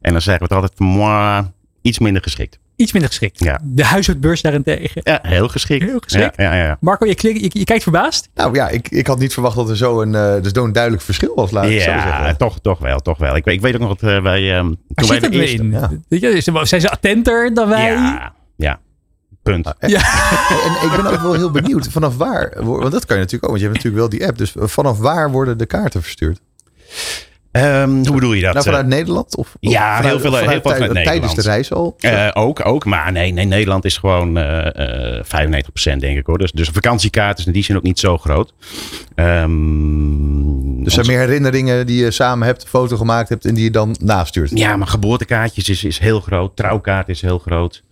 En dan zeggen we het altijd moi, iets minder geschikt. Iets minder geschikt. Ja. De huishoudbeurs daarentegen. Ja, heel geschikt. Heel geschikt. Ja, ja, ja. Marco, je, klik- je, je kijkt verbaasd. Nou ja, ik, ik had niet verwacht dat er zo een, eh, dus zo'n duidelijk verschil was. Laat ik zo zeggen. toch, toch wel, toch wel. Ik, weet- ik weet ook nog dat eh, wij... ehm, Waar toen wij zit de het weer eerste... in? ja. Zijn ze attenter dan wij? Ja, ja. Punt. En, Ja. <laughs> en ik ben ook wel heel benieuwd vanaf waar, want dat kan je natuurlijk ook, want je hebt natuurlijk wel die app. Dus vanaf waar worden de kaarten verstuurd? Ehm, hoe bedoel je dat? Nou, vanuit Nederland? Of, of Ja, vanuit, heel veel- vanuit heel veel vanuit tij- Tijdens de Nederland. reis al? Eh, ook, ook. Maar nee, nee, Nederland is gewoon eh eh 95% denk ik hoor. Dus, dus vakantiekaart is in die zin ook niet zo groot. Ehm, Dus er zijn meer herinneringen die je samen hebt, foto gemaakt hebt en die je dan nastuurt. Ja, maar geboortekaartjes is, is heel groot. Trouwkaart is heel groot.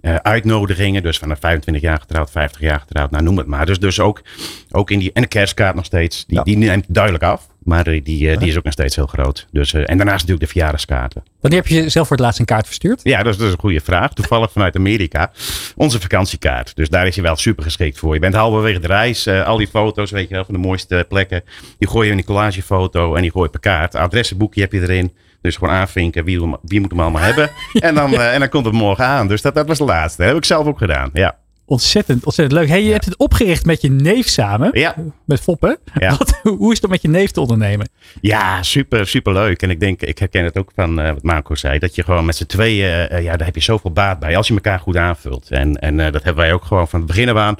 Eh, uitnodigingen, dus vanaf 25 jaar getrouwd, 50 jaar getrouwd, nou noem het maar. Dus, dus ook, ook in die. En de kerstkaart nog steeds. Die, Ja. die neemt duidelijk af. Maar die, eh, die is ook nog steeds heel groot. Dus, eh, en daarnaast natuurlijk de verjaardagskaarten. Wanneer heb je zelf voor het laatst een kaart verstuurd? Ja, dat is, dat is een goede vraag. Toevallig vanuit Amerika. Onze vakantiekaart. Dus daar is je wel super geschikt voor. Je bent halverwege de reis. eh, al die foto's, weet je wel, van de mooiste plekken. Die gooi je in een collagefoto en die gooi je per kaart. Adressenboekje heb je erin. Dus gewoon aanvinken wie, wie moet hem allemaal hebben. En dan, en dan komt het morgen aan. Dus dat, dat was de laatste. Dat heb ik zelf ook gedaan. Ja. Ontzettend, ontzettend leuk. Hey, je hebt het opgericht met je neef samen. Ja. Met Foppen. Ja. Wat, <laughs> hoe is het om met je neef te ondernemen? Ja, super, super leuk. En ik denk, ik herken het ook van eh, wat Marco zei. Dat je gewoon met z'n tweeën, eh, ja, daar heb je zoveel baat bij. Als je elkaar goed aanvult. En, en eh, dat hebben wij ook gewoon van het begin af aan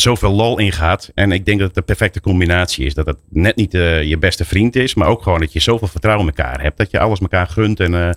zoveel lol in gehad. En ik denk dat het de perfecte combinatie is. Dat het net niet eh, je beste vriend is. Maar ook gewoon dat je zoveel vertrouwen in elkaar hebt. Dat je alles elkaar gunt. En, eh,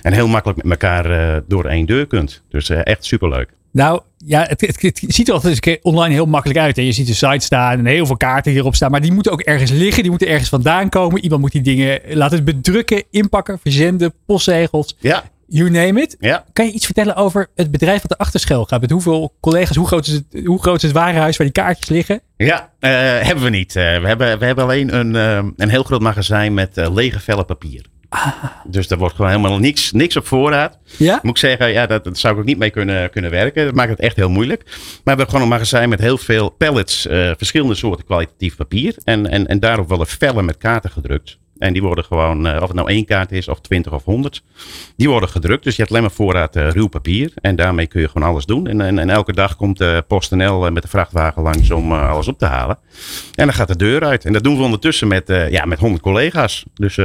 en heel makkelijk met elkaar eh, door één deur kunt. Dus eh, echt super leuk. Nou, ja, het, het, het ziet er altijd eens online heel makkelijk uit. Hè? Je ziet de site staan en heel veel kaarten hierop staan. Maar die moeten ook ergens liggen. Die moeten ergens vandaan komen. Iemand moet die dingen laten bedrukken, inpakken, verzenden, postzegels. Ja, You name it. ja. Kan je iets vertellen over het bedrijf wat erachter schuil gaat? Met hoeveel collega's, hoe groot is het, hoe groot is het warenhuis waar die kaartjes liggen? Ja, eh, hebben we niet. Eh, we, hebben, we hebben alleen een, eh, een heel groot magazijn met lege vellen papier. <laughs> Dus er wordt gewoon helemaal niks, niks op voorraad. Ja? Moet ik zeggen, ja, dat, dat zou ik ook niet mee kunnen, kunnen werken. Dat maakt het echt heel moeilijk. Maar we hebben gewoon een magazijn met heel veel pallets, eh, verschillende soorten kwalitatief papier. En, en, en daarop worden vellen met kaarten gedrukt. En die worden gewoon, eh, of het nou één kaart is, of twintig of honderd. Die worden gedrukt. Dus je hebt alleen maar voorraad eh, ruw papier. En daarmee kun je gewoon alles doen. En, en, en elke dag komt de PostNL met de vrachtwagen langs om alles op te halen. En dan gaat de deur uit. En dat doen we ondertussen met, ja, met 100 collega's. Dus.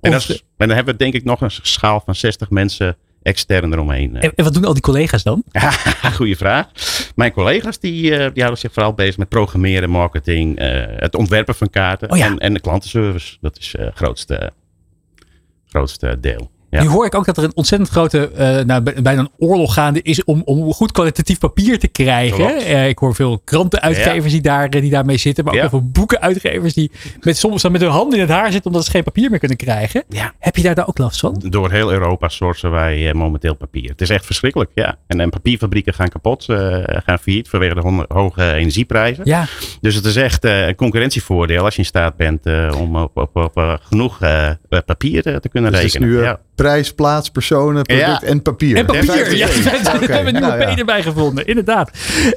En, dat is, en dan hebben we denk ik nog een schaal van 60 mensen extern eromheen. eh. En, en wat doen al die collega's dan? <laughs> Goeie vraag. Mijn collega's die, eh, die houden zich vooral bezig met programmeren, marketing, eh, het ontwerpen van kaarten Oh ja. en, en de klantenservice. Dat is het grootste, grootste deel. Ja. Nu hoor ik ook dat er een ontzettend grote, eh, nou, bij- bijna een oorlog gaande is om, om goed kwalitatief papier te krijgen. Eh, ik hoor veel krantenuitgevers die, daar, eh, die daarmee zitten, maar ook Ja. heel veel boekenuitgevers die met, soms dan met hun handen in het haar zitten omdat ze geen papier meer kunnen krijgen. Ja. Heb je daar dan ook last van? Door heel Europa sourcen wij momenteel papier. Het is echt verschrikkelijk, ja. En, en papierfabrieken gaan kapot, eh, gaan failliet vanwege de hoge energieprijzen. Ja, Dus het is echt eh, een concurrentievoordeel als je in staat bent eh, om op, op, op genoeg eh, papier te kunnen Dus het is rekenen. nu ja. Prijs, plaats, personen, product Ja. en papier. en papier. Ja, <laughs> Oké, we hebben een nieuwe nou ja. P erbij gevonden, inderdaad.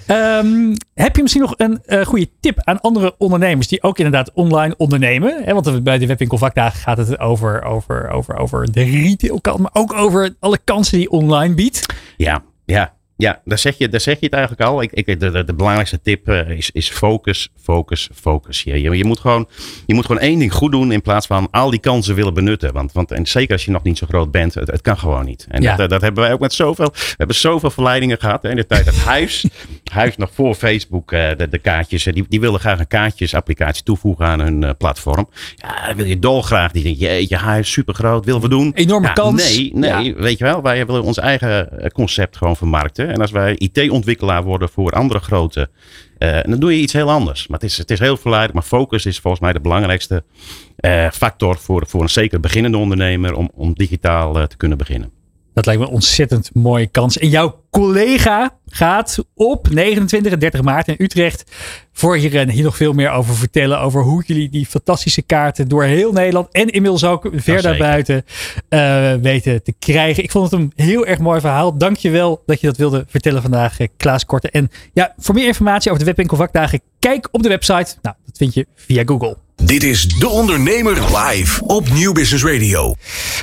Ehm, heb je misschien nog een eh, goede tip aan andere ondernemers die ook inderdaad online ondernemen? Hè, want bij de Webwinkel Vakdagen gaat het over, over, over, over de retailkant, maar ook over alle kansen die online biedt. Ja, ja. Ja, daar zeg je, daar zeg je het eigenlijk al. Ik, ik, de, belangrijkste tip eh, is, is focus, focus, focus. Je, je, moet gewoon, je moet gewoon één ding goed doen in plaats van al die kansen willen benutten. Want, want en zeker als je nog niet zo groot bent, het, het kan gewoon niet. En Ja. dat, dat hebben wij ook met zoveel. We hebben zoveel verleidingen gehad. hè, In de tijd dat Huis, <laughs> Huis nog voor Facebook, eh, de, de kaartjes, eh, die, die wilden graag een kaartjesapplicatie toevoegen aan hun platform. Ja, wil je dolgraag. Die denkt, jeetje, Huis, super groot, willen we doen. Enorme Ja, kans. Nee, nee, weet je wel, wij willen ons eigen concept gewoon vermarkten. En als wij IT-ontwikkelaar worden voor andere grote, eh, dan doe je iets heel anders. Maar het is, het is heel verleidelijk. Maar focus is volgens mij de belangrijkste eh, factor voor, voor een zeker beginnende ondernemer om, om digitaal eh, te kunnen beginnen. Dat lijkt me een ontzettend mooie kans. En jouw collega gaat op 29 en 30 maart in Utrecht voor hier, en hier nog veel meer over vertellen. Over hoe jullie die fantastische kaarten door heel Nederland en inmiddels ook ver daarbuiten eh, weten te krijgen. Ik vond het een heel erg mooi verhaal. Dank je wel dat je dat wilde vertellen vandaag, eh, Klaas Korte. En ja, voor meer informatie over de webwinkel vakdagen, kijk op de website. Nou, dat vind je via Google. Dit is De Ondernemer live op Nieuw Business Radio.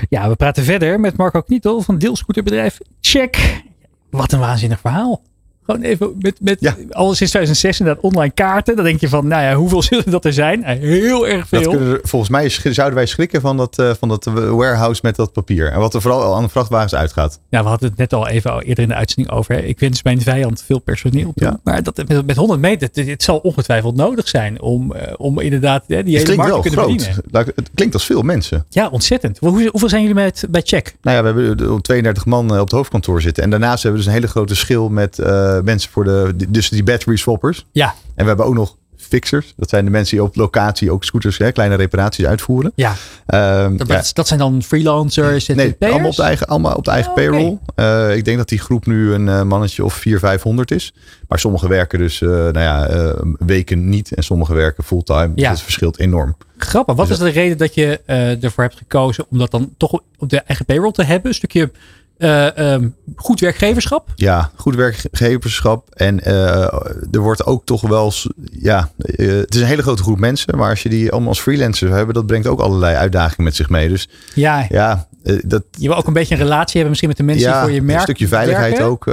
Ja, we praten verder met Marco Knietel van deelscooterbedrijf Check. Wat een waanzinnig verhaal. Gewoon even met, met Ja. al sinds 2006 inderdaad online kaarten. Dan denk je van, nou ja, hoeveel zullen dat er zijn? Eh, Heel erg Dat veel. er- volgens mij zouden wij schrikken van dat, eh, van dat warehouse met dat papier. En wat er vooral aan de vrachtwagens uitgaat. Ja, we hadden het net al even al eerder in de uitzending over. hè. Ik wens mijn vijand veel personeel toe. Ja. Maar dat, met, met 100 meter, het, zal ongetwijfeld nodig zijn om, eh, om inderdaad hè, die hele markt te kunnen groot. bedienen. Het klinkt als veel mensen. Ja, ontzettend. Hoe, hoeveel zijn jullie met, bij Check? Nou ja, we hebben de- 32 man op het hoofdkantoor zitten. En daarnaast hebben we dus een hele grote schil met mensen voor de, dus die battery swappers. Ja, En we hebben ook nog fixers. Dat zijn de mensen die op locatie ook scooters, hè, kleine reparaties uitvoeren. ja. Ehm, Dat, ja. dat zijn dan freelancers, Nee, allemaal op de eigen, allemaal op de eigen Oh, payroll. Eh, ik denk dat die groep nu een eh, mannetje of 400, 500 is. Maar sommigen werken dus eh, nou ja, eh, weken niet en sommigen werken fulltime. Ja. Dat verschilt enorm. Grappig. Wat is de reden dat je eh, ervoor hebt gekozen om dat dan toch op de eigen payroll te hebben? Een stukje eh, ehm, goed werkgeverschap? Ja, goed werkgeverschap. En eh, er wordt ook toch wel. Ja, eh, het is een hele grote groep mensen. Maar als je die allemaal als freelancer hebben, dat brengt ook allerlei uitdagingen met zich mee. Dus Ja, ja, dat. je wil ook een beetje een relatie hebben misschien met de mensen die Ja, voor je merk een stukje veiligheid werken. ook.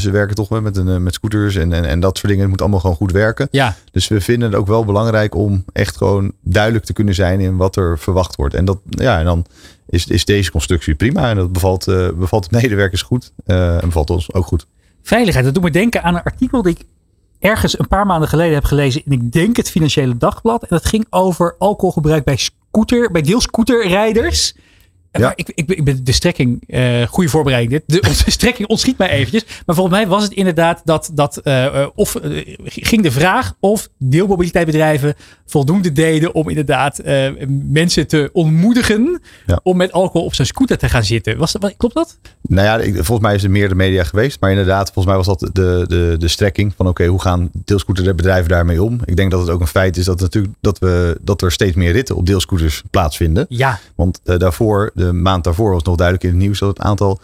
ze werken toch wel met, een, met scooters en, en, en dat soort dingen. Het moet allemaal gewoon goed werken. Ja, Dus we vinden het ook wel belangrijk om echt gewoon duidelijk te kunnen zijn in wat er verwacht wordt. En, dat, ja, en dan is, is deze constructie prima. En dat bevalt, eh, bevalt de medewerkers goed. eh, en bevalt ons ook goed. veiligheid. Dat doet me denken aan een artikel die ik ergens een paar maanden geleden heb gelezen in, ik denk, het Financiële Dagblad. En dat ging over alcoholgebruik bij scooter, bij deelscooterrijders. Ja. Ik, ik, ben- ik ben de strekking, eh goede voorbereiding dit. De, <laughs> strekking ontschiet mij eventjes. Maar volgens mij was het inderdaad dat, dat eh, eh, of ging de vraag of deelmobiliteitsbedrijven voldoende deden om inderdaad mensen te ontmoedigen Ja. om met alcohol op zijn scooter te gaan zitten. Was dat, klopt dat? Nou ja, ik, volgens mij is er meer de media geweest. Maar inderdaad, volgens mij was dat de, de, de strekking van oké, hoe gaan deelscooterbedrijven daarmee om? Ik denk dat het ook een feit is dat, natuurlijk, dat, we, dat er steeds meer ritten op deelscooters plaatsvinden. Ja, Want daarvoor, de maand daarvoor was nog duidelijk in het nieuws dat het aantal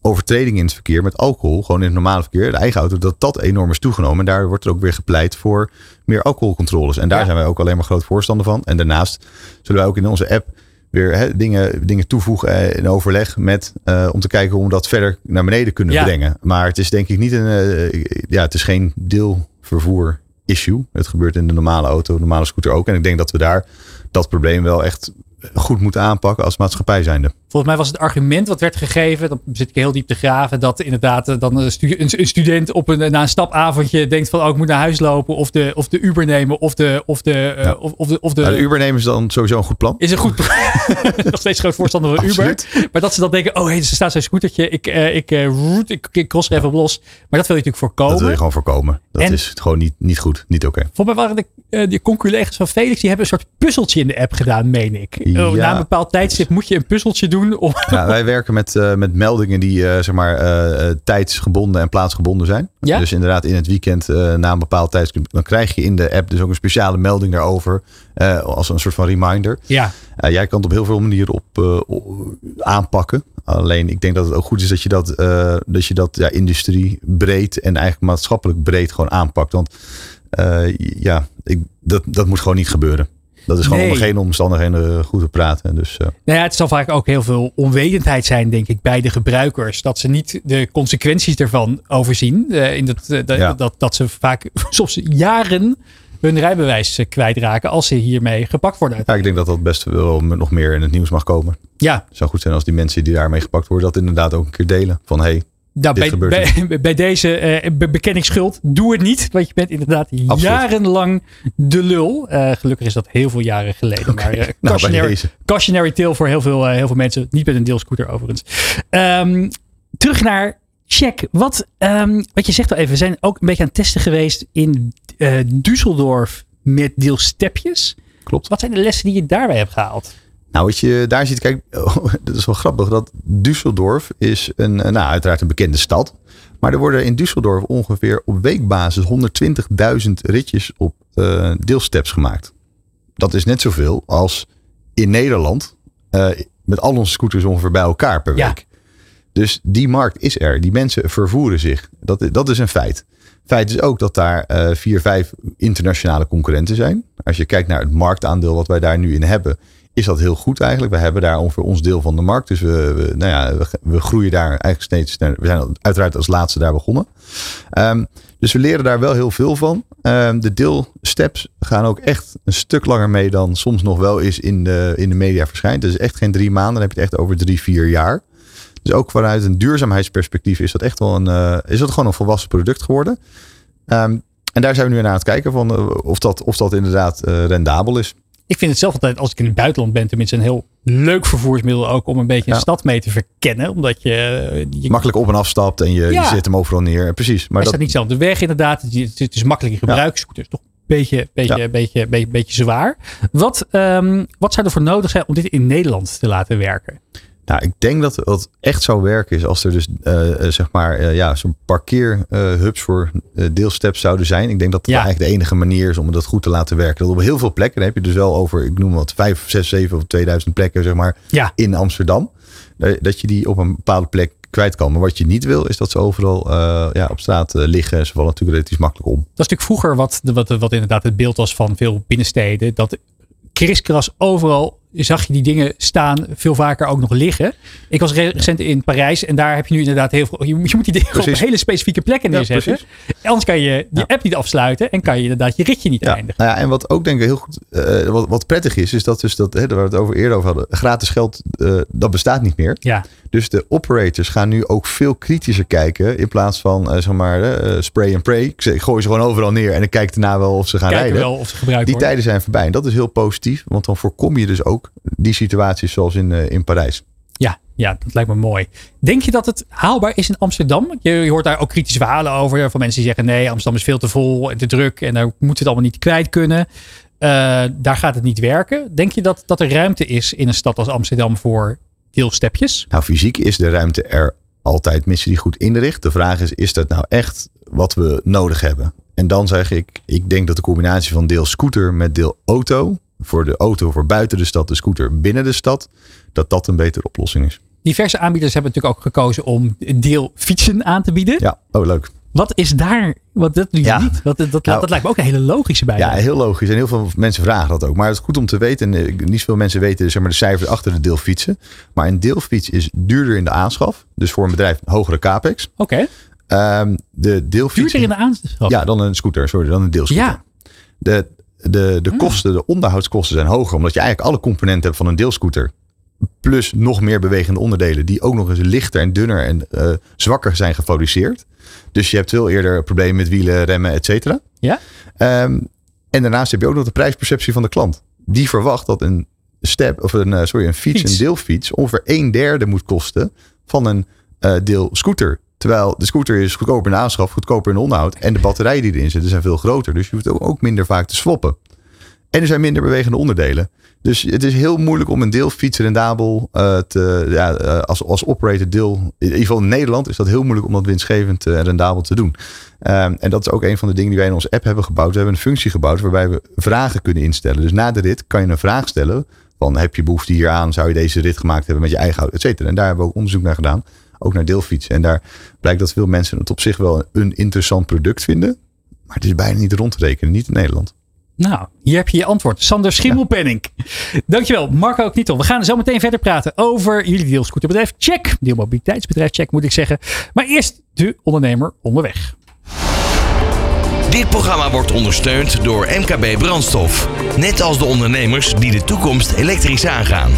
overtredingen in het verkeer met alcohol, gewoon in het normale verkeer, de eigen auto, dat dat enorm is toegenomen. En daar wordt er ook weer gepleit voor meer alcoholcontroles. En daar Ja. zijn wij ook alleen maar groot voorstander van. En daarnaast zullen wij ook in onze app weer hè, dingen, dingen toevoegen eh, in overleg met, eh, om te kijken hoe we dat verder naar beneden kunnen Ja. brengen. Maar het is denk ik niet een, eh, ja, het is geen deelvervoer issue. Het gebeurt in de normale auto, normale scooter ook. En ik denk dat we daar dat probleem wel echt goed moeten aanpakken als maatschappij zijnde. Volgens mij was het argument wat werd gegeven, dan zit ik heel diep te graven, dat inderdaad eh, dan een, stu- een- een student op een, na een stapavondje denkt van oh, ik moet naar huis lopen of de, of de Uber nemen of de, of de, eh, Ja. of, of de, of de, Nou, de Uber nemen is dan sowieso een goed plan. is een goed <laughs> <laughs> nog steeds groot voorstander van Uber. Maar dat ze dan denken, oh hé, er staat zo'n scootertje, ik, eh, ik, roet, ik, ik cross even op los. Maar dat wil je natuurlijk voorkomen. Dat wil je gewoon voorkomen. Dat En- is gewoon niet, niet goed. Niet oké. Volgens mij waren de, die conculega's van Felix, die hebben een soort puzzeltje in de app gedaan, meen ik. Ja. Na een bepaald tijdstip moet je een puzzeltje doen om... <laughs> Ja, wij werken met, eh, met meldingen die eh, zeg maar, eh, tijdsgebonden en plaatsgebonden zijn. Ja? Dus inderdaad in het weekend na een bepaald tijdstip. Dan krijg je in de app dus ook een speciale melding daarover. als een soort van reminder. Ja, jij kan het op heel veel manieren op, aanpakken. Alleen ik denk dat het ook goed is dat je dat, dat, je dat ja, industrie breed en eigenlijk maatschappelijk breed gewoon aanpakt. Want ja, ik, dat, dat moet gewoon niet gebeuren. Dat is gewoon Nee. onder geen omstandigheden eh, goed te praten. Dus eh, Nou ja, het zal vaak ook heel veel onwetendheid zijn, denk ik, bij de gebruikers. Dat ze niet de consequenties ervan overzien. eh, in dat, dat, Ja. dat, dat ze vaak <laughs> soms jaren hun rijbewijs kwijtraken als ze hiermee gepakt worden. ja, ik denk dat dat best wel nog meer in het nieuws mag komen. Ja, Het zou goed zijn als die mensen die daarmee gepakt worden, dat inderdaad ook een keer delen. Van hey, nou, bij, bij, <laughs> bij deze eh, be- beken ik schuld. Doe het niet, want je bent inderdaad jarenlang de lul. Eh, gelukkig is dat heel veel jaren geleden. Maar eh, nou, cautionary, deze. cautionary tale voor heel veel, eh, heel veel mensen. Niet met een deelscooter overigens. Ehm, terug naar check. Wat, ehm, wat je zegt al even. We zijn ook een beetje aan het testen geweest in eh Düsseldorf met deelstepjes. Klopt. Wat zijn de lessen die je daarbij hebt gehaald? Nou, wat je daar ziet, kijk, <laughs> oh, dat is wel grappig. Dat Düsseldorf is een, eh, nou, uiteraard een bekende stad. Maar er worden in Düsseldorf ongeveer op weekbasis 120.000 ritjes op eh deelsteps gemaakt. Dat is net zoveel als in Nederland eh, met al onze scooters ongeveer bij elkaar per Ja. week. Dus die markt is er. Die mensen vervoeren zich. Dat, dat is een feit. Feit is ook dat daar eh, vier, vijf internationale concurrenten zijn. Als je kijkt naar het marktaandeel wat wij daar nu in hebben, is dat heel goed eigenlijk. We hebben daar ongeveer ons deel van de markt. Dus we, nou ja, we, groeien daar eigenlijk steeds. We zijn uiteraard als laatste daar begonnen. Ehm, dus we leren daar wel heel veel van. Ehm, de deelsteps gaan ook echt een stuk langer mee dan soms nog wel is in de, in de media verschijnt. Dus echt geen drie maanden, dan heb je het echt over drie, vier jaar. Dus ook vanuit een duurzaamheidsperspectief is dat echt wel een, eh, is dat gewoon een volwassen product geworden. Ehm, en daar zijn we nu naar aan het kijken van eh, of, dat, of dat inderdaad eh, rendabel is. Ik vind het zelf altijd, als ik in het buitenland ben, tenminste een heel leuk vervoersmiddel ook om een beetje een Ja. stad mee te verkennen. Omdat je, eh, je Makkelijk op en afstapt en je, Ja. je zet hem overal neer. Precies. Maar dat, staat niet zelf de weg inderdaad. Het is, het is makkelijk in gebruik. Scooter is toch een beetje, beetje, Ja. beetje, beetje, beetje zwaar. Wat, ehm, wat zou er voor nodig zijn om dit in Nederland te laten werken? Nou, ik denk dat het echt zou werken is als er dus eh, zeg maar eh, ja, zo'n parkeerhubs voor deelsteps zouden zijn. Ik denk dat dat Ja. eigenlijk de enige manier is om dat goed te laten werken. Dat op heel veel plekken dan heb je dus wel over, ik noem wat, 5, 6, 7 of 2000 plekken zeg maar Ja. in Amsterdam. Dat je die op een bepaalde plek kwijt kan. Maar wat je niet wil is dat ze overal ja, op straat liggen. Ze vallen natuurlijk relatief makkelijk om. Dat is natuurlijk vroeger wat, de- wat, wat inderdaad het beeld was van veel binnensteden. Dat kriskras overal zag je die dingen staan, veel vaker ook nog liggen. Ik was re- recent in Parijs en daar heb je nu inderdaad heel veel. Je moet, die dingen op hele specifieke plekken Ja, neerzetten. precies. Anders kan je die Ja. app niet afsluiten en kan je inderdaad je ritje niet Ja, eindigen. nou ja, en wat ook denk ik heel goed, eh, wat, wat prettig is, is dat dus dat, hè, waar we het over eerder over hadden, gratis geld, eh, dat bestaat niet meer. Ja, Dus de operators gaan nu ook veel kritischer kijken in plaats van eh, zeg maar eh, spray and pray. Ik, gooi ze gewoon overal neer en ik kijk daarna wel of ze gaan kijken rijden. wel of ze Die tijden zijn voorbij en dat is heel positief, want dan voorkom je dus ook die situaties zoals in, eh, in Parijs. Ja, ja, dat lijkt me mooi. Denk je dat het haalbaar is in Amsterdam? Je, je hoort daar ook kritische verhalen over. Van mensen die zeggen nee, Amsterdam is veel te vol en te druk. En daar moet het allemaal niet kwijt kunnen. Eh, daar gaat het niet werken. Denk je dat, dat er ruimte is in een stad als Amsterdam voor deelstepjes? Nou, fysiek is de ruimte er altijd, mits je die goed inricht. De vraag is, is dat nou echt wat we nodig hebben? En dan zeg ik, ik denk dat de combinatie van deel scooter met deel auto, voor de auto voor buiten de stad, de scooter binnen de stad, dat dat een betere oplossing is. Diverse aanbieders hebben natuurlijk ook gekozen om deelfietsen aan te bieden. Ja, oh leuk. Wat is daar, wat dat doe je Ja. niet. Dat, dat, dat, Nou, dat lijkt me ook een hele logische bij. Ja, heel logisch. En heel veel mensen vragen dat ook. Maar het is goed om te weten. En eh, niet zoveel mensen weten zeg maar, de cijfers achter de deelfietsen. Maar een deelfiets is duurder in de aanschaf. Dus voor een bedrijf hogere capex. Oké, Ehm, de deelfiets. duurder in de aanschaf. Ja, dan een scooter. Sorry, dan een deelscooter. Ja. De, de, de kosten, de onderhoudskosten zijn hoger. Omdat je eigenlijk alle componenten hebt van een deelscooter. Plus nog meer bewegende onderdelen. Die ook nog eens lichter en dunner en eh, zwakker zijn geproduceerd. Dus je hebt veel eerder problemen met wielen, remmen, et cetera. Ja? Ehm, en daarnaast heb je ook nog de prijsperceptie van de klant. Die verwacht dat een step, of een, eh, sorry, een fiets, Fiets. een deelfiets, ongeveer een derde moet kosten van een eh deel scooter. Terwijl de scooter is goedkoper in aanschaf, goedkoper in de onderhoud. En de batterijen die erin zitten zijn veel groter. Dus je hoeft ook minder vaak te swappen. En er zijn minder bewegende onderdelen. Dus het is heel moeilijk om een deelfiets rendabel eh, te, ja, eh, als, als operator deel. In ieder geval in Nederland is dat heel moeilijk om dat winstgevend eh, en rendabel te doen. Ehm, en dat is ook een van de dingen die wij in onze app hebben gebouwd. We hebben een functie gebouwd waarbij we vragen kunnen instellen. Dus na de rit kan je een vraag stellen. Van heb je behoefte hier aan? Zou je deze rit gemaakt hebben met je eigen auto? Et cetera. En daar hebben we ook onderzoek naar gedaan. Ook naar deelfietsen. En daar blijkt dat veel mensen het op zich wel een interessant product vinden. Maar het is bijna niet rond te rekenen. Niet in Nederland. Nou, hier heb je je antwoord. Sander Schimmelpenning. Dankjewel, Marco Knietel. We gaan zo meteen verder praten over jullie deelscooterbedrijf Check. Deelmobiliteitsbedrijf Check moet ik zeggen. Maar eerst de ondernemer onderweg. Dit programma wordt ondersteund door MKB Brandstof. Net als de ondernemers die de toekomst elektrisch aangaan.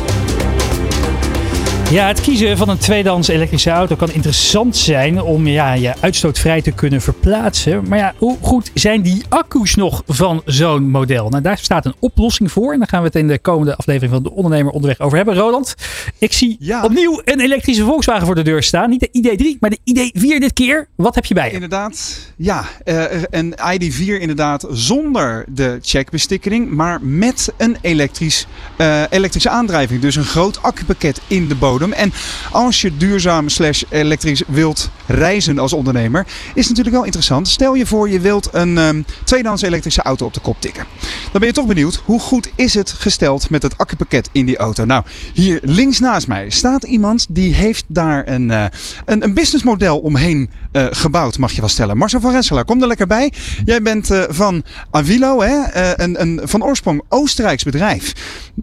Ja, het kiezen van een tweedehands elektrische auto kan interessant zijn om ja, je uitstootvrij te kunnen verplaatsen. Maar ja, hoe goed zijn die accu's nog van zo'n model? Nou, daar staat een oplossing voor. En daar gaan we het in de komende aflevering van De Ondernemer onderweg over hebben. Roland, ik zie Ja. opnieuw een elektrische Volkswagen voor de deur staan. Niet de ID3, maar de ID4 dit keer. Wat heb je bij je? Inderdaad, ja. eh, een ID4 inderdaad zonder de checkbestikkering, maar met een elektrisch, eh, elektrische aandrijving. Dus een groot accupakket in de bodem. En als je duurzaam slash elektrisch wilt reizen als ondernemer, is het natuurlijk wel interessant. Stel je voor je wilt een ehm, tweedehands elektrische auto op de kop tikken. Dan ben je toch benieuwd, hoe goed is het gesteld met het accupakket in die auto? Nou, hier links naast mij staat iemand die heeft daar een, eh, een, een businessmodel omheen eh, gebouwd, mag je wel stellen. Marcel van Renselaar, kom er lekker bij. Jij bent eh, van Avilo, hè? eh, een, een van oorsprong Oostenrijks bedrijf.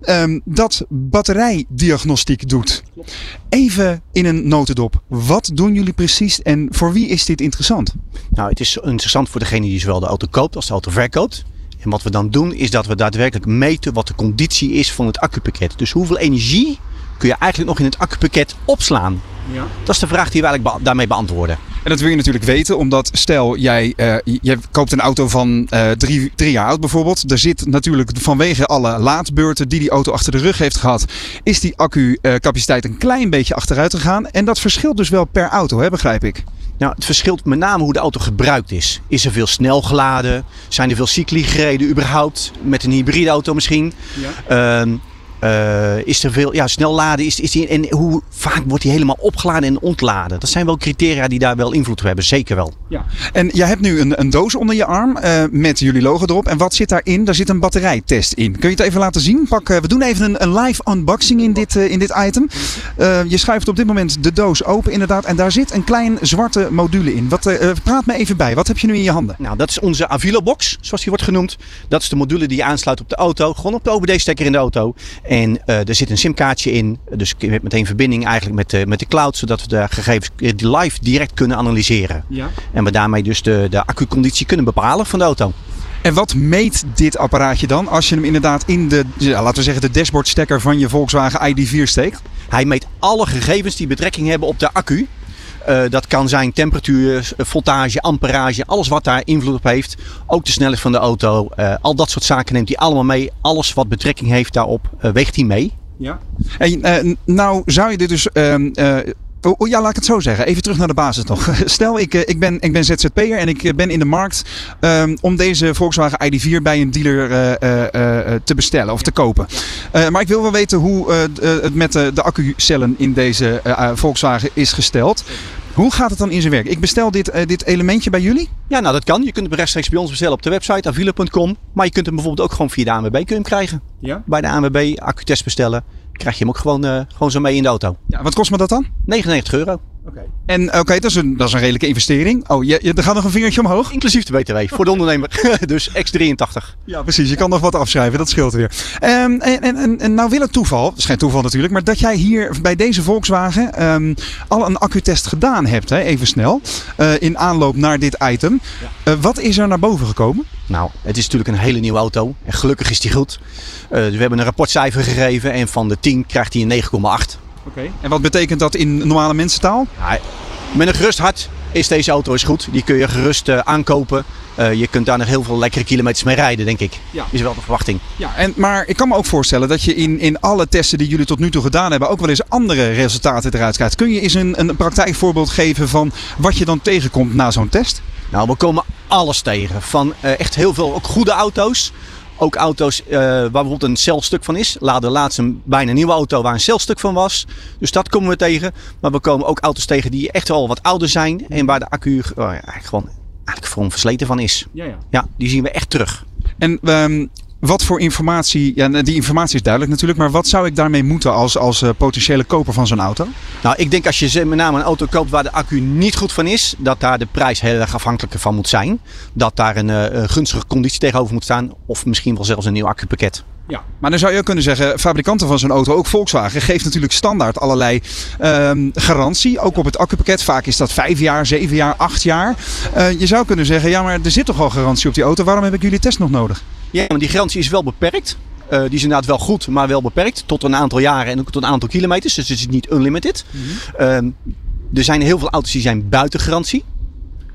ehm, dat batterijdiagnostiek doet. Even in een notendop. Wat doen jullie precies en voor wie is dit interessant? Nou, het is interessant voor degene die zowel de auto koopt als de auto verkoopt. En wat we dan doen is dat we daadwerkelijk meten wat de conditie is van het accupakket. Dus hoeveel energie kun je eigenlijk nog in het accupakket opslaan? Ja. Dat is de vraag die we eigenlijk daarmee beantwoorden. En dat wil je natuurlijk weten, omdat stel jij, eh, jij koopt een auto van eh, drie, drie jaar oud bijvoorbeeld. Er zit natuurlijk vanwege alle laadbeurten die die auto achter de rug heeft gehad, is die accu-capaciteit een klein beetje achteruit gegaan. En dat verschilt dus wel per auto, hè, begrijp ik. Nou, het verschilt met name hoe de auto gebruikt is. Is er veel snel geladen? Zijn er veel cycli gereden überhaupt? Met een hybride auto misschien? Ehm, eh, is er veel ja, snel laden? Is, is die, en hoe vaak wordt die helemaal opgeladen en ontladen? Dat zijn wel criteria die daar wel invloed op hebben, zeker wel. Ja. En jij hebt nu een, een doos onder je arm eh, met jullie logo erop. En wat zit daarin? Daar zit een batterijtest in. Kun je het even laten zien? Pak, eh, we doen even een, een live unboxing in dit, in dit item. Je schuift op dit moment de doos open inderdaad. En daar zit een klein zwarte module in. Wat, praat me even bij. Wat heb je nu in je handen? Nou, dat is onze Avilo-box, zoals die wordt genoemd. Dat is de module die je aansluit op de auto. Gewoon op de OBD-stekker in de auto. En eh, er zit een simkaartje in. Dus je hebt meteen verbinding eigenlijk met de, met de cloud. Zodat we de gegevens eh, die live direct kunnen analyseren. Ja. En we daarmee dus de, de accuconditie kunnen bepalen van de auto. En wat meet dit apparaatje dan als je hem inderdaad in de, ja, laten we zeggen, de dashboardstekker van je Volkswagen ID4 steekt? Hij meet alle gegevens die betrekking hebben op de accu. Eh, dat kan zijn temperatuur, eh, voltage, amperage, alles wat daar invloed op heeft. Ook de snelheid van de auto. eh, al dat soort zaken neemt hij allemaal mee. Alles wat betrekking heeft daarop weegt hij mee. Ja. En nou zou je dit dus. ehm, eh, oh, oh, ja, laat ik het zo zeggen. Even terug naar de basis nog. <laughs> Stel, ik, eh, ik, ben, ik ben ZZP'er en ik eh, ben in de markt ehm, om deze Volkswagen ID4 bij een dealer eh, te bestellen of te kopen. Maar ik wil wel weten hoe het met de, de accucellen in deze Volkswagen is gesteld. Hoe gaat het dan in zijn werk? Ik bestel dit, dit elementje bij jullie? Ja, nou dat kan. Je kunt hem rechtstreeks bij ons bestellen op de website avila.com. Maar je kunt hem bijvoorbeeld ook gewoon via de ANWB kun je hem krijgen. Ja. Bij de ANWB accutest bestellen. Krijg je hem ook gewoon, eh, gewoon zo mee in de auto. Ja, wat kost me dat dan? 99 euro. En oké, dat, is een- dat is een redelijke investering. Oh, je, je, er gaat nog een vingertje omhoog? Inclusief de BTW voor de ondernemer. <laughs> dus X83. Ja, precies. Je kan nog wat afschrijven. Dat scheelt weer. Ehm, en, en, en, nou wil het toeval, het is geen toeval natuurlijk, maar dat jij hier bij deze Volkswagen ehm, al een accutest gedaan hebt, hè, even snel, eh, in aanloop naar dit item. Eh, wat is er naar boven gekomen? Nou, het is natuurlijk een hele nieuwe auto. En gelukkig is die goed. Eh, dus we hebben een rapportcijfer gegeven. En van de 10 krijgt hij een 9,8. Oké. En wat betekent dat in normale mensentaal? Ja, met een gerust hart is deze auto is goed. Die kun je gerust eh, aankopen. Eh, je kunt daar nog heel veel lekkere kilometers mee rijden, denk ik. Ja. Is wel de verwachting. Ja, en, maar ik kan me ook voorstellen dat je in, in alle testen die jullie tot nu toe gedaan hebben ook wel eens andere resultaten eruit krijgt. Kun je eens een, een praktijkvoorbeeld geven van wat je dan tegenkomt na zo'n test? Nou, we komen alles tegen. Van eh, echt heel veel ook goede auto's. Ook auto's eh, waar bijvoorbeeld een celstuk van is. Laden laatst een bijna nieuwe auto waar een celstuk van was. Dus dat komen we tegen. Maar we komen ook auto's tegen die echt wel wat ouder zijn. En waar de accu eh, eigenlijk gewoon eigenlijk gewoon versleten van is. Ja, ja. Ja, die zien we echt terug. En ehm, wat voor informatie, ja, die informatie is duidelijk natuurlijk, maar wat zou ik daarmee moeten als, als uh, potentiële koper van zo'n auto? Nou, ik denk als je met name een auto koopt waar de accu niet goed van is, dat daar de prijs heel erg afhankelijk van moet zijn. Dat daar een uh, gunstige conditie tegenover moet staan, of misschien wel zelfs een nieuw accupakket. Ja, maar dan zou je ook kunnen zeggen, fabrikanten van zo'n auto, ook Volkswagen, geeft natuurlijk standaard allerlei um, garantie. Ook op het accupakket. Vaak is dat vijf jaar, zeven jaar, acht jaar. Uh, je zou kunnen zeggen, ja, maar er zit toch al garantie op die auto. Waarom heb ik jullie test nog nodig? Ja, maar die garantie is wel beperkt. Uh, die is inderdaad wel goed, maar wel beperkt. Tot een aantal jaren en ook tot een aantal kilometers. Dus het is niet unlimited. Mm -hmm. uh, er zijn heel veel auto's die zijn buiten garantie.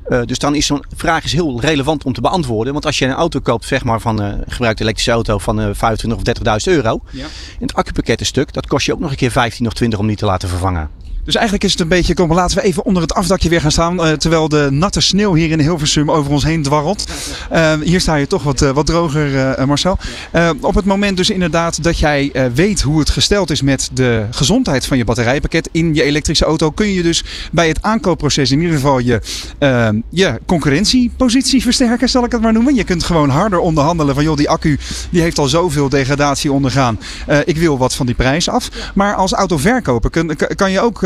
Uh, dus dan is zo'n vraag is heel relevant om te beantwoorden. Want als je een auto koopt, zeg maar van een uh, gebruikte elektrische auto van uh, 25 of 30.000 euro. Ja. En het accupakket een stuk, dat kost je ook nog een keer 15 of 20 om die te laten vervangen. Dus eigenlijk is het een beetje, kom, laten we even onder het afdakje weer gaan staan. Uh, terwijl de natte sneeuw hier in Hilversum over ons heen dwarrelt. Uh, hier sta je toch wat, uh, wat droger, Marcel. op het moment dus inderdaad dat jij weet hoe het gesteld is met de gezondheid van je batterijpakket in je elektrische auto. Kun je dus bij het aankoopproces in ieder geval je, je concurrentiepositie versterken, zal ik het maar noemen. Je kunt gewoon harder onderhandelen van joh, die accu die heeft al zoveel degradatie ondergaan. ik wil wat van die prijs af. Maar als autoverkoper kan je ook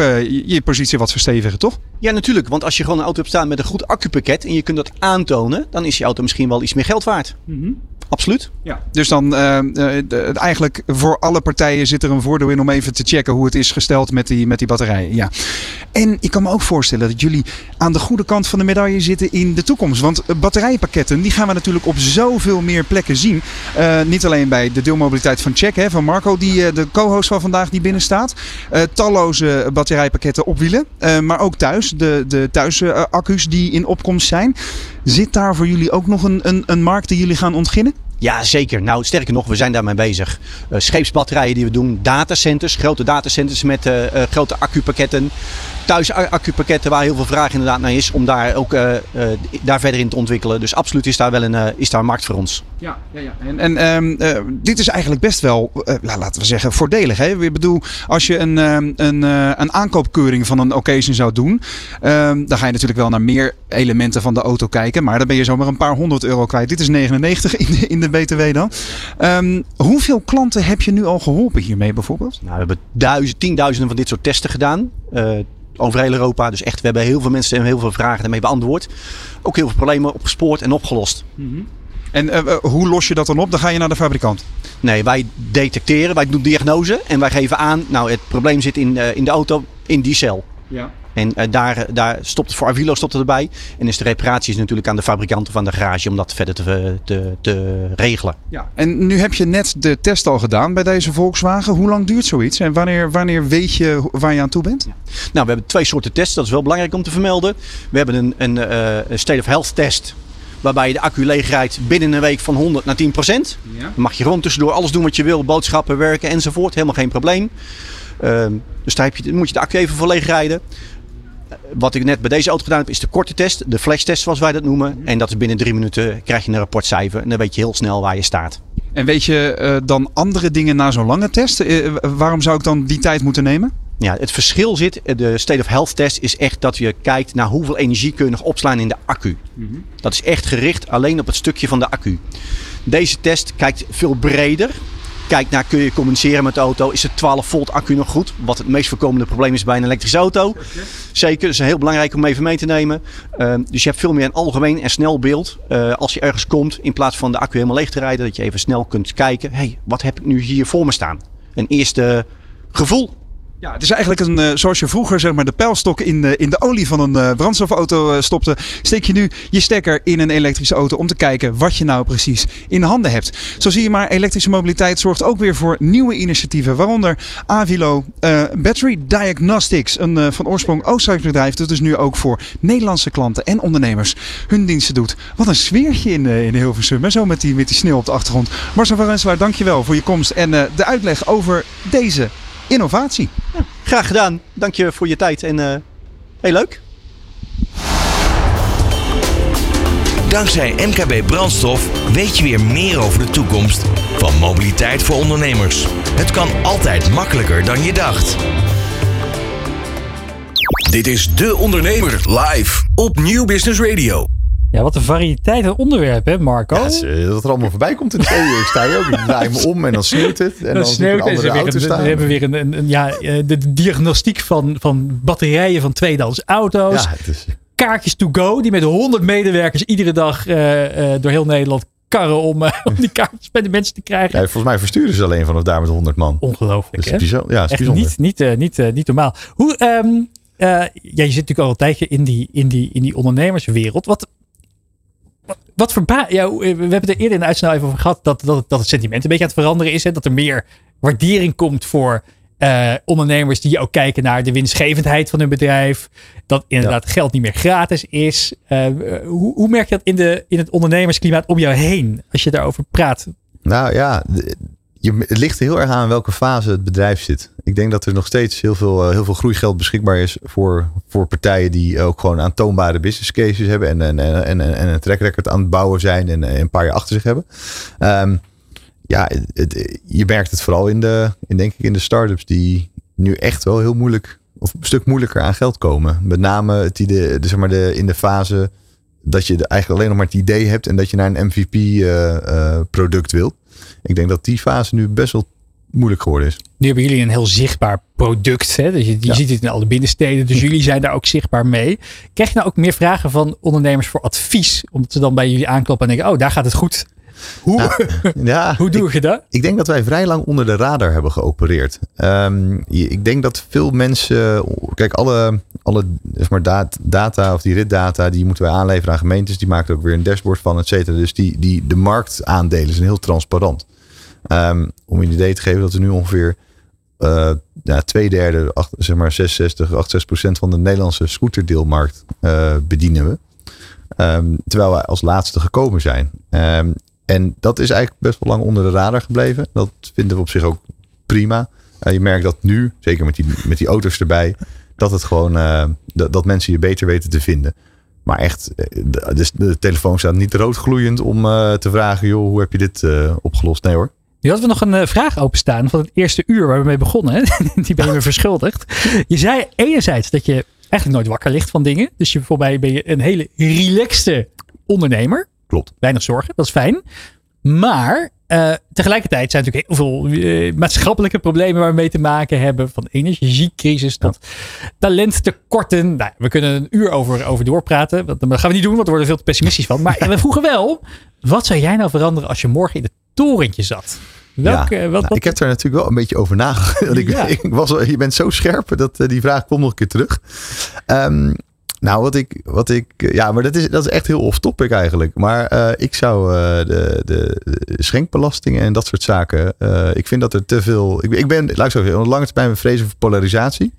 je positie wat verstevigen, toch? Ja, natuurlijk. Want als je gewoon een auto hebt staan met een goed accupakket en je kunt dat aantonen, dan is je auto misschien wel iets meer geld waard. Mm -hmm. Absoluut. Ja. Dus dan uh, uh, eigenlijk voor alle partijen zit er een voordeel in om even te checken hoe het is gesteld met die, met die batterijen. Ja. En ik kan me ook voorstellen dat jullie aan de goede kant van de medaille zitten in de toekomst. Want batterijpakketten die gaan we natuurlijk op zoveel meer plekken zien. Uh, niet alleen bij de deelmobiliteit van Check, hè, van Marco, die de co-host van vandaag die binnen staat. talloze batterijpakketten op wielen. maar ook thuis, de, de thuisaccu's die in opkomst zijn. Zit daar voor jullie ook nog een, een, een markt die jullie gaan ontginnen? Ja, zeker. Nou, sterker nog, we zijn daarmee bezig. Uh, scheepsbatterijen die we doen, datacenters, grote datacenters met uh, uh, grote accupakketten. Thuis accupakketten waar heel veel vraag inderdaad naar is, om daar ook daar verder in te ontwikkelen. Dus absoluut is daar wel een, is daar een markt voor ons. Ja, ja, ja. en, en um, dit is eigenlijk best wel, laten we zeggen, voordelig. Hè? Ik bedoel, als je een, um, een, een aankoopkeuring van een occasion zou doen, um, dan ga je natuurlijk wel naar meer elementen van de auto kijken. Maar dan ben je zomaar een paar honderd euro kwijt. Dit is 99 in de, in de BTW dan. Hoeveel klanten heb je nu al geholpen hiermee bijvoorbeeld? Nou, we hebben duizend, tienduizenden van dit soort testen gedaan. Over heel Europa. Dus echt, we hebben heel veel mensen en heel veel vragen daarmee beantwoord. Ook heel veel problemen opgespoord en opgelost. Mm -hmm. En uh, hoe los je dat dan op? Dan ga je naar de fabrikant? Nee, wij detecteren, wij doen diagnose en wij geven aan, nou het probleem zit in, uh, in de auto, in die cel. Ja. En uh, daar, daar stopt het voor Avilo stopt het erbij. En is de reparatie is natuurlijk aan de fabrikanten van de garage om dat verder te, te, te regelen. Ja. En nu heb je net de test al gedaan bij deze Volkswagen. Hoe lang duurt zoiets? En wanneer, wanneer weet je waar je aan toe bent? Ja. Nou, we hebben twee soorten tests. Dat is wel belangrijk om te vermelden. We hebben een, een, uh, een state of health test. Waarbij je de accu leegrijdt binnen een week van 100 naar 10 procent. Ja. Dan mag je gewoon tussendoor alles doen wat je wil. Boodschappen, werken enzovoort. Helemaal geen probleem. Uh, dus daar heb je, moet je de accu even voor leeg rijden wat ik net bij deze auto gedaan heb, is de korte test. De flashtest zoals wij dat noemen. En dat is binnen drie minuten krijg je een rapportcijfer. En dan weet je heel snel waar je staat. En weet je uh, dan andere dingen na zo'n lange test? Uh, waarom zou ik dan die tijd moeten nemen? Ja, het verschil zit, de State of Health test is echt dat je kijkt naar hoeveel energie kun je nog opslaan in de accu. Mm -hmm. Dat is echt gericht alleen op het stukje van de accu. Deze test kijkt veel breder kijkt naar kun je communiceren met de auto. Is de 12 volt accu nog goed? Wat het meest voorkomende probleem is bij een elektrische auto. Zeker, dat is heel belangrijk om even mee te nemen. Uh, dus je hebt veel meer een algemeen en snel beeld. Uh, als je ergens komt, in plaats van de accu helemaal leeg te rijden, dat je even snel kunt kijken. hey, wat heb ik nu hier voor me staan? Een eerste gevoel ja, het is eigenlijk een, uh, zoals je vroeger zeg maar, de pijlstok in de, in de olie van een uh, brandstofauto uh, stopte. Steek je nu je stekker in een elektrische auto om te kijken wat je nou precies in handen hebt. Zo zie je maar, elektrische mobiliteit zorgt ook weer voor nieuwe initiatieven. Waaronder Avilo Battery Diagnostics, een van oorsprong Oostenrijks bedrijf. Dat dus nu ook voor Nederlandse klanten en ondernemers hun diensten doet. Wat een sfeertje in, in Hilversum. Zo met die, met die sneeuw op de achtergrond. Marcel van Renselaar, dankjewel voor je komst en de uitleg over deze innovatie. Ja, graag gedaan. Dank je voor je tijd en uh, heel leuk. Dankzij MKB Brandstof weet je weer meer over de toekomst van mobiliteit voor ondernemers. Het kan altijd makkelijker dan je dacht. Dit is De Ondernemer live op Nieuw Business Radio. Ja, wat een variëteit aan onderwerpen, hè, Marco? Ja, het eh, dat er allemaal voorbij komt in de studio. Ik sta hier ook, ik draai me om en dan sneeuwt het. En dan, Dan sneeuwt en weer een, staan. we hebben weer een, een, een- ja, eh, de, diagnostiek van, van batterijen van tweedehands auto's. Ja, het is, Kaartjes to go, die met 100 medewerkers iedere dag eh, door heel Nederland karren om, om die kaartjes bij de mensen te krijgen. ja, volgens mij versturen ze alleen vanaf daar met 100 man. Ongelooflijk, Dus hè? het ja, het Echt niet, niet, niet, niet normaal. Hoe, ehm, eh, ja, je zit natuurlijk al een tijdje in die, in die, in die ondernemerswereld. Wat, wat, wat verba ja, we hebben het er eerder in de uitzending even over gehad dat, dat, het- dat het sentiment een beetje aan het veranderen is. Hè? Dat er meer waardering komt voor eh, ondernemers die ook kijken naar de winstgevendheid van hun bedrijf. Dat inderdaad geld niet meer gratis is. Eh, hoe, hoe merk je dat in, de, in het ondernemersklimaat om jou heen als je daarover praat? Nou ja, je, het ligt heel erg aan welke fase het bedrijf zit. Ik denk dat er nog steeds heel veel, eh, heel veel groeigeld beschikbaar is voor, voor partijen die ook gewoon aantoonbare business cases hebben en, en, en, en, en een track record aan het bouwen zijn en eh, een paar jaar achter zich hebben. Ehm, ja, je merkt het vooral in de, in, denk ik, in de start-ups die nu echt wel heel moeilijk of een stuk moeilijker aan geld komen. Met name idee, de, zeg maar de, in de fase dat je eigenlijk alleen nog maar het idee hebt en dat je naar een MVP-product wilt. Ik denk dat die fase nu best wel moeilijk geworden is. Nu hebben jullie een heel zichtbaar product. Hè? Dus je, je Ja. ziet het in alle binnensteden. Dus jullie zijn daar ook zichtbaar mee. Krijg je nou ook meer vragen van ondernemers voor advies? Omdat ze dan bij jullie aankloppen en denken, oh, daar gaat het goed. Hoe, <laughs> Ja, hoe doe je dat? Ik denk dat wij vrij lang onder de radar hebben geopereerd. Ehm, ik denk dat veel mensen. Kijk, alle, alle zeg maar, dat- data of die ritdata. die moeten wij aanleveren aan gemeentes. Die maken er ook weer een dashboard van, et cetera. Dus die, die, de marktaandelen zijn heel transparant. Ehm, om je een idee te geven dat er nu ongeveer. eh ja, twee derde, acht- zeg maar 66, 68 procent van de Nederlandse scooterdeelmarkt eh, bedienen we. Ehm, terwijl wij als laatste gekomen zijn. Ehm, en dat is eigenlijk best wel lang onder de radar gebleven. Dat vinden we op zich ook prima. Eh, je merkt dat nu, zeker met die, met die auto's erbij, dat het gewoon eh, dat, dat mensen je beter weten te vinden. Maar echt, eh, de, dus de telefoon staat niet roodgloeiend om te vragen, joh, hoe heb je dit opgelost? Nee hoor. Nu hadden we nog een vraag openstaan van het eerste uur waar we mee begonnen. <laughs> Die ben je me verschuldigd. Je zei enerzijds dat je eigenlijk nooit wakker ligt van dingen. Dus je, voorbij ben je een hele relaxte ondernemer. Klopt. Weinig zorgen, dat is fijn. Maar eh, tegelijkertijd zijn natuurlijk heel veel eh, maatschappelijke problemen waar we mee te maken hebben. Van energiecrisis tot talenttekorten. Nou, we kunnen een uur over, over doorpraten. Dat, gaan we niet doen, want daar worden we veel te pessimistisch van. Maar <laughs> we vroegen wel, wat zou jij nou veranderen als je morgen in het torentje zat? Ja, wat, nou, ik heb daar natuurlijk wel een beetje over nagedacht. <laughs> Ik, Ja. <laughs> ik was, je bent zo scherp dat eh, die vraag komt nog een keer terug. Ehm, nou, wat ik, wat ik, eh, ja, maar dat is, dat is echt heel off-topic eigenlijk. Maar eh, ik zou eh, de, de, de schenkbelastingen en dat soort zaken. ik vind dat er te veel. Ik, ik ben, laat ik zo zeggen, lange termijn ik vrezen voor polarisatie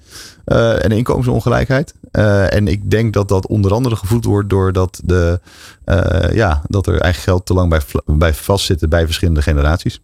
en inkomensongelijkheid. En ik denk dat dat onder andere gevoed wordt doordat de, ja, dat er eigen geld te lang bij, bij vastzitten bij verschillende generaties.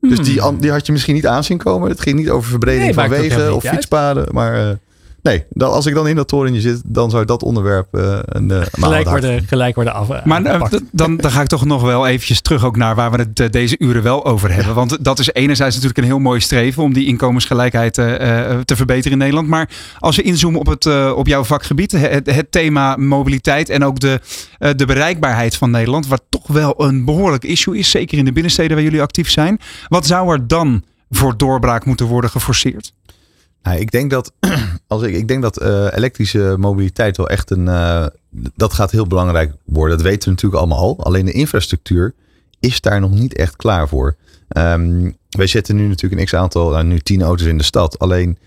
Dus die, an- die had je misschien niet aan zien komen. Het ging niet over verbreding Hmm. Nee, van wegen of fietspaden. Maar nee, dan, als ik dan in dat torentje zit, dan zou dat onderwerp eh, een uh, gelijk, worden, gelijk worden af. Maar eh, dan, dan ga ik toch nog wel eventjes terug ook naar waar we het deze uren wel over hebben. Want dat is enerzijds natuurlijk een heel mooi streven om die inkomensgelijkheid eh, eh, te verbeteren in Nederland. Maar als we inzoomen op, het, eh, op jouw vakgebied, het, het thema mobiliteit en ook de, eh, de bereikbaarheid van Nederland, wat toch wel een behoorlijk issue is, zeker in de binnensteden waar jullie actief zijn. Wat zou er dan voor doorbraak moeten worden geforceerd? Nou, ik denk dat, <clears throat> als ik, ik denk dat eh, elektrische mobiliteit wel echt een. eh, dat gaat heel belangrijk worden. Dat weten we natuurlijk allemaal al. Alleen de infrastructuur is daar nog niet echt klaar voor. Ehm, wij zetten nu natuurlijk een x aantal, nou, nu tien auto's in de stad. Alleen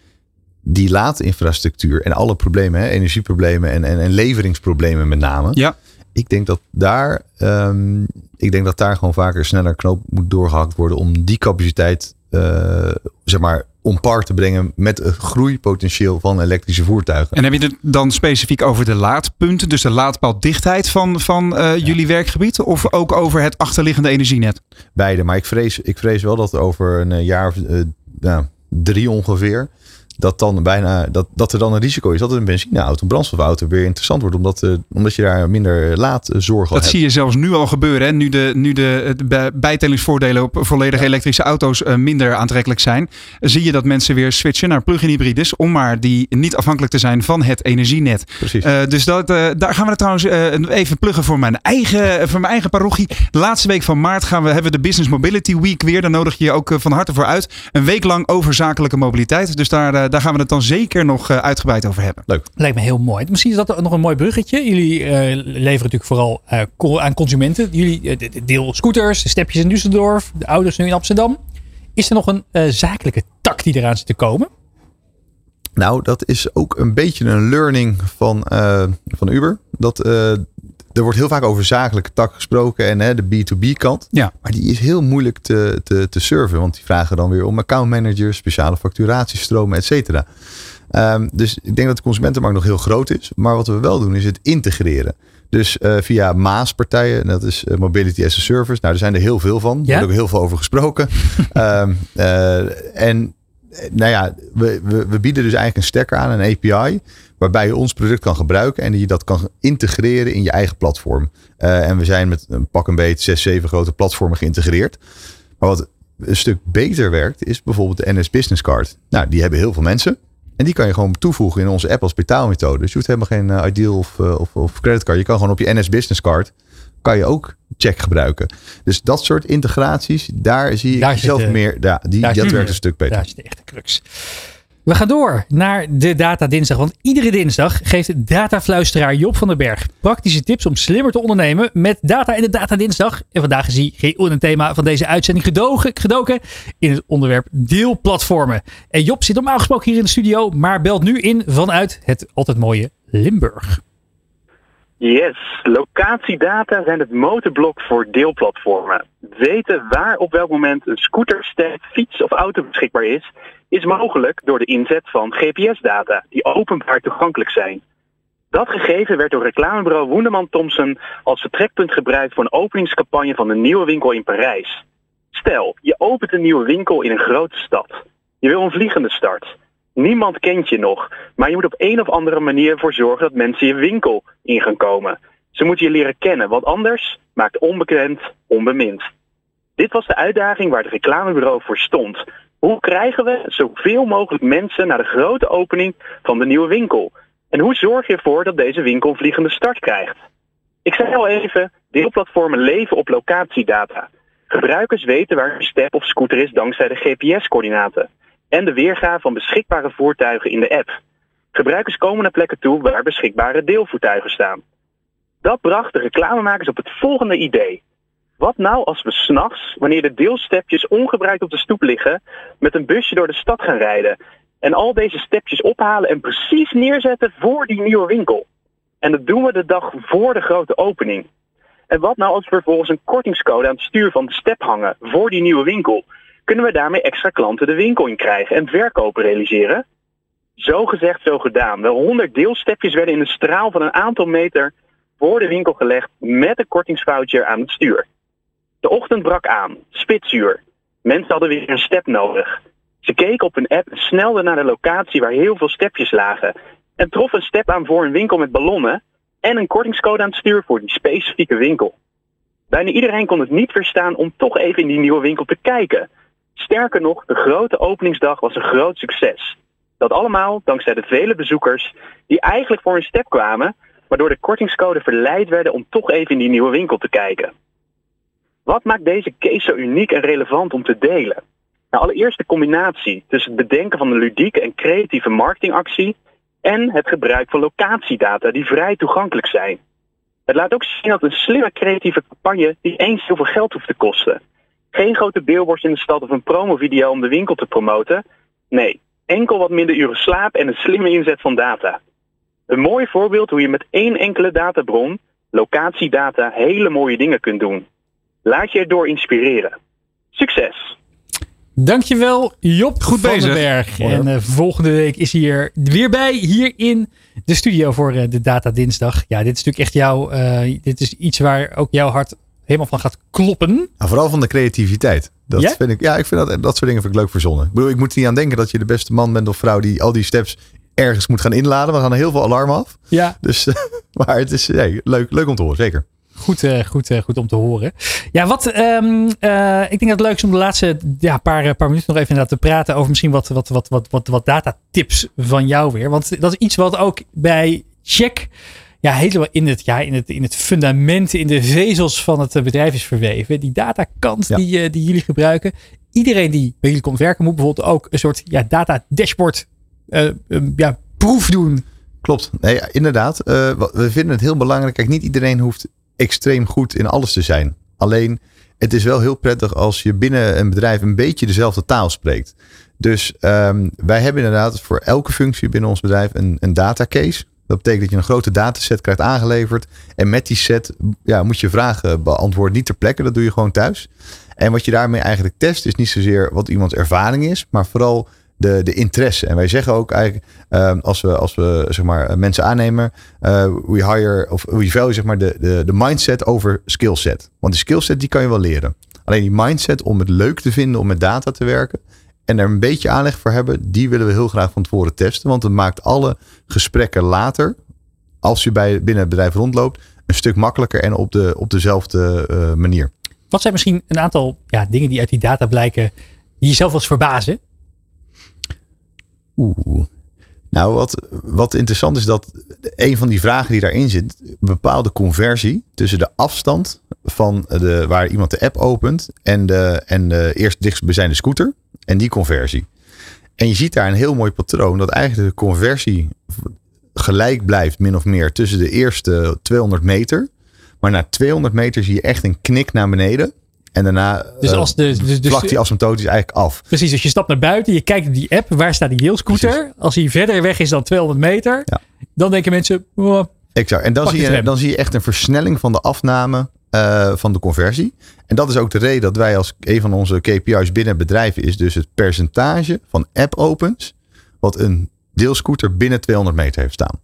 die laadinfrastructuur en alle problemen, hè, energieproblemen en, en, en leveringsproblemen met name. Ja. Ik denk dat daar, ehm, ik denk dat daar gewoon vaker sneller knoop moet doorgehakt worden om die capaciteit, eh, zeg maar, om par te brengen met het groeipotentieel van elektrische voertuigen. En heb je het dan specifiek over de laadpunten, dus de laadpaaldichtheid van, van eh, jullie werkgebied, of ook over het achterliggende energienet? Beide, maar ik vrees, ik vrees wel dat over een eh, jaar of nou, drie ongeveer, dat, dan bijna, dat, dat er dan een risico is dat een benzineauto, een brandstofauto weer interessant wordt. Omdat, eh, omdat je daar minder laadzorg Dat hebt. zie je zelfs nu al gebeuren. Hè? Nu de, nu de, de bij- bijtellingsvoordelen op volledig elektrische auto's eh, minder aantrekkelijk zijn. Zie je dat mensen weer switchen naar plug-in hybrides. Om maar die niet afhankelijk te zijn van het energienet. Precies. Eh, dus dat, daar gaan we het trouwens even pluggen voor mijn, eigen, voor mijn eigen parochie. De laatste week van maart gaan we, hebben we de Business Mobility Week weer. Daar nodig je je ook van harte voor uit. Een week lang over zakelijke mobiliteit. Dus daar, daar gaan we het dan zeker nog eh, uitgebreid over hebben. Leuk. Lijkt me heel mooi. Misschien is dat nog een mooi bruggetje. Jullie eh, leveren natuurlijk vooral eh, aan consumenten. Jullie eh, de- de deel scooters, de stepjes in Düsseldorf, de ouders nu in Amsterdam. Is er nog een eh, zakelijke tak die eraan zit te komen? Nou, dat is ook een beetje een learning van, eh, van Uber. Dat, eh, er wordt heel vaak over zakelijke tak gesproken en hè, de B2B kant. Ja. Maar die is heel moeilijk te, te, te serven. Want die vragen dan weer om accountmanagers, speciale facturatiestromen, et cetera. Ehm, dus ik denk dat de consumentenmarkt nog heel groot is. Maar wat we wel doen is het integreren. Dus eh, via Maas-partijen, dat is eh, Mobility as a Service. Nou, er zijn er heel veel van. Er Ja? wordt ook heel veel over gesproken. <laughs> Ehm, eh, en nou ja, we, we, bieden dus eigenlijk een stekker aan, een API, waarbij je ons product kan gebruiken en die je dat kan integreren in je eigen platform. Eh, en we zijn met een pak een beet zes, zeven grote platformen geïntegreerd. Maar wat een stuk beter werkt, is bijvoorbeeld de NS Business Card. Nou, die hebben heel veel mensen. En die kan je gewoon toevoegen in onze app als betaalmethode. Dus je hoeft helemaal geen eh, Ideal of, eh, of, of creditcard. Je kan gewoon op je NS Business Card kan je ook check gebruiken. Dus dat soort integraties, daar zie ik zelf de- meer. Ja, die, dat werkt de- een stuk beter. Daar zit de echte crux. We gaan door naar de Data Dinsdag. Want iedere dinsdag geeft datafluisteraar Job van den Berg praktische tips om slimmer te ondernemen met data in de Data Dinsdag. En vandaag is hij het thema van deze uitzending gedogen, gedoken in het onderwerp deelplatformen. En Job zit normaal gesproken hier in de studio, maar belt nu in vanuit het altijd mooie Limburg. Yes, locatiedata zijn het motorblok voor deelplatformen. Weten waar op welk moment een scooter, step, fiets of auto beschikbaar is, is mogelijk door de inzet van GPS-data die openbaar toegankelijk zijn. Dat gegeven werd door reclamebureau Woenderman Thompson als vertrekpunt gebruikt voor een openingscampagne van een nieuwe winkel in Parijs. Stel, je opent een nieuwe winkel in een grote stad. Je wil een vliegende start. Niemand kent je nog, maar je moet op een of andere manier ervoor zorgen dat mensen je winkel in gaan komen. Ze moeten je leren kennen, want anders maakt onbekend onbemind. Dit was de uitdaging waar het reclamebureau voor stond. Hoe krijgen we zoveel mogelijk mensen naar de grote opening van de nieuwe winkel? En hoe zorg je ervoor dat deze winkel vliegende start krijgt? Ik zei al even, deelplatformen leven op locatiedata. Gebruikers weten waar een step of scooter is dankzij de GPS-coördinaten en de weergave van beschikbare voertuigen in de app. Gebruikers komen naar plekken toe waar beschikbare deelvoertuigen staan. Dat bracht de reclamemakers op het volgende idee. Wat nou als we s'nachts, wanneer de deelstepjes ongebruikt op de stoep liggen, met een busje door de stad gaan rijden en al deze stepjes ophalen en precies neerzetten voor die nieuwe winkel? En dat doen we de dag voor de grote opening. En wat nou als we vervolgens een kortingscode aan het stuur van de step hangen voor die nieuwe winkel? Kunnen we daarmee extra klanten de winkel in krijgen en verkopen realiseren? Zo gezegd, zo gedaan. Wel 100 deelstepjes werden in een straal van een aantal meter voor de winkel gelegd met een kortingsfoutje aan het stuur. De ochtend brak aan, spitsuur. Mensen hadden weer een step nodig. Ze keken op hun app en snelden naar de locatie waar heel veel stepjes lagen. En troffen een step aan voor een winkel met ballonnen en een kortingscode aan het stuur voor die specifieke winkel. Bijna iedereen kon het niet verstaan om toch even in die nieuwe winkel te kijken. Sterker nog, de grote openingsdag was een groot succes. Dat allemaal dankzij de vele bezoekers die eigenlijk voor een step kwamen, waardoor de kortingscode verleid werden om toch even in die nieuwe winkel te kijken. Wat maakt deze case zo uniek en relevant om te delen? Nou, allereerst de combinatie tussen het bedenken van een ludieke en creatieve marketingactie en het gebruik van locatiedata die vrij toegankelijk zijn. Het laat ook zien dat een slimme creatieve campagne niet eens heel veel geld hoeft te kosten. Geen grote billboards in de stad of een promovideo om de winkel te promoten. Nee, enkel wat minder uren slaap en een slimme inzet van data. Een mooi voorbeeld hoe je met één enkele databron, locatiedata, hele mooie dingen kunt doen. Laat je erdoor inspireren. Succes! Dankjewel Job Goed van bezig. den Berg. Mooi, en eh, volgende week is hij hier weer bij, hier in de studio voor eh, de Data Dinsdag. Ja, dit is natuurlijk echt jouw, eh, dit is iets waar ook jouw hart helemaal van gaat kloppen. Nou, vooral van de creativiteit. Dat Ja? vind ik, ja, ik vind dat, dat soort dingen vind ik leuk verzonnen. Ik bedoel, ik moet er niet aan denken dat je de beste man bent of vrouw die al die steps ergens moet gaan inladen. We gaan heel veel alarm af. Ja. Dus, <laughs> maar het is leuk, leuk om te horen, zeker. Goed, eh, goed, eh, goed om te horen. Ja, wat, ehm, eh, ik denk dat het leuk is om de laatste ja, paar, paar minuten nog even inderdaad te praten over misschien wat, wat, wat, wat, wat, wat datatips van jou weer. Want dat is iets wat ook bij Check ja, helemaal in het, ja, in, het, in het fundament, in de vezels van het eh, bedrijf is verweven. Die datakant die, eh, die jullie gebruiken. Iedereen die bij jullie komt werken moet bijvoorbeeld ook een soort ja, data dashboard eh, eh, ja, proef doen. Klopt. Nee, ja, inderdaad. We vinden het heel belangrijk. Kijk, niet iedereen hoeft extreem goed in alles te zijn. Alleen, het is wel heel prettig als je binnen een bedrijf een beetje dezelfde taal spreekt. Dus ehm, wij hebben inderdaad voor elke functie binnen ons bedrijf een, een datacase. Dat betekent dat je een grote dataset krijgt aangeleverd. En met die set ja, moet je vragen beantwoorden. Niet ter plekke, dat doe je gewoon thuis. En wat je daarmee eigenlijk test is niet zozeer wat iemands ervaring is. Maar vooral de, de interesse. En wij zeggen ook eigenlijk, ehm, als we, als we zeg maar, mensen aannemen, eh, we hire of we value zeg maar de, de, de mindset over skillset. Want die skillset die kan je wel leren. Alleen die mindset om het leuk te vinden om met data te werken en er een beetje aanleg voor hebben, die willen we heel graag van tevoren testen. Want het maakt alle gesprekken later, als je bij, binnen het bedrijf rondloopt, een stuk makkelijker en op, de, op dezelfde eh, manier. Wat zijn misschien een aantal ja, dingen die uit die data blijken die jezelf wel eens verbazen? Oeh. Nou, wat, wat interessant is dat een van die vragen die daarin zit, een bepaalde conversie tussen de afstand van de, waar iemand de app opent en de, en de eerst dichtstbijzijnde scooter en die conversie. En je ziet daar een heel mooi patroon dat eigenlijk de conversie gelijk blijft min of meer tussen de eerste 200 meter. Maar na 200 meter zie je echt een knik naar beneden. En daarna Dus eh, als de- dus- dus- vlakt die asymptotisch eigenlijk af. Precies, dus je stapt naar buiten, je kijkt op die app, waar staat die deelscooter? Als hij verder weg is dan 200 meter, dan denken mensen, oh, Exact. En dan zie, je dan zie je echt een versnelling van de afname eh, van de conversie. En dat is ook de reden dat wij als een van onze KPI's binnen bedrijven is dus het percentage van app opens wat een deelscooter binnen 200 meter heeft staan.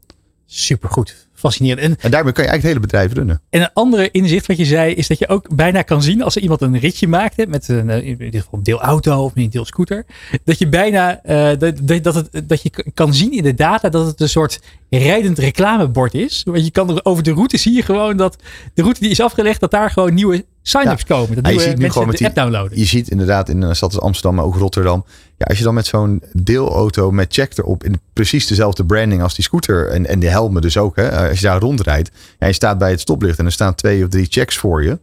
supergoed. Fascinerend. En, En daarmee kan je eigenlijk het hele bedrijf runnen. en een andere inzicht wat je zei, is dat je ook bijna kan zien als er iemand een ritje maakt, hè, met een, eh, in dit geval een deelauto of een deelscooter, dat je bijna, eh, dat, dat, het, dat je kan zien in de data dat het een soort rijdend reclamebord is. Want je kan er over de route zie je gewoon dat de route die is afgelegd, dat daar gewoon nieuwe sign-ups komen. Dat Ja, je nieuwe ziet nu mensen gewoon met de die, app downloaden. Je ziet inderdaad in een stad als Amsterdam, maar ook Rotterdam. Ja, als je dan met zo'n deelauto met check erop in precies dezelfde branding als die scooter en, en de helmen dus ook. Hè, als je daar rondrijdt en je staat bij het stoplicht en er staan twee of drie checks voor je.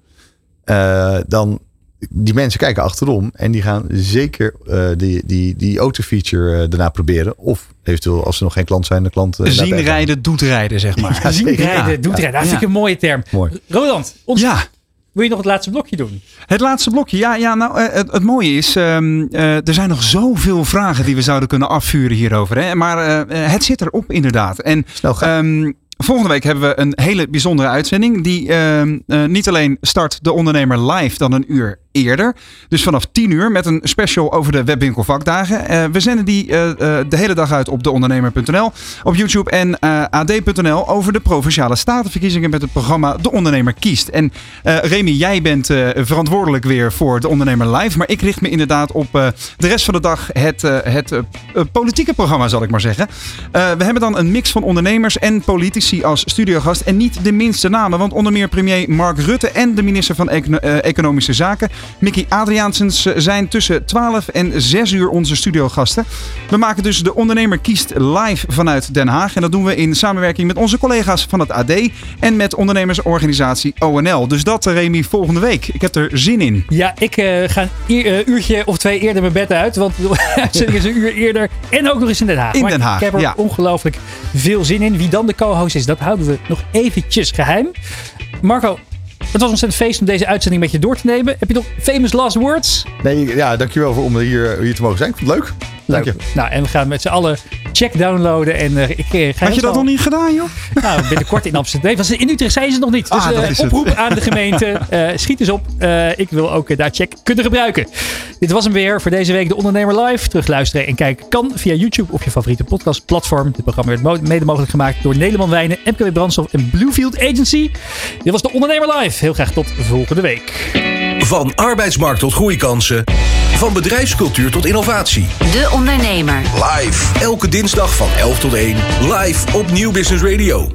eh, dan die mensen kijken achterom en die gaan zeker eh, die, die, die autofeature eh, daarna proberen. Of eventueel als ze nog geen klant zijn, de klant. eh, Zien gaan. rijden, doet rijden, zeg maar. <laughs> Ja, Zien rijden, doet rijden. Dat vind ik een mooie term. Mooi. Roland, ons, Ja. Wil je nog het laatste blokje doen? Het laatste blokje. Ja, ja nou, eh, het, het mooie is, ehm, eh, er zijn nog zoveel vragen die we zouden kunnen afvuren hierover. Hè? Maar eh, het zit erop inderdaad. En Snel gaan. ehm, volgende week hebben we een hele bijzondere uitzending. Die ehm, eh, niet alleen start de ondernemer live dan een uur eerder. Dus vanaf 10 uur met een special over de webwinkelvakdagen. Eh, we zenden die eh, eh, de hele dag uit op deondernemer.nl, op YouTube en ad.nl over de provinciale statenverkiezingen met het programma De Ondernemer Kiest. En Remy, jij bent verantwoordelijk weer voor De Ondernemer Live. Maar ik richt me inderdaad op de rest van de dag het, het politieke programma, zal ik maar zeggen. We hebben dan een mix van ondernemers en politici als studiogast. En niet de minste namen, want onder meer premier Mark Rutte en de minister van Econo- Economische Zaken, Mickey Adriaansens, eh, zijn tussen 12 en 6 uur onze studiogasten. We maken dus De Ondernemer Kiest live vanuit Den Haag. En dat doen we in samenwerking met onze collega's van het AD en met ondernemersorganisatie ONL. Dus dat, eh, Remy, volgende week. Ik heb er zin in. Ja, ik eh, ga een uurtje of twee eerder mijn bed uit. Want <laughs> de uitzending is een uur eerder. En ook nog eens in Den Haag. In Maar Den Haag, Ik heb er ja. ongelooflijk veel zin in. Wie dan de co-host is, dat houden we nog eventjes geheim. Marco, het was ontzettend feest om deze uitzending met je door te nemen. Heb je nog famous last words? Nee, ja, dankjewel voor om hier, hier te mogen zijn. Ik vond het leuk. Leuk. Dank Nou, en we gaan met z'n allen check downloaden. En eh, ik eh, ga Had je dat snel- nog niet gedaan, joh? Nou, binnenkort in Amsterdam. Nee, was in Utrecht zijn ze nog niet. Dus Ah, dat eh, is het. oproep aan de gemeente. <laughs> eh, schiet eens op. Eh, ik wil ook daar check kunnen gebruiken. Dit was hem weer voor deze week. De Ondernemer Live. Terugluisteren en kijken kan via YouTube of je favoriete podcastplatform. Dit programma werd mede mogelijk gemaakt door Nederland Wijnen, MKW Brandstof en Bluefield Agency. Dit was de Ondernemer Live. Heel graag tot volgende week. Van arbeidsmarkt tot groeikansen. Van bedrijfscultuur tot innovatie. De Ondernemer. Live. Elke dinsdag van 11 tot 1. Live op Nieuw Business Radio.